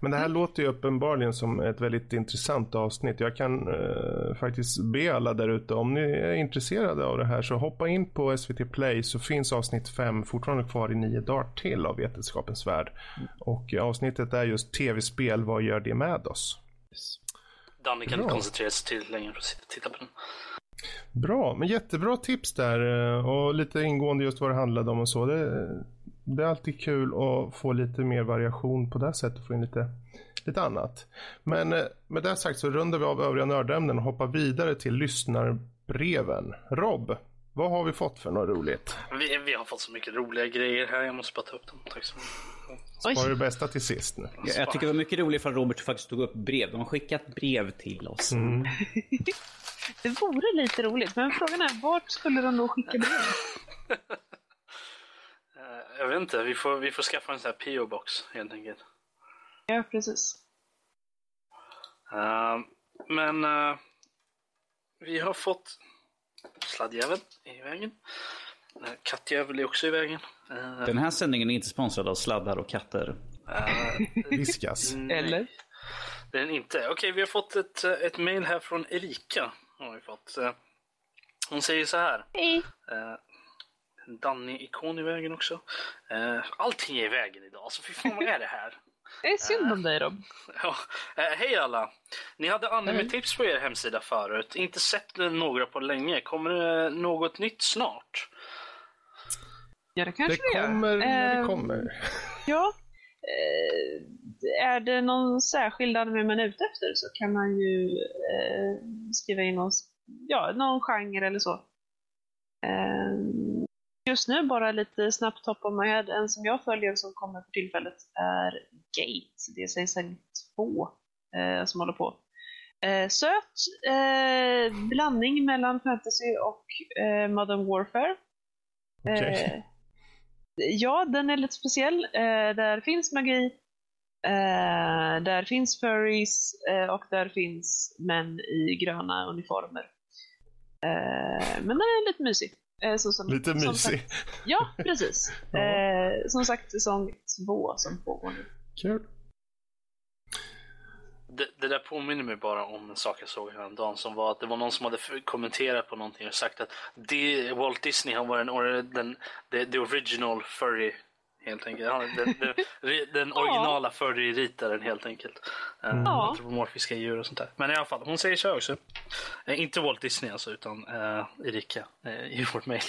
S1: Men det här låter ju uppenbarligen som ett väldigt intressant avsnitt. Jag kan eh, faktiskt be alla där ute, om ni är intresserade av det här så hoppa in på SVT Play så finns avsnitt 5 fortfarande kvar i nio dagar till av Vetenskapens Värld. Och eh, avsnittet är just tv-spel, vad gör det med oss?
S3: Danny kan
S1: Bra.
S3: inte koncentrera sig till längre för att sitta och titta på den.
S1: Bra, men jättebra tips där eh, och lite ingående just vad det handlade om och så. Det, det är alltid kul att få lite mer variation på det sättet, få in lite, lite annat. Men eh, med det sagt så rundar vi av övriga nördämnen och hoppar vidare till lyssnarbreven. Rob, vad har vi fått för något roligt?
S3: Vi, vi har fått så mycket roliga grejer här, jag måste bara ta upp dem. Tack så mycket.
S1: Är det bästa till sist nu?
S2: Jag, jag tycker det var mycket roligt för Robert faktiskt tog upp brev. De har skickat brev till oss.
S1: Mm.
S4: Det vore lite roligt, men frågan är vart skulle de då skicka brev?
S3: Eh, jag vet inte, vi får, vi får skaffa en sån här PO-box helt enkelt.
S4: Ja, precis.
S3: Eh, men eh, vi har fått sladdjäveln i vägen. Uh, kattjävel är också i vägen.
S2: Den här sändningen är inte sponsrad av sladdar och katter.
S1: Viskas.
S3: nej,
S4: Eller?
S3: Det är den inte. Okej, vi har fått ett, ett mail här från Erika. Har vi fått. Hon säger så här.
S4: Hej!
S3: Eh, Danny-ikon i vägen också. Eh, allting är i vägen idag, så fy fan vad är det här?
S4: Det är synd om dig Rob.
S3: Ja, eh, hej alla! Ni hade anime-tips på er hemsida förut. Inte sett några på länge. Kommer det något nytt snart?
S4: Ja, det kanske
S1: Det
S4: det,
S1: kommer när det
S4: Eh,
S1: kommer.
S4: Ja. Eh, är det någon särskild anime man är ute efter så kan man ju eh, skriva in oss, ja, någon genre eller så. Just nu bara lite snabbt top of my head. En som jag följer som kommer för tillfället är Gate. Det är säsong två eh, som håller på. Eh, söt eh, blandning mellan fantasy och eh, modern warfare.
S1: Okej.
S4: Eh, ja, den är lite speciell. Eh, där finns magi, eh, där finns furries och där finns män i gröna uniformer. Men den är lite mysig. Eh, så som,
S1: Lite
S4: som
S1: mysig.
S4: Sagt, ja, precis.
S1: Ja.
S4: Eh, som sagt, säsong två som pågår nu.
S1: Kul.
S3: Det, det där påminner mig bara om en sak jag såg häromdagen som var att det var någon som hade kommenterat på någonting och sagt att det, Walt Disney han var den, den the, the original furry helt enkelt. Han, den, den, den originala furry-ritaren helt enkelt. Mm.
S4: Ja.
S3: Antropomorfiska djur och sånt där. Men i alla fall, hon säger så också. Eh, inte Walt Disney alltså, utan eh, Erika eh, i vårt mejl.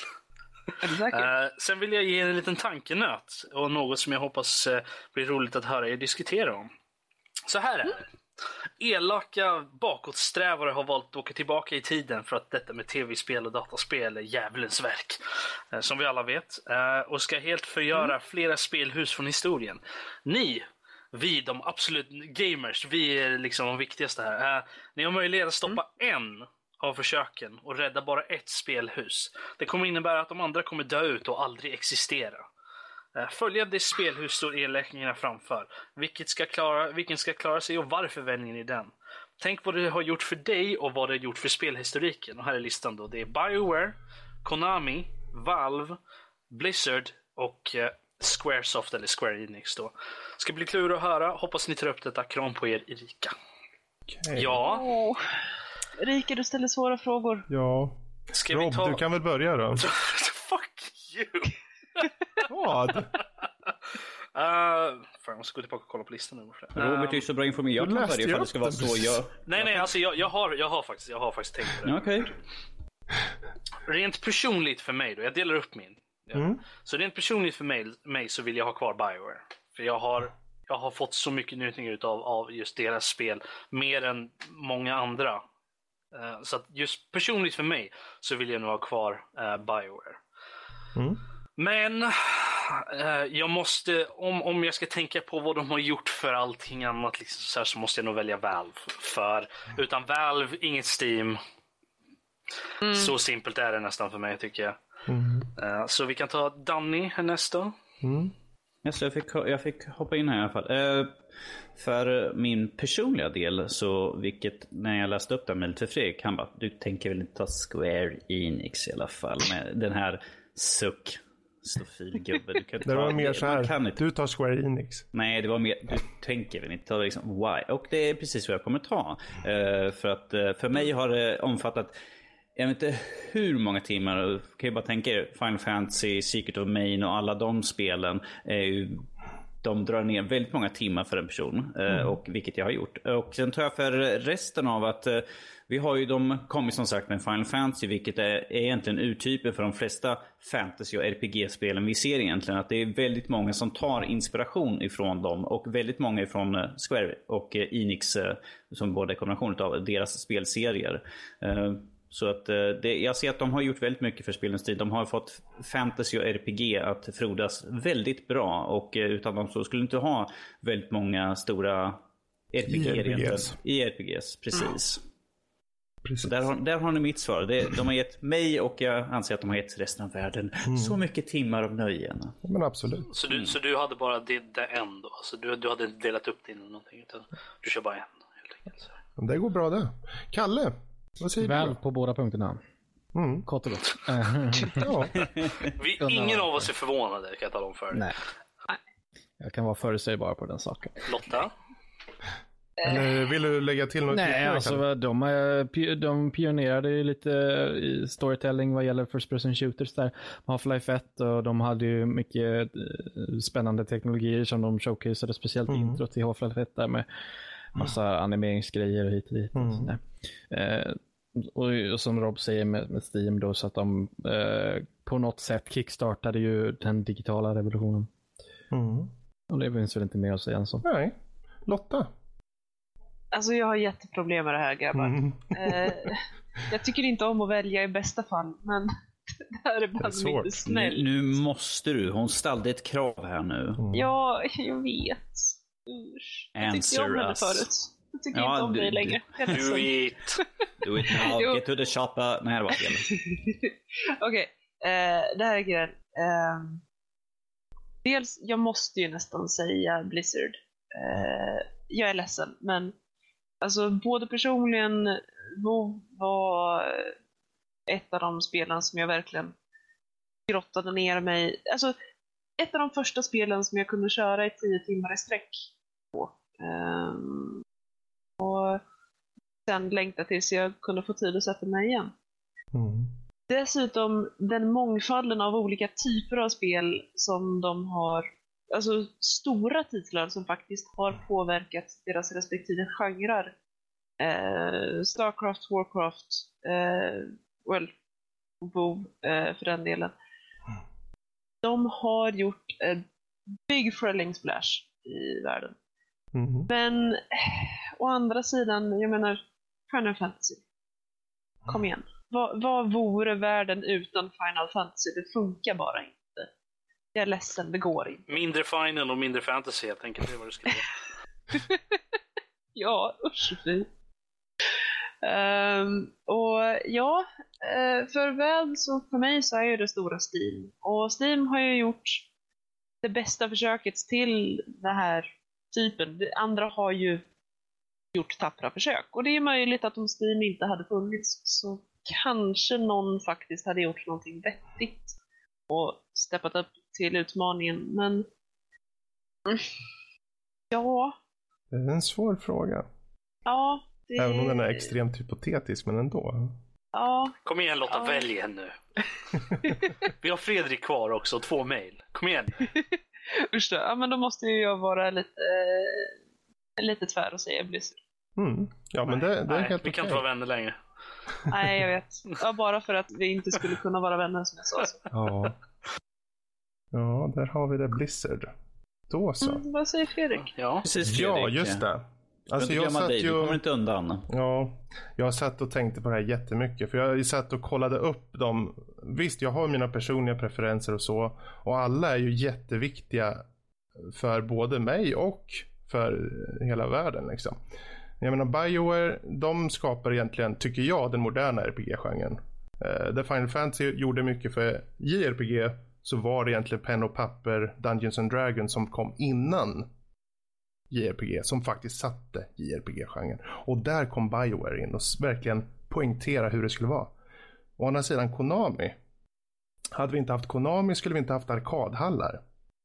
S3: Eh, sen vill jag ge en liten tankenöt och något som jag hoppas eh, blir roligt att höra er diskutera om. Så här är det. Elaka bakåtsträvare har valt att åka tillbaka i tiden för att detta med tv-spel och dataspel är djävulens verk. Eh, som vi alla vet. Eh, och ska helt förgöra flera spelhus från historien. Ni, vi de absolut gamers, vi är liksom de viktigaste här. Eh, ni har möjlighet att stoppa en av försöken och rädda bara ett spelhus. Det kommer innebära att de andra kommer dö ut och aldrig existera. Eh, Följande spelhus står elräkningarna framför. Vilket ska klara, vilken ska klara sig och varför väljer ni den? Tänk vad det har gjort för dig och vad det har gjort för spelhistoriken. Och här är listan då. Det är Bioware, Konami, Valve, Blizzard och eh, Squaresoft eller Square Enix då. Ska bli klurigt att höra. Hoppas ni tar upp detta. Kram på er Erika.
S1: Okej.
S3: Ja,
S4: Åh. Rika, du ställer svåra frågor.
S1: Ja.
S3: ska
S1: Rob,
S3: vi ta...
S1: du kan väl börja då?
S3: Fuck you!
S1: Vad?
S3: Uh, fan, jag måste gå tillbaka och kolla på listan nu. Uh,
S2: Robert är ju så bra informerad. Jag kan för att det ska vara så jag...
S3: Nej, nej, alltså jag, jag, har, jag, har faktiskt, jag har faktiskt tänkt på det.
S2: Okej.
S3: Rent personligt för mig då, jag delar upp min. Ja.
S1: Mm.
S3: Så rent personligt för mig, mig så vill jag ha kvar Bioware. För jag har, jag har fått så mycket njutning utav av just deras spel. Mer än många andra. Eh, så att just personligt för mig så vill jag nog ha kvar eh, Bioware.
S1: Mm.
S3: Men jag måste, om, om jag ska tänka på vad de har gjort för allting annat liksom, så, här, så måste jag nog välja Valve. För utan Valve, inget Steam. Så simpelt är det nästan för mig tycker jag.
S1: Mm.
S3: Eh, så vi kan ta Danny härnäst då.
S1: Mm.
S2: Yes, jag, fick, jag fick hoppa in här i alla fall. Eh, för min personliga del, så vilket när jag läste upp det här mejlet för Fredrik, han bara, du tänker väl inte ta Square Enix i alla fall med den här suck. Stofilgubbe. Du kan
S1: Det var mer så här. Du tar Square Enix.
S2: Nej, det var mer, du tänker väl inte ta liksom why? Och det är precis vad jag kommer ta. Eh, för att eh, för mig har det omfattat, jag vet inte hur många timmar, kan ju bara tänka er Final Fantasy, Secret of Main och alla de spelen. ju de drar ner väldigt många timmar för en person, eh, och vilket jag har gjort. Och sen tar jag för resten av att vi har ju de kommit som sagt med Final Fantasy, vilket är, är egentligen urtypen för de flesta fantasy och RPG-spelen vi ser egentligen. Att det är väldigt många som tar inspiration ifrån dem och väldigt många ifrån eh, Square och eh, Enix, eh, som båda är kombination av deras spelserier. Så att det, jag ser att de har gjort väldigt mycket för spelens tid. De har fått fantasy och RPG att frodas väldigt bra och utan dem så skulle inte ha väldigt många stora RPG
S1: I. RPGs.
S2: I RPGs, precis.
S1: Precis.
S2: Där har, där har ni mitt svar. Det, de har gett mig och jag anser att de har gett resten av världen så mycket timmar av nöjen.
S1: Men absolut.
S3: Så du, så du hade bara det, det en då? Så du, du hade inte delat upp din eller någonting? Utan du kör bara en helt enkelt? Så.
S1: Det går bra det. Kalle, vad säger
S5: Väl
S1: du?
S5: på båda punkterna.
S1: Mm.
S5: Kort och gott.
S1: Ja.
S3: Vi, ingen av oss är förvånade kan jag tala om för dig.
S5: Nej. Jag kan vara förutsägbar på den saken.
S3: Lotta?
S1: Eller vill du lägga till något
S5: Nej, alltså de, eh, de pionerade ju lite i storytelling vad gäller first person shooters där. Half-Life 1 och de hade ju mycket eh, spännande teknologier som de showcaseade, speciellt
S1: Mm.
S5: introt till Half-Life 1 där med massa animeringsgrejer och hit och dit.
S1: Mm.
S5: Och, eh, och, och som Rob säger med, med Steam då så att de eh, på något sätt kickstartade ju den digitala revolutionen.
S1: Mm.
S5: Och det finns väl inte mer att säga än så.
S1: Nej. Lotta?
S4: Alltså jag har jätteproblem med det här grabbar.
S1: Mm.
S4: Eh, jag tycker inte om att välja i bästa fall, men det här är
S1: Det är
S4: bara
S1: svårt.
S4: lite
S2: Nu,
S4: snäll.
S2: nu måste du. Hon ställde ett krav här nu.
S4: Ja, jag vet. Usch. Jag tyckte om henne
S2: us.
S4: förut. Jag tycker
S2: Ja,
S4: inte om
S2: du-
S4: dig längre.
S3: Do it!
S2: Do it now, get to the shopper. Nej, det var fel.
S4: Okej, eh, det här är grejen. Eh, dels, jag måste ju nästan säga Blizzard. Eh, jag är ledsen, men alltså både personligen, WoW var ett av de spelen som jag verkligen grottade ner mig Alltså, ett av de första spelen som jag kunde köra i tio timmar i sträck på. Ehm, sen längta tills jag kunde få tid att sätta mig igen.
S1: Mm.
S4: Dessutom den mångfalden av olika typer av spel som de har, alltså stora titlar som faktiskt har påverkat deras respektive genrer. Eh, Starcraft, Warcraft, eh, well, WoW eh, för den delen. De har gjort en big thrilling splash i världen.
S1: Mm.
S4: Men å andra sidan, jag menar, Final Fantasy. Kom igen. Vad, vad vore världen utan Final Fantasy? Det funkar bara inte. Jag är ledsen, det går inte.
S3: Mindre Final och mindre Fantasy helt enkelt. Det är vad du göra.
S4: Ja, usch fy. Ehm, och ja, eh, för väl så för mig så är ju det stora Steam. Och Steam har ju gjort det bästa försöket till den här typen. Det andra har ju gjort tappra försök. Och det är möjligt att om Steam inte hade funnits så kanske någon faktiskt hade gjort någonting vettigt och steppat upp till utmaningen. Men ja,
S1: Det är en svår fråga.
S4: ja. Det...
S1: Även om den är extremt hypotetisk, men ändå.
S4: Ja,
S3: Kom igen Lotta,
S4: Ja.
S3: välj en nu. Vi har Fredrik kvar också två mejl. Kom igen.
S4: usch då. Ja, men då måste ju jag vara lite, eh, lite tvär och säga Blizzard.
S1: Mm. Ja, men det, det är
S3: Nej,
S1: helt
S3: vi kan
S1: okej.
S3: inte vara vänner längre.
S4: Nej, jag vet. Ja, bara för att vi inte skulle kunna vara vänner som jag sa. Så.
S1: Ja. Ja, där har vi det. Blizzard. Då så.
S4: Mm, vad säger Fredrik?
S3: Ja.
S2: Precis
S1: Ja,
S2: Fredrik.
S1: just det. Alltså jag satt
S2: dig, du kommer
S1: ju...
S2: inte undan.
S1: Ja, jag satt och tänkte på det här jättemycket. För jag satt och kollade upp dem. Visst, jag har mina personliga preferenser och så. Och alla är ju jätteviktiga för både mig och för hela världen liksom. Jag menar Bioware, de skapar egentligen, tycker jag, den moderna RPG-genren. Uh, där Final Fantasy gjorde mycket för JRPG så var det egentligen pen och papper, Dungeons and Dragons som kom innan JRPG som faktiskt satte JRPG-genren. Och där kom Bioware in och verkligen poängtera hur det skulle vara. Å andra sidan Konami. Hade vi inte haft Konami skulle vi inte haft arkadhallar.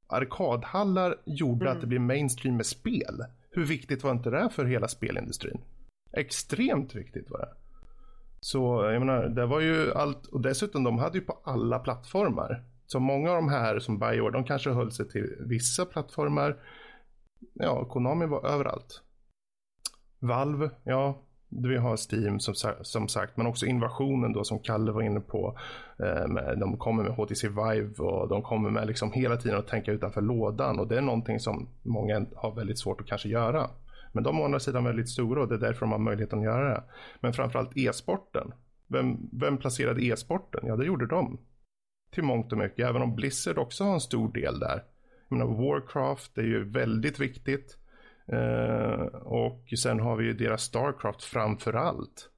S1: Arkadhallar gjorde att det blev mainstream med spel. Hur viktigt var inte det för hela spelindustrin? Extremt viktigt var det. Så jag menar, det var ju allt och dessutom de hade ju på alla plattformar. Så många av de här som Bioware, de kanske höll sig till vissa plattformar. Ja, Konami var överallt. Valve, ja, vi har Steam som, som sagt, men också invasionen då som Kalle var inne på. Eh, de kommer med HTC Vive och de kommer med liksom hela tiden att tänka utanför lådan och det är någonting som många har väldigt svårt att kanske göra. Men de är å andra sidan väldigt stora och det är därför de har möjligheten att göra det. Men framförallt e-sporten. Vem, vem placerade e-sporten? Ja, det gjorde de. Till mångt och mycket, även om Blizzard också har en stor del där. Jag menar, Warcraft är ju väldigt viktigt. Eh, och sen har vi ju deras Starcraft framför allt.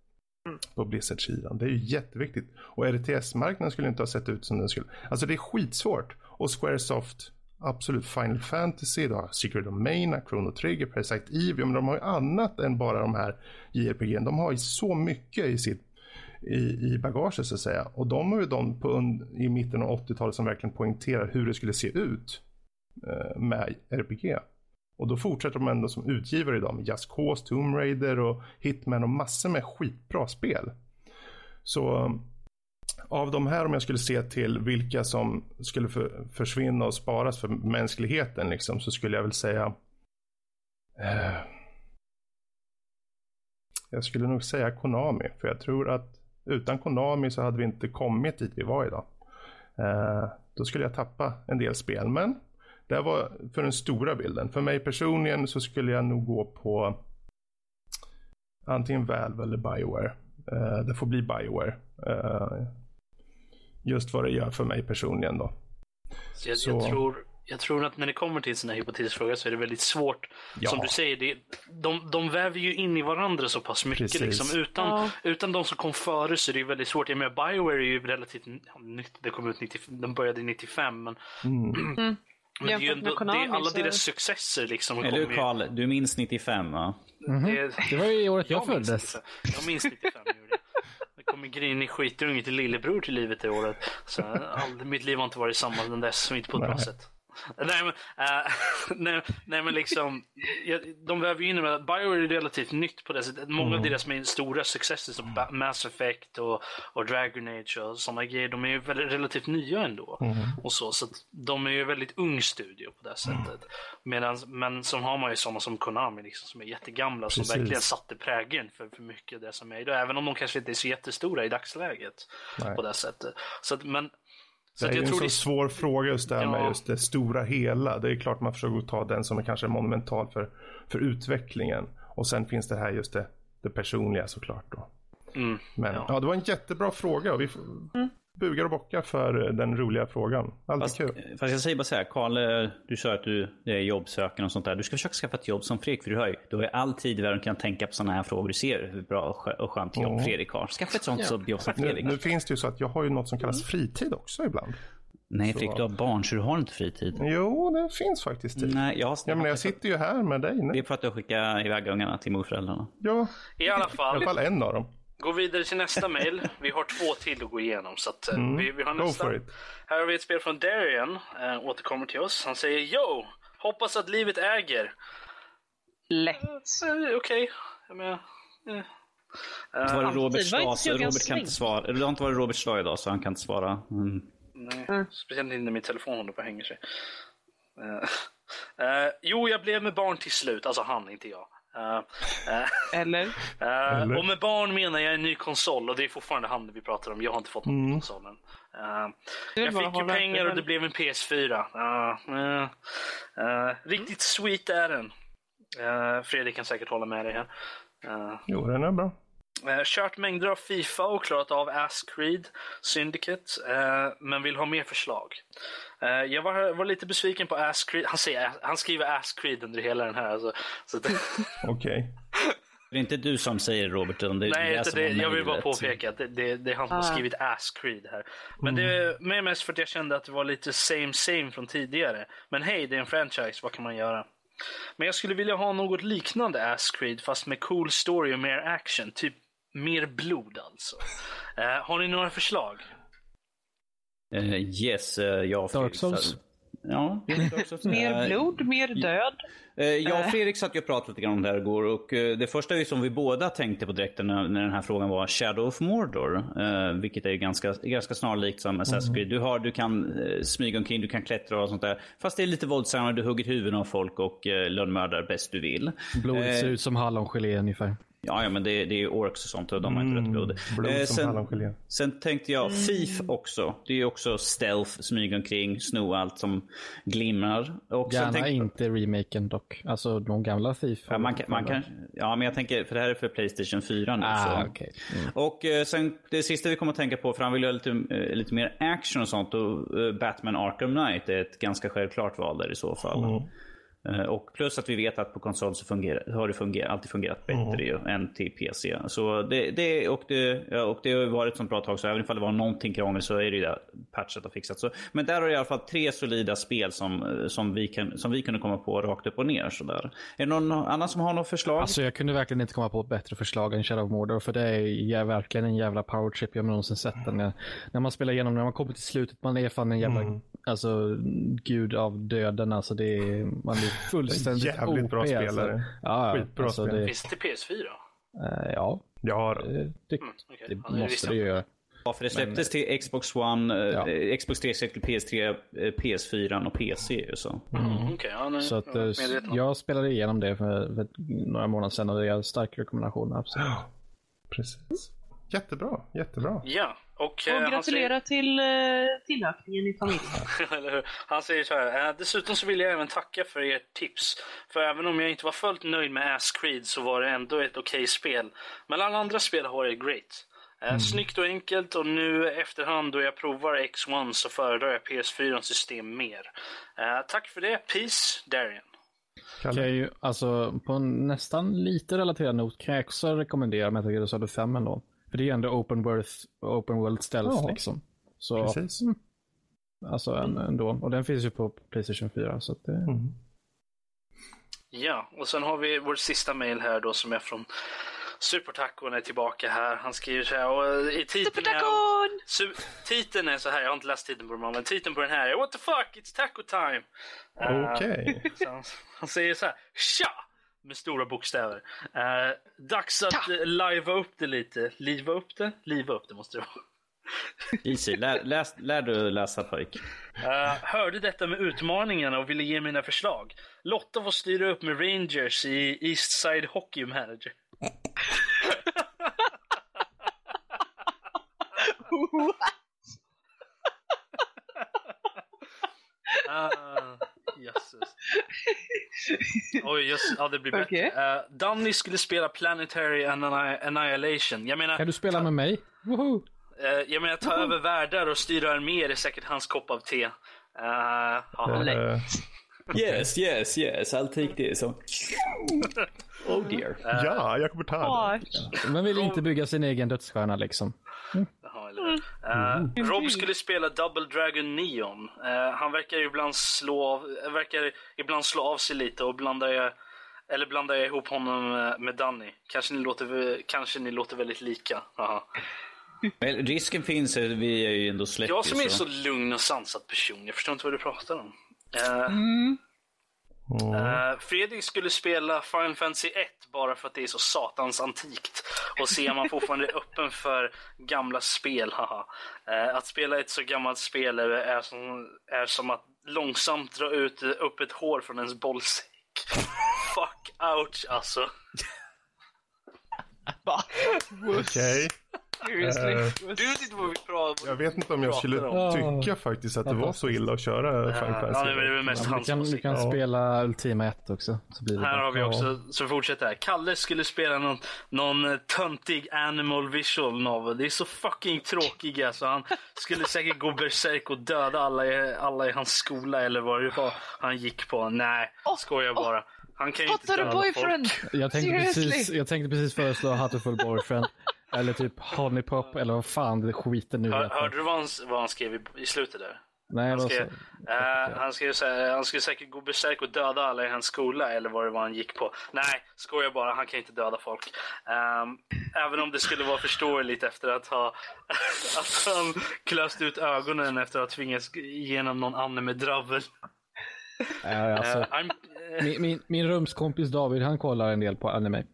S1: På Blizzard-sidan. Det är ju jätteviktigt. Och RTS-marknaden skulle inte ha sett ut som den skulle. Alltså det är skitsvårt. Och Squaresoft, absolut Final Fantasy, då, Secret Domain, Chrono Trigger, Parasite Eve. Men de har ju annat än bara de här JRPG. De har ju så mycket i sitt i, i bagaget så att säga. Och de var ju de på, i mitten av 80-talet som verkligen poängterar hur det skulle se ut eh, med RPG. Och då fortsätter de ändå som utgivare idag med Just Cause, Tomb Raider och Hitman och massor med skitbra spel. Så av de här om jag skulle se till vilka som skulle för, försvinna och sparas för mänskligheten liksom så skulle jag väl säga eh, jag skulle nog säga Konami för jag tror att utan Konami så hade vi inte kommit dit vi var idag. Eh, då skulle jag tappa en del spel men det var för den stora bilden. För mig personligen så skulle jag nog gå på antingen Valve eller Bioware. Eh, det får bli Bioware. Eh, just vad det gör för mig personligen då.
S3: Så jag,
S1: Så-
S3: jag, tror, jag tror att när det kommer till hypotetisk fråga så är det väldigt svårt.
S1: Ja.
S3: Som du säger, det, de, de väver ju in i varandra så pass mycket.
S1: Precis.
S3: Liksom. Utan,
S4: Ja.
S3: utan de som kom före så är det väldigt svårt. Jag menar, Bioware är ju relativt nytt. Det kom ut 90, de började 95. Men,
S1: Mm.
S3: men det är ju ändå, det
S4: Konami
S3: är alla
S4: så-
S3: deras successer liksom.
S2: Eller hur Karl? Du minns 95 va?
S3: det,
S5: Det var ju i året jag,
S3: minns
S5: föddes.
S3: 95. Jag minns 95. jag det. Det kom en grinig skitunge till lillebror till livet det året. Så all, mitt liv har inte varit samma än dess, inte på ett bra sätt. Nej, men, äh, nej, nej, men liksom, de väver ju in med att Bioware är relativt nytt på det sättet. Många
S1: Mm.
S3: av deras mer stora successer som Ba- Mass Effect och, och Dragon Age och sådana grejer, de är ju väldigt, relativt nya ändå.
S1: Mm.
S3: Och så, så de är ju väldigt ung studio på det sättet. Medans, men så har man ju sådana som Konami liksom, som är jättegamla som
S1: Precis.
S3: verkligen satte prägeln för, för mycket av det som är idag. Även om de kanske inte är så jättestora i dagsläget
S1: Nej.
S3: på det sättet. Så att, men, så
S1: Det är
S3: jag
S1: en
S3: tror
S1: så
S3: det
S1: svår fråga just det här med
S3: Ja.
S1: just det stora hela. Det är klart man försöker ta den som är kanske monumental för, för utvecklingen. Och sen finns det här just det, det personliga såklart då.
S3: Mm,
S1: Men ja.
S3: ja.
S1: det var en jättebra fråga och vi får bugar och bockar för den roliga frågan. Alltid
S2: Fast,
S1: kul.
S2: fast jag säger bara så här, Karl, eh, du sa att du är jobbsökande och sånt där. Du ska försöka skaffa ett jobb som Fredrik, för du har ju, du har ju all tid i världen kan tänka på sådana här frågor. Du ser hur bra och skö- och skönt jobb
S1: Mm.
S2: Fredrik har. Skaffa ett sånt
S5: Ja.
S2: som jobb som
S1: Nu,
S2: Fredrik.
S1: nu finns det ju så att jag har ju något som kallas fritid också ibland.
S2: Nej Fredrik, du har barn så du har inte fritid.
S1: Jo, det finns faktiskt tid.
S2: Nej, jag har
S1: Ja, men jag sitter ju här med dig
S2: Det är
S1: nu.
S2: för att du skickar iväg ungarna till morföräldrarna.
S1: Ja,
S3: I alla
S1: i
S3: fall,
S1: alla fall en av dem.
S3: Gå vidare till nästa mail. Vi har två till att gå igenom. Så att, eh,
S1: Mm.
S3: vi, vi har
S1: Go
S3: nästa.
S1: for it.
S3: Här har vi ett spel från Darian, äh, återkommer till oss. Han säger Yo! Hoppas att livet äger.
S4: Lätt.
S3: Eh, Okej, menar... Eh.
S2: Det var det dag, så Robert kan inte svara. Det har inte varit Roberts dag idag så han kan inte svara. Mm.
S3: Nej, speciellt inte när min telefon håller på att hänga sig. Eh, eh, jo, jag blev med barn till slut. Alltså han, inte jag. Eh, eh,
S4: Eller?
S3: eh,
S1: Eller?
S3: och med barn menar jag en ny konsol och det är fortfarande han vi pratar om. Jag har inte fått någon
S1: Mm.
S3: konsol än.
S4: Det är
S3: jag fick ju pengar och det blev en PS4. Ah, eh, eh, riktigt sweet är den. Fredrik kan säkert hålla med dig här.
S1: Jo, den är bra.
S3: Eh, kört mängder av Fifa och klarat av Ass Creed Syndicate, eh, men vill ha mer förslag. Eh, jag var, var lite besviken på Ass Creed. Han, säger, han skriver Ass Creed under hela den här. Alltså,
S1: Okej.
S2: Det är inte du som säger Robert, utan det är
S3: nej,
S2: det
S3: det,
S2: har
S3: jag vill bara påpeka att det, det, det är han som har
S4: Ah.
S3: skrivit Ass Creed här. Men det är mest för att jag kände att det var lite same same från tidigare. Men hej, det är en franchise, vad kan man göra? Men jag skulle vilja ha något liknande Ass Creed fast med cool story och mer action. Typ mer blod alltså. Eh, har ni några förslag?
S2: Eh, yes, uh, jag
S5: Dark Souls.
S2: Ja.
S4: Mer
S2: Eh,
S4: blod, mer död.
S2: Jag och Fredrik satt ju och pratade lite grann om det här igår och det första är ju som vi båda tänkte på direkt när, när den här frågan var Shadow of Mordor. vilket är ju ganska, ganska snarlikt som Assassin's Creed. Du, har, du kan smyga omkring, du kan klättra och sånt där. Fast det är lite våldsammare, du hugger huvuden av folk och lönnmördar bäst du vill.
S5: Blodet ser ut som hallongelé ungefär.
S2: Ja, ja men det, det är ju orks och sånt och de har inte rött blod.
S1: Blod
S2: Eh, sen, sen tänkte jag Thief också. Det är ju också stealth, smyga omkring, sno allt som glimrar. Och
S5: Gärna
S2: tänkte-
S5: inte remaken dock. Alltså de gamla Thief.
S2: Ja, man kan, man kan, ja, men jag tänker, för det här är för Playstation 4 nu.
S5: Ah,
S2: så.
S5: okej. Mm.
S2: Och eh, sen det sista vi kommer att tänka på, för han vill göra lite, eh, lite mer action och sånt. Och eh, Batman Arkham Knight är ett ganska självklart val där i så fall.
S1: Mm.
S2: Eh, och plus att vi vet att på konsol så fungerar, har det fungerat, alltid fungerat bättre
S1: Mm.
S2: ju, än till PC. Så det, det, och, det, ja, och det har ju varit ett sånt bra tag så även ifall det var någonting krångel så är det ju där patchat och fixat. Så, men där har det i alla fall tre solida spel som, eh, som, vi, kan, som vi kunde komma på rakt upp och ner. Så där. Är det någon annan som har något förslag?
S5: Alltså jag kunde verkligen inte komma på ett bättre förslag än Shadow of Mordor för det är verkligen en jävla power trip jag har någonsin sett den. När, när man spelar igenom, när man kommer till slutet, man är fan en jävla
S1: Mm.
S5: Alltså, gud av döden. Alltså det är, man är fullständigt
S1: Jävligt bra
S5: OP,
S1: spelare.
S5: Alltså. Ja, ja,
S1: Skitbra
S5: alltså,
S1: spel.
S5: det,
S3: Finns det till PS4?
S5: eh, ja,
S1: Ja, då.
S5: det, det,
S3: Mm, okej.
S5: det
S3: Ja,
S5: måste
S3: jag
S5: det
S3: inte.
S5: göra.
S2: Ja, för det släpptes till Xbox One, eh,
S5: Ja.
S2: eh, Xbox 360, PS3, eh, PS4 och PC. ju Så.
S3: Mm, okej, ja, nu,
S5: Så att,
S3: jag
S5: eh, jag spelade igenom det för, för några månader sedan och det är en stark rekommendation. Absolut.
S1: Precis. Jättebra, jättebra.
S3: Ja, och,
S4: Och
S3: eh,
S4: gratulera till tillökningen i familjen.
S3: säger? Han säger så här. "Eh, Dessutom så vill jag även tacka för ert tips. För även om jag inte var fullt nöjd med Ass Creed så var det ändå ett okej spel. Men alla andra spel har varit great. Mm. Snyggt och enkelt och nu efterhand då jag provar X1 så föredrar jag PS4 system mer. Eh, tack för det. Peace, Darian.
S5: Kan jag ju, alltså, på en nästan lite relaterad not kan jag också rekommendera Metal Gear Solid 5 ändå. För det är ju ändå open world, open world stealth
S1: Ja,
S5: liksom. Så,
S1: Precis.
S5: alltså en, ändå. Och den finns ju på Playstation 4. Så att det,
S1: Mm.
S3: Ja, och sen har vi vår sista mail här då som är från Supertacon är tillbaka här. Han skriver så här och i titeln är,
S4: Supertacon!
S3: su, titeln är så här, jag har inte läst titeln på den men titeln på den här är What the fuck, it's taco time! Eh,
S1: Okej.
S3: så han, han säger så här, tja! Med stora bokstäver. Uh, dags att uh, liva upp det lite. Liva upp det? Liva upp det måste det vara.
S2: Easy, lär, läs, lär du läsa pojk.
S3: Uh, hörde detta med utmaningarna och ville ge mina förslag. Lotta får styra upp med Rangers i East Side Hockey Manager. Ah, jösses. Oj, just, ja det blir bättre.
S4: Okej.
S3: Eh, Danny skulle spela Planetary Anni- Annihilation. Jag menar,
S5: Kan du spela med mig? Woho!
S3: eh, jag menar ta över världar och styra arméer är säkert hans kopp av te. Uh, ja.
S1: Eh,
S2: Yes, yes, yes, I'll take this. Oh dear.
S1: ja, jag kommer ta det.
S5: Man vill inte bygga sin egen dödsstjärna liksom.
S3: Jaha, eller hur? Eh, Rob skulle spela Double Dragon Neon. Eh, han verkar ibland slå av, verkar ibland slå av sig lite och blandar jag, eller blandar jag ihop honom med, Danny. Kanske ni låter, kanske ni låter väldigt lika. Aha.
S2: Men risken finns, ju, vi är ju ändå släkt.
S3: Jag som är så lugn och sansad person, jag förstår inte vad du pratar om. Eh,
S1: Mm.
S3: Eh, Fredrik skulle spela Final Fantasy 1 bara för att det är så satans antikt. Och se om man fortfarande är öppen för gamla spel, haha. Eh, att spela ett så gammalt spel är, som, är som att långsamt dra ut upp ett hår från ens bollsäck. Fuck ouch alltså.
S1: Okej.
S4: Seriously?
S1: Eh,
S3: Du vet inte vad vi pratar
S1: Jag vet inte om jag skulle
S3: om.
S1: tycka faktiskt att det var så illa att köra Final
S3: Ja,
S1: Fantasy.
S3: men det är väl mest
S5: Du kan, du kan
S1: Ja.
S5: spela Ultima 1 också. Så blir det
S3: Här
S5: bra.
S3: har vi
S1: Ja.
S3: också, så fortsätter här. Kalle skulle spela någon, någon eh, töntig animal visual novel. Det är så fucking tråkiga så han skulle säkert gå berserk och döda alla i, alla i hans skola eller vad det var han gick på. Nej,
S4: Åh,
S3: skojar bara. Han kan ju inte döda
S4: boyfriend?
S3: folk.
S5: Jag tänkte,
S4: Seriously?
S5: precis, jag tänkte precis föreslå Hatterfull Boyfriend. Eller typ Honeypop eller vad fan det skiten nu
S3: Hör, hörde du vad han, vad han skrev i, i slutet där?
S5: Nej,
S3: Han skrev,
S5: så?
S3: eh, han, skrev så här, han skulle säkert gå berserk och döda alla i hans skola eller vad det var han gick på. Nej, skojar bara. Han kan inte döda folk. Ehm, även om det skulle vara förståeligt efter att ha att han klöst ut ögonen efter att ha tvingats igenom någon anime-dravel.
S5: Ja, alltså,
S3: eh,
S5: min, min, min rumskompis David, han kollar en del på anime.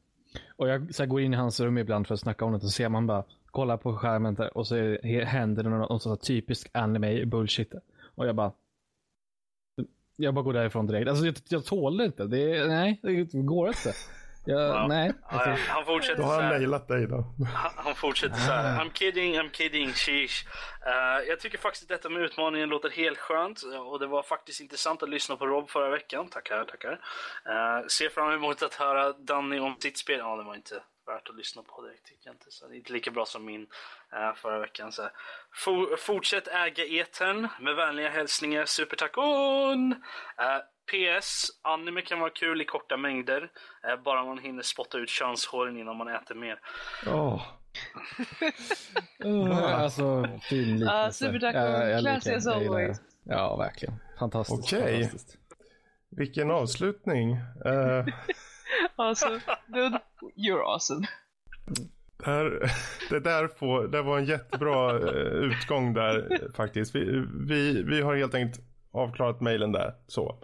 S5: Och jag så här, går in i hans rum ibland för att snacka om det, så ser man bara, kollar på skärmen där, och så är- händer det något, något sånt här typisk anime bullshit. Och jag bara, jag bara går därifrån direkt. Alltså jag, jag tål det inte. Det, nej, det går inte. Jag,
S3: Ja.
S5: Nej.
S3: ja, ja, han fortsätter
S1: Då har han mejlat dig då.
S3: Han han fortsätter så här. I'm kidding, I'm kidding, sheesh. Eh, jag tycker faktiskt att detta med utmaningen låter helt skönt. Och det var faktiskt intressant att lyssna på Rob förra veckan. Tackar, tackar. Uh, ser fram emot att höra Danny om sitt spel. Ja, det var inte värt att lyssna på direkt tycker jag inte. Så det är inte lika bra som min eh, förra veckan. Så. For, fortsätt äga etern. Med vänliga hälsningar, Supertacon! Uh, PS, anime kan vara kul i korta mängder. eh, bara man hinner spotta ut könshåren innan man äter mer.
S1: Åh,
S5: Alltså, fin liknelse. Jag- jag
S4: Classy as always.
S5: Ja, verkligen. Fantastiskt.
S1: Okej.
S5: fantastiskt.
S1: vilken avslutning. Eh,
S4: Alltså, dude, you're awesome.
S1: det, här, det där får, det var en jättebra eh, utgång där faktiskt. Vi, vi, vi har helt enkelt avklarat mejlen där. Så.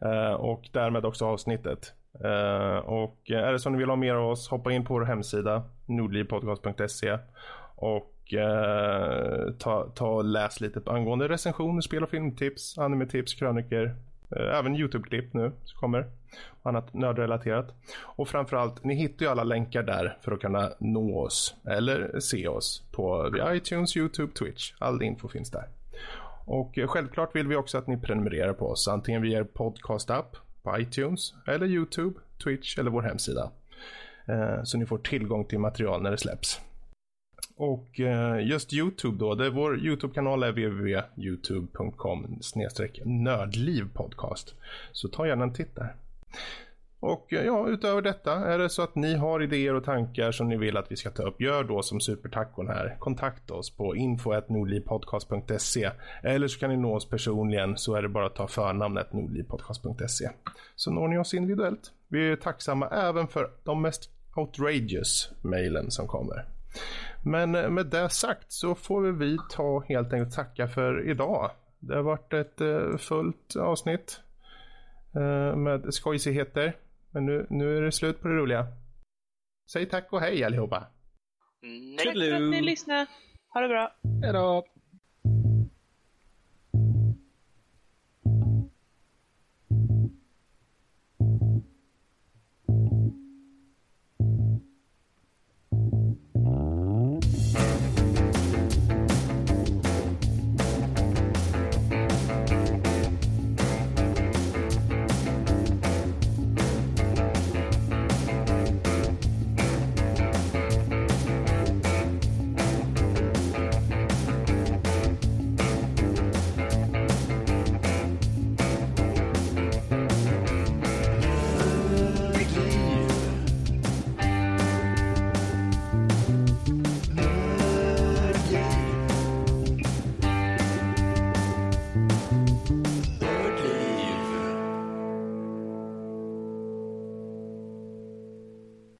S1: Eh, och därmed också avsnittet. Eh, och är det så ni vill ha mer av oss, hoppa in på vår hemsida nordlivpodcast.se och eh, ta, ta och läs lite angående recensioner, spel och filmtips, animetips, kröniker, eh, även YouTube-klipp nu som kommer. Och annat nödrelaterat. Och framförallt, ni hittar ju alla länkar där för att kunna nå oss eller se oss på via iTunes, YouTube, Twitch. All info finns där. Och eh, självklart vill vi också att ni prenumererar på oss, antingen via er podcast-app på iTunes eller YouTube, Twitch eller vår hemsida. Eh, så ni får tillgång till material när det släpps. Och eh, just YouTube då, det är vår YouTube-kanal är www.youtube.com nördlivpodcast. Så ta gärna en titt där. Och eh, ja, utöver detta, är det så att ni har idéer och tankar som ni vill att vi ska ta upp, gör då som supertacon här. Kontakta oss på info.nordlivpodcast.se eller så kan ni nå oss personligen så är det bara att ta förnamnet nordlivpodcast.se. Så når ni oss individuellt. Vi är tacksamma även för de mest outrageous mailen som kommer. Men eh, med det sagt så får vi ta helt enkelt tacka för idag. Det har varit ett eh, fullt avsnitt med skojsigheter. Men nu, nu är det slut på det roliga. Säg tack och hej allihopa.
S3: Nej.
S4: Tack för att ni lyssnade. Ha det bra.
S5: Hej då!